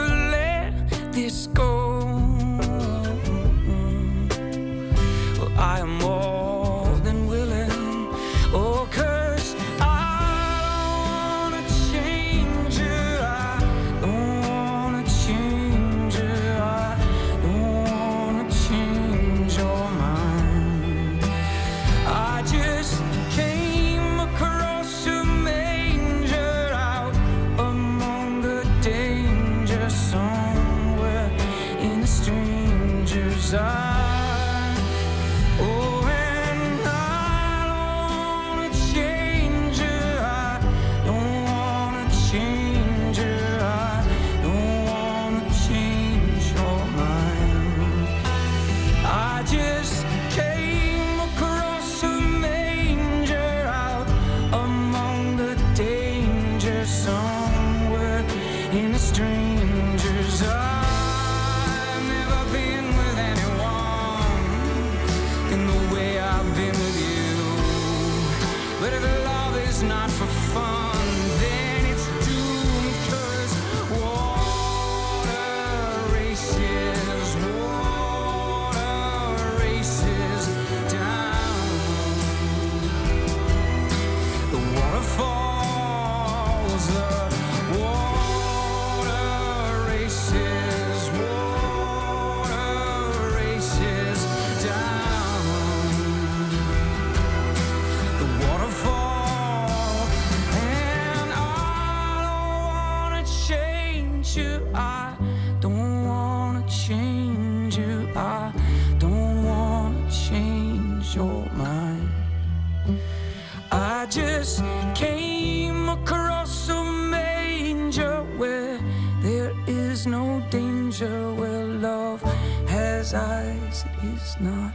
eyes, it is not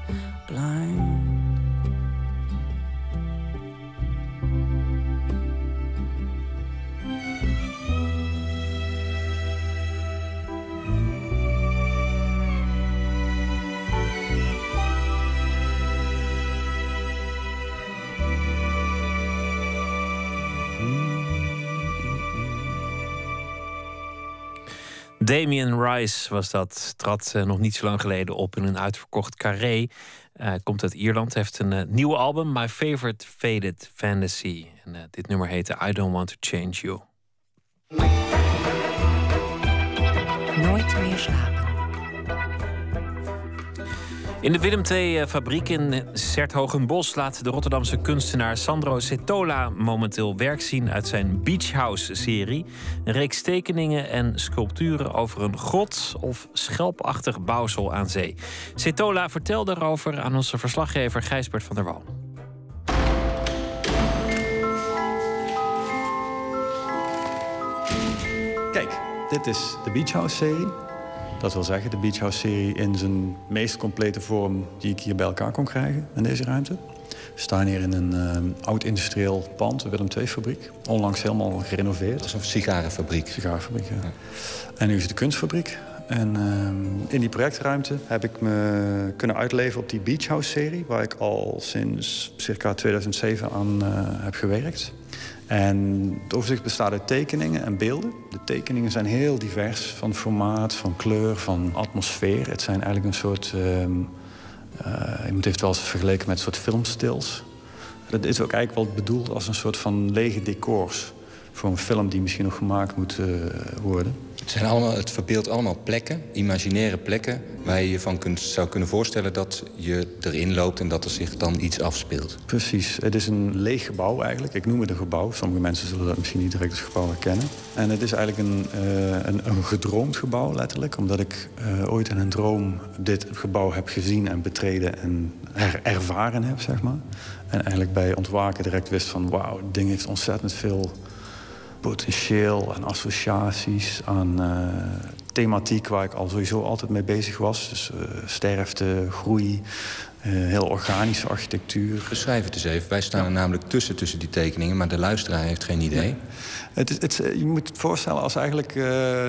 blind.
Damien Rice was dat. Trad eh, nog niet zo lang geleden op in een uitverkocht carré. Eh, komt uit Ierland. Heeft een eh, nieuw album, My Favorite Faded Fantasy. En dit nummer heette I Don't Want to Change You.
Nooit meer slapen.
In de Willem II-fabriek in Serthogenbos laat de Rotterdamse kunstenaar Sandro Setola momenteel werk zien uit zijn Beach House-serie. Een reeks tekeningen en sculpturen over een grot of schelpachtig bouwsel aan zee. Setola vertelde erover aan onze verslaggever Gijsbert van der Wal.
Kijk, dit is de Beach House-serie. Dat wil zeggen, de Beach House-serie in zijn meest complete vorm... die ik hier bij elkaar kon krijgen in deze ruimte. We staan hier in een eh, oud-industrieel pand, de Willem II-fabriek. Onlangs helemaal gerenoveerd. Dat
is een sigarenfabriek.
Sigarenfabriek, ja. En nu is het de kunstfabriek. En ehm, in die projectruimte heb ik me kunnen uitleven op die Beach House-serie... waar ik al sinds circa 2007 aan eh, heb gewerkt. En het overzicht bestaat uit tekeningen en beelden. De tekeningen zijn heel divers, van formaat, van kleur, van atmosfeer. Het zijn eigenlijk een soort... ehm eh, iemand heeft het wel eens vergeleken met een soort filmstils. Dat is ook eigenlijk wel bedoeld als een soort van lege decors... voor een film die misschien nog gemaakt moet eh, worden.
Het, zijn allemaal, het verbeeldt allemaal plekken, imaginaire plekken... waar je je van kunt, zou kunnen voorstellen dat je erin loopt... en dat er zich dan iets afspeelt.
Precies. Het is een leeg gebouw eigenlijk. Ik noem het een gebouw. Sommige mensen zullen dat misschien niet direct als gebouw herkennen. En het is eigenlijk een, eh, een, een gedroomd gebouw, letterlijk. Omdat ik eh, ooit in een droom dit gebouw heb gezien en betreden en er, ervaren heb, zeg maar. En eigenlijk bij ontwaken direct wist van... wauw, het ding heeft ontzettend veel potentieel en associaties aan eh, thematiek waar ik al sowieso altijd mee bezig was. Dus uh, sterfte, groei, uh, heel organische architectuur.
Beschrijf het eens even. Wij staan er namelijk tussen, tussen die tekeningen... maar de luisteraar heeft geen idee.
Ja. Het, is, het, je moet het voorstellen als eigenlijk uh,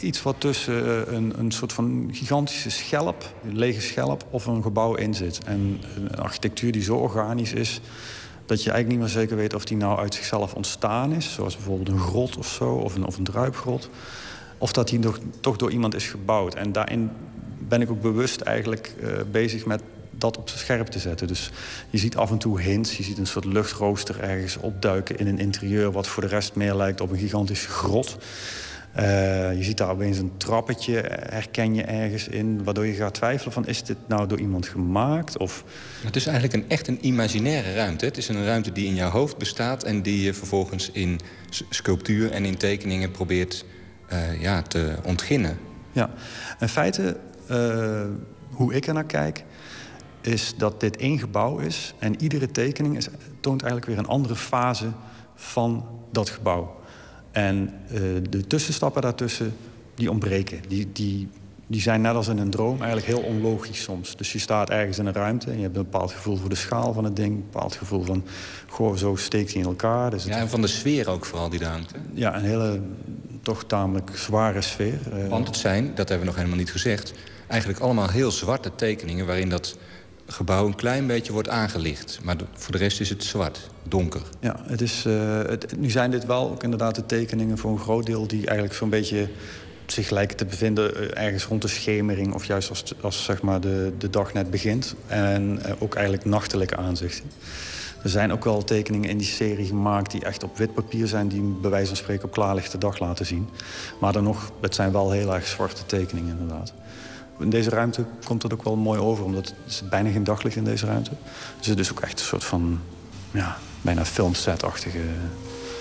iets wat tussen een, een soort van gigantische schelp... een lege schelp of een gebouw in zit. En een architectuur die zo organisch is dat je eigenlijk niet meer zeker weet of die nou uit zichzelf ontstaan is. Zoals bijvoorbeeld een grot of zo, of een, of een druipgrot. Of dat die nog, toch door iemand is gebouwd. En daarin ben ik ook bewust eigenlijk uh, bezig met dat op scherp te zetten. Dus je ziet af en toe hints. Je ziet een soort luchtrooster ergens opduiken in een interieur... wat voor de rest meer lijkt op een gigantische grot. Uh, je ziet daar opeens een trappetje, herken je ergens in... waardoor je gaat twijfelen van, is dit nou door iemand gemaakt? Of...
Het is eigenlijk een, echt een imaginaire ruimte. Het is een ruimte die in jouw hoofd bestaat... en die je vervolgens in sculptuur en in tekeningen probeert uh, ja, te ontginnen.
Ja, in feite, uh, hoe ik er naar kijk... is dat dit één gebouw is... en iedere tekening is, toont eigenlijk weer een andere fase van dat gebouw. En uh, de tussenstappen daartussen, die ontbreken. Die, die, die zijn net als in een droom eigenlijk heel onlogisch soms. Dus je staat ergens in een ruimte en je hebt een bepaald gevoel voor de schaal van het ding. Een bepaald gevoel van, goh, zo steekt hij in elkaar. Dus
ja, en van de sfeer ook vooral die daar hangt.
Ja, een hele toch tamelijk zware sfeer.
Uh, Want het zijn, dat hebben we nog helemaal niet gezegd... eigenlijk allemaal heel zwarte tekeningen... waarin dat gebouw een klein beetje wordt aangelicht. Maar voor de rest is het zwart, donker.
Ja, het is, uh, het, nu zijn dit wel ook inderdaad de tekeningen voor een groot deel... die eigenlijk zo'n beetje zich lijken te bevinden uh, ergens rond de schemering... of juist als, als zeg maar de, de dag net begint. En uh, ook eigenlijk nachtelijke aanzichten. Er zijn ook wel tekeningen in die serie gemaakt die echt op wit papier zijn... die bij wijze van spreken op klaarlichte dag laten zien. Maar dan nog, het zijn wel heel erg zwarte tekeningen inderdaad. In deze ruimte komt dat ook wel mooi over, omdat er is bijna geen daglicht in deze ruimte. Dus het is ook echt een soort van, ja, bijna filmset-achtige...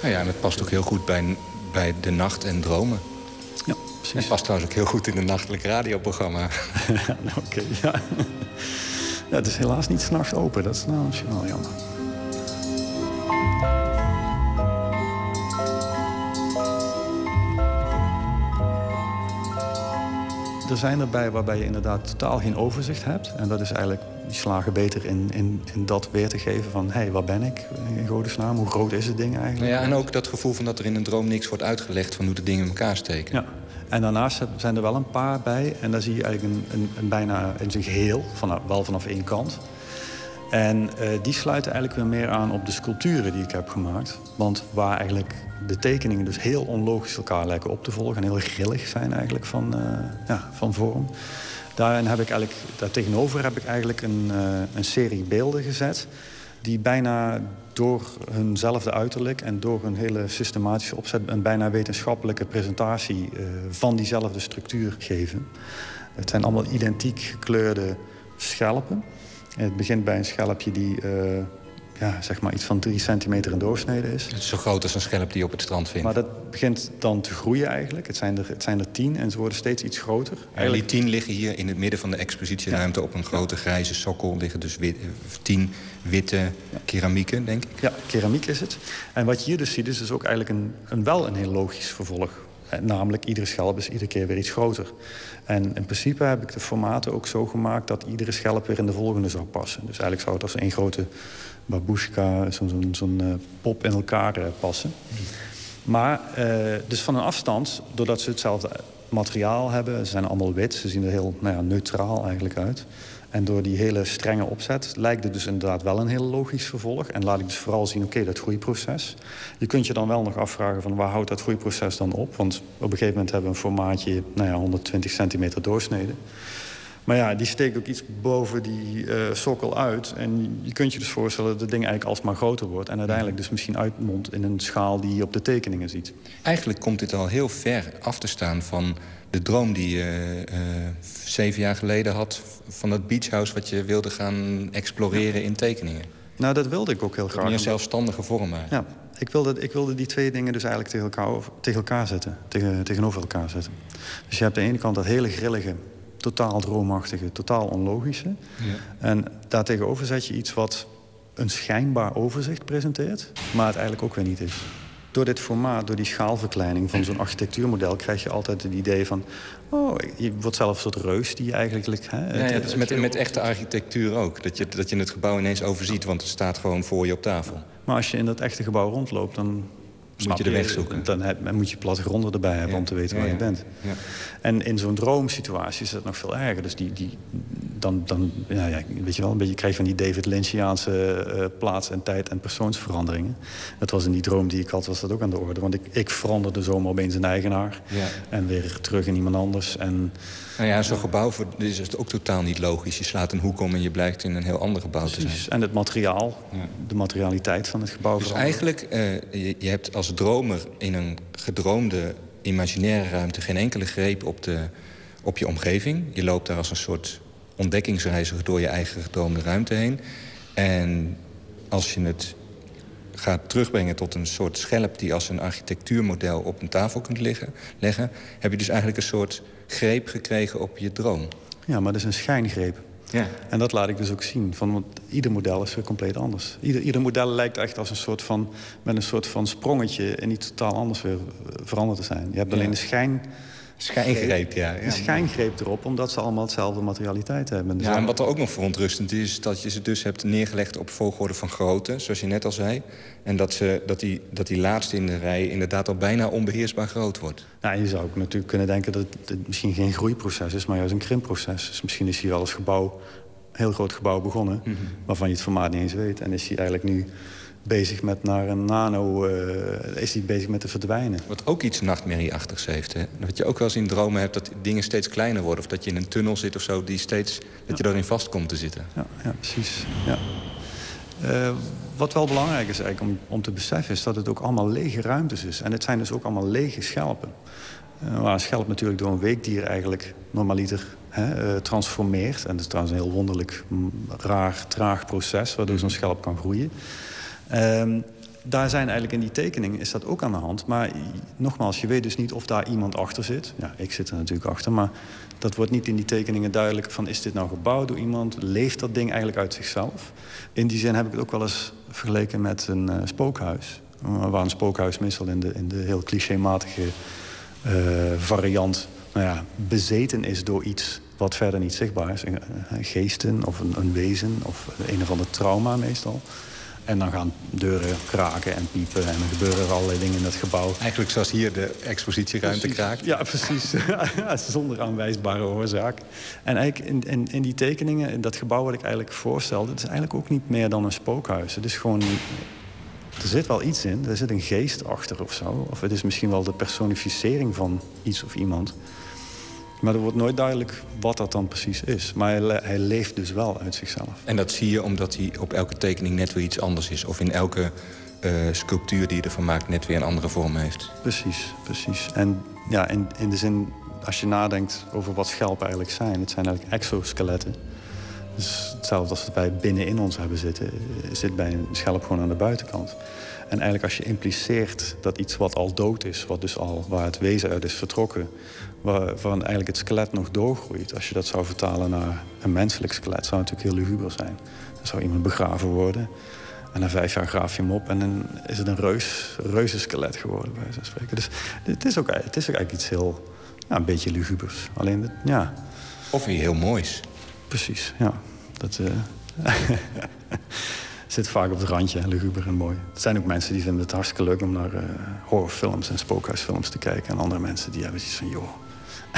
Nou ja, en het past ook heel goed bij, bij de nacht en dromen.
Ja, precies.
Het past trouwens ook heel goed in een nachtelijk radioprogramma.
ja, nou, oké, okay, ja. ja. Het is helaas niet s'nachts open, dat is nou misschien wel jammer. Er zijn erbij waarbij je inderdaad totaal geen overzicht hebt. En dat is eigenlijk, die slagen beter in, in, in dat weer te geven van... hé, hey, waar ben ik in godesnaam? Hoe groot is het ding eigenlijk?
Ja, en ook dat gevoel van dat er in een droom niks wordt uitgelegd... van hoe de dingen in elkaar steken.
Ja. En daarnaast zijn er wel een paar bij. En daar zie je eigenlijk een, een, een bijna in zijn geheel, van, wel vanaf één kant... En uh, die sluiten eigenlijk weer meer aan op de sculpturen die ik heb gemaakt. Want waar eigenlijk de tekeningen dus heel onlogisch elkaar lijken op te volgen... en heel grillig zijn eigenlijk van, uh, ja, van vorm. Daarin heb ik eigenlijk, daartegenover heb ik eigenlijk een, uh, een serie beelden gezet... die bijna door hunzelfde uiterlijk en door hun hele systematische opzet... een bijna wetenschappelijke presentatie van diezelfde structuur geven. Het zijn allemaal identiek gekleurde schelpen... Het begint bij een schelpje die uh, ja, zeg maar iets van drie centimeter in doorsnede is.
Het is zo groot als een schelp die je op het strand vindt.
Maar dat begint dan te groeien eigenlijk. Het zijn er, het zijn er tien en ze worden steeds iets groter.
En die tien liggen hier in het midden van de expositieruimte... Ja. op een grote grijze sokkel liggen dus wit, tien witte ja. keramieken, denk ik.
Ja, keramiek is het. En wat je hier dus ziet is dus ook eigenlijk een, een wel een heel logisch vervolg. Namelijk, iedere schelp is iedere keer weer iets groter. En in principe heb ik de formaten ook zo gemaakt... dat iedere schelp weer in de volgende zou passen. Dus eigenlijk zou het als één grote babushka, zo'n zo uh, pop in elkaar uh, passen. Maar dus van een afstand, doordat ze hetzelfde materiaal hebben... ze zijn allemaal wit, ze zien er heel nou ja, neutraal eigenlijk uit... En door die hele strenge opzet lijkt het dus inderdaad wel een heel logisch vervolg. En laat ik dus vooral zien, oké, dat groeiproces. Je kunt je dan wel nog afvragen van waar houdt dat groeiproces dan op? Want op een gegeven moment hebben we een formaatje, nou ja, 120 centimeter doorsnede. Maar ja, die steekt ook iets boven die uh, sokkel uit. En je kunt je dus voorstellen dat het ding eigenlijk alsmaar groter wordt. En uiteindelijk dus misschien uitmondt in een schaal die je op de tekeningen ziet.
Eigenlijk komt dit al heel ver af te staan van de droom die je uh, zeven jaar geleden had... van dat beachhouse wat je wilde gaan exploreren ja. in tekeningen.
Nou, dat wilde ik ook heel graag.
Een zelfstandige vorm.
Ja, ik wilde, ik wilde die twee dingen dus eigenlijk tegen elkaar, tegen elkaar zetten. Tegen, tegenover elkaar zetten. Dus je hebt aan de ene kant dat hele grillige, totaal droomachtige, totaal onlogische. Ja. En daartegenover zet je iets wat een schijnbaar overzicht presenteert... maar het eigenlijk ook weer niet is. Door dit formaat, door die schaalverkleining van zo'n architectuurmodel... krijg je altijd het idee van... oh, je wordt zelf een soort reus die je eigenlijk... Hè,
Ja, ja, dat is met, met echte architectuur ook. Dat je, dat je het gebouw ineens overziet, want het staat gewoon voor je op tafel.
Maar als je in dat echte gebouw rondloopt, dan... snap
je de weg zoeken.
Dan, heb- dan moet je plattegronden erbij hebben om te weten
Ja,
waar je bent.
Ja.
En in zo'n droomsituatie is dat nog veel erger. Dus die, die, dan, dan ja, weet je wel, een beetje krijg je van die David Lynchiaanse eh, plaats- en tijd- en persoonsveranderingen. Dat was in die droom die ik had, was dat ook aan de orde. Want ik, ik veranderde zomaar opeens een eigenaar.
Ja.
En weer terug in iemand anders. En
Nou ja, zo'n gebouw voor, is het ook totaal niet logisch. Je slaat een hoek om en je blijkt in een heel ander gebouw te zijn.
En het materiaal, de materialiteit van het gebouw
Dus eigenlijk, eh, je, je hebt als dromer in een gedroomde imaginaire ruimte... geen enkele greep op, de, op je omgeving. Je loopt daar als een soort ontdekkingsreiziger door je eigen gedroomde ruimte heen. En als je het gaat terugbrengen tot een soort schelp... die als een architectuurmodel op een tafel kunt liggen, leggen... heb je dus eigenlijk een soort greep gekregen op je droom.
Ja, maar dat is een schijngreep.
Ja.
En dat laat ik dus ook zien. Van, want ieder model is weer compleet anders. Ieder, ieder model lijkt echt als een soort van, met een soort van sprongetje... en iets totaal anders weer veranderd te zijn. Je hebt alleen de schijn...
Schijngreep, ja, ja.
De schijngreep erop, omdat ze allemaal hetzelfde materialiteit hebben. Dus
Ja, en wat er ook nog verontrustend is, is dat je ze dus hebt neergelegd op volgorde van grootte, zoals je net al zei. En dat, ze, dat, die, dat die laatste in de rij inderdaad al bijna onbeheersbaar groot wordt.
Nou, je zou ook natuurlijk kunnen denken dat het misschien geen groeiproces is... maar juist een krimpproces. Dus misschien is hier wel als gebouw, een heel groot gebouw begonnen...
Mhm.
waarvan je het formaat niet eens weet. En is hij eigenlijk nu bezig met naar een nano... eh, is hij bezig met te verdwijnen.
Wat ook iets nachtmerrieachtigs heeft. Hè? Wat je ook wel eens in dromen hebt, dat dingen steeds kleiner worden. Of dat je in een tunnel zit of zo, die steeds, dat je daarin vast komt te zitten.
Ja, ja precies. Ja. Eh, wat wel belangrijk is eigenlijk om, om te beseffen... is dat het ook allemaal lege ruimtes is. En het zijn dus ook allemaal lege schelpen. Eh, waar een schelp natuurlijk door een weekdier eigenlijk normaliter hè, transformeert. En dat is trouwens een heel wonderlijk, mm, raar, traag proces... waardoor zo'n schelp kan groeien. Ehm, daar zijn eigenlijk in die tekening is dat ook aan de hand. Maar nogmaals, je weet dus niet of daar iemand achter zit. Ja, ik zit er natuurlijk achter, maar dat wordt niet in die tekeningen duidelijk... van is dit nou gebouwd door iemand? Leeft dat ding eigenlijk uit zichzelf? In die zin heb ik het ook wel eens vergeleken met een eh, spookhuis. Waar een spookhuis meestal in de, in de heel clichématige eh, variant... Nou ja, bezeten is door iets wat verder niet zichtbaar is. Geesten of een, een wezen of een of ander trauma meestal... En dan gaan deuren kraken en piepen en er gebeuren er allerlei dingen in dat gebouw.
Eigenlijk zoals hier de expositieruimte
Precies.
kraakt.
Ja, precies. Zonder aanwijsbare oorzaak. En eigenlijk in, in, in die tekeningen, in dat gebouw wat ik eigenlijk voorstelde... het is eigenlijk ook niet meer dan een spookhuis. Het is gewoon... Er zit wel iets in, er zit een geest achter of zo. Of het is misschien wel de personificering van iets of iemand. Maar er wordt nooit duidelijk wat dat dan precies is. Maar hij, hij leeft dus wel uit zichzelf.
En dat zie je omdat hij op elke tekening net weer iets anders is. Of in elke eh, sculptuur die je ervan maakt net weer een andere vorm heeft.
Precies, precies. En ja, in, in de zin, als je nadenkt over wat schelpen eigenlijk zijn... het zijn eigenlijk exoskeletten. Dus hetzelfde als dat wij binnenin ons hebben zitten... eh, zit bij een schelp gewoon aan de buitenkant. En eigenlijk als je impliceert dat iets wat al dood is... Wat dus al, waar het wezen uit is vertrokken... Waar, waarvan eigenlijk het skelet nog doorgroeit... als je dat zou vertalen naar een menselijk skelet... zou het natuurlijk heel luguber zijn. Dan zou iemand begraven worden... En na vijf jaar graaf je hem op en dan is het een reus, reuzenskelet geworden, bij wijze van spreken. Dus het is ook, het is ook eigenlijk iets heel, ja, een beetje lugubers. Alleen, het- ja.
Of weer heel moois.
Precies, ja. Dat eh, zit vaak op het randje, luguber en mooi. Er zijn ook mensen die vinden het hartstikke leuk om naar eh, horrorfilms en spookhuisfilms te kijken. En andere mensen die hebben zoiets van, joh,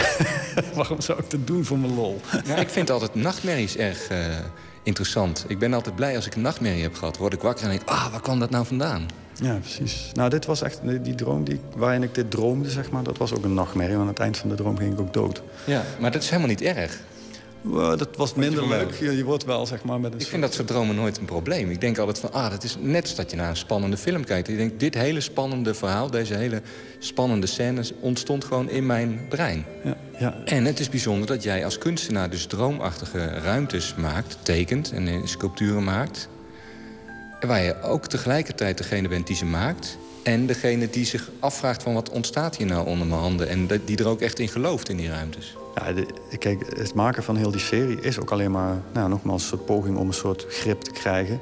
waarom zou ik dat doen voor mijn lol?
Nou, ik vind altijd nachtmerries erg eh, interessant. Ik ben altijd blij als ik een nachtmerrie heb gehad. Word ik wakker en denk, ah, waar kwam dat nou vandaan?
Ja, precies. Nou, dit was echt, die droom die, waarin ik dit droomde, zeg maar, dat was ook een nachtmerrie. Want aan het eind van de droom ging ik ook dood.
Ja, maar dat is helemaal niet erg.
Wow, dat was minder leuk. Je, je wordt wel, zeg maar, met een
Ik vind dat soort dromen nooit een probleem. Ik denk altijd van, ah, dat is net als dat je naar een spannende film kijkt. Je denkt, dit hele spannende verhaal, deze hele spannende scènes... ontstond gewoon in mijn brein.
Ja, ja.
En het is bijzonder dat jij als kunstenaar dus droomachtige ruimtes maakt... tekent en eh, sculpturen maakt... waar je ook tegelijkertijd degene bent die ze maakt... en degene die zich afvraagt van wat ontstaat hier nou onder mijn handen... en die er ook echt in gelooft in die ruimtes.
Ja, de- kijk, het maken van heel die serie is ook alleen maar, nou, nogmaals, een soort poging om een soort grip te krijgen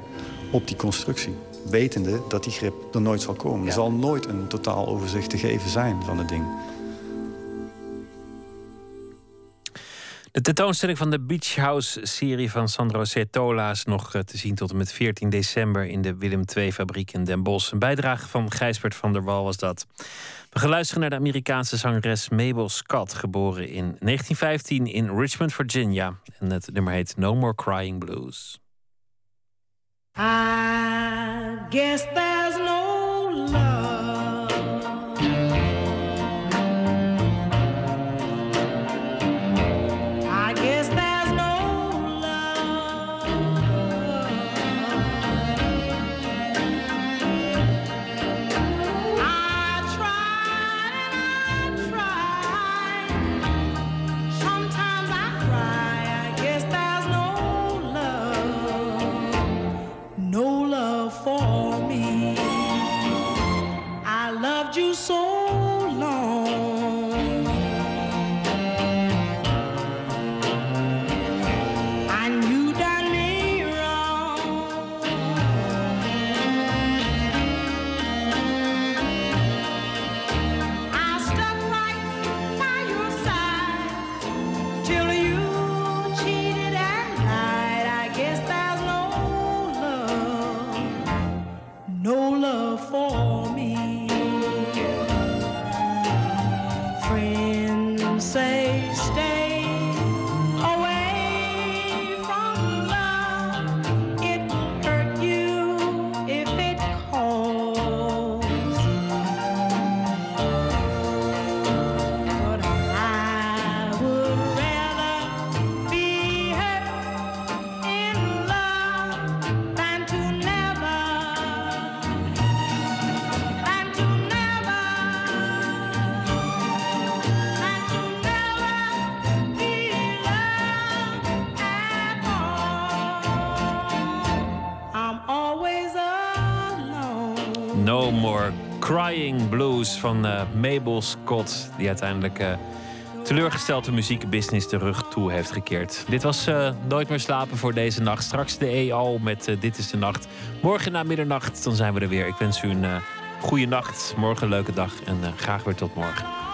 op die constructie. wetende dat die grip er nooit zal komen. Er zal nooit een totaal overzicht te geven zijn van het ding.
De tentoonstelling van de Beach House-serie van Sandro Certola is nog eh, te zien tot en met 14 december in de Willem II-fabriek in Den Bosch. Een bijdrage van Gijsbert van der Wal was dat. We gaan luisteren naar de Amerikaanse zangeres Mabel Scott, geboren in 1915 in Richmond, Virginia. En het nummer heet No More Crying Blues.
I guess there's no
Van eh, Mabel Scott, die uiteindelijk eh teleurgesteld muziekbusiness de rug toe heeft gekeerd. Dit was eh, Nooit meer slapen voor deze nacht. Straks de EO met Dit is de Nacht. Morgen na middernacht, dan zijn we er weer. Ik wens u een goede nacht, morgen een leuke dag en graag weer tot morgen.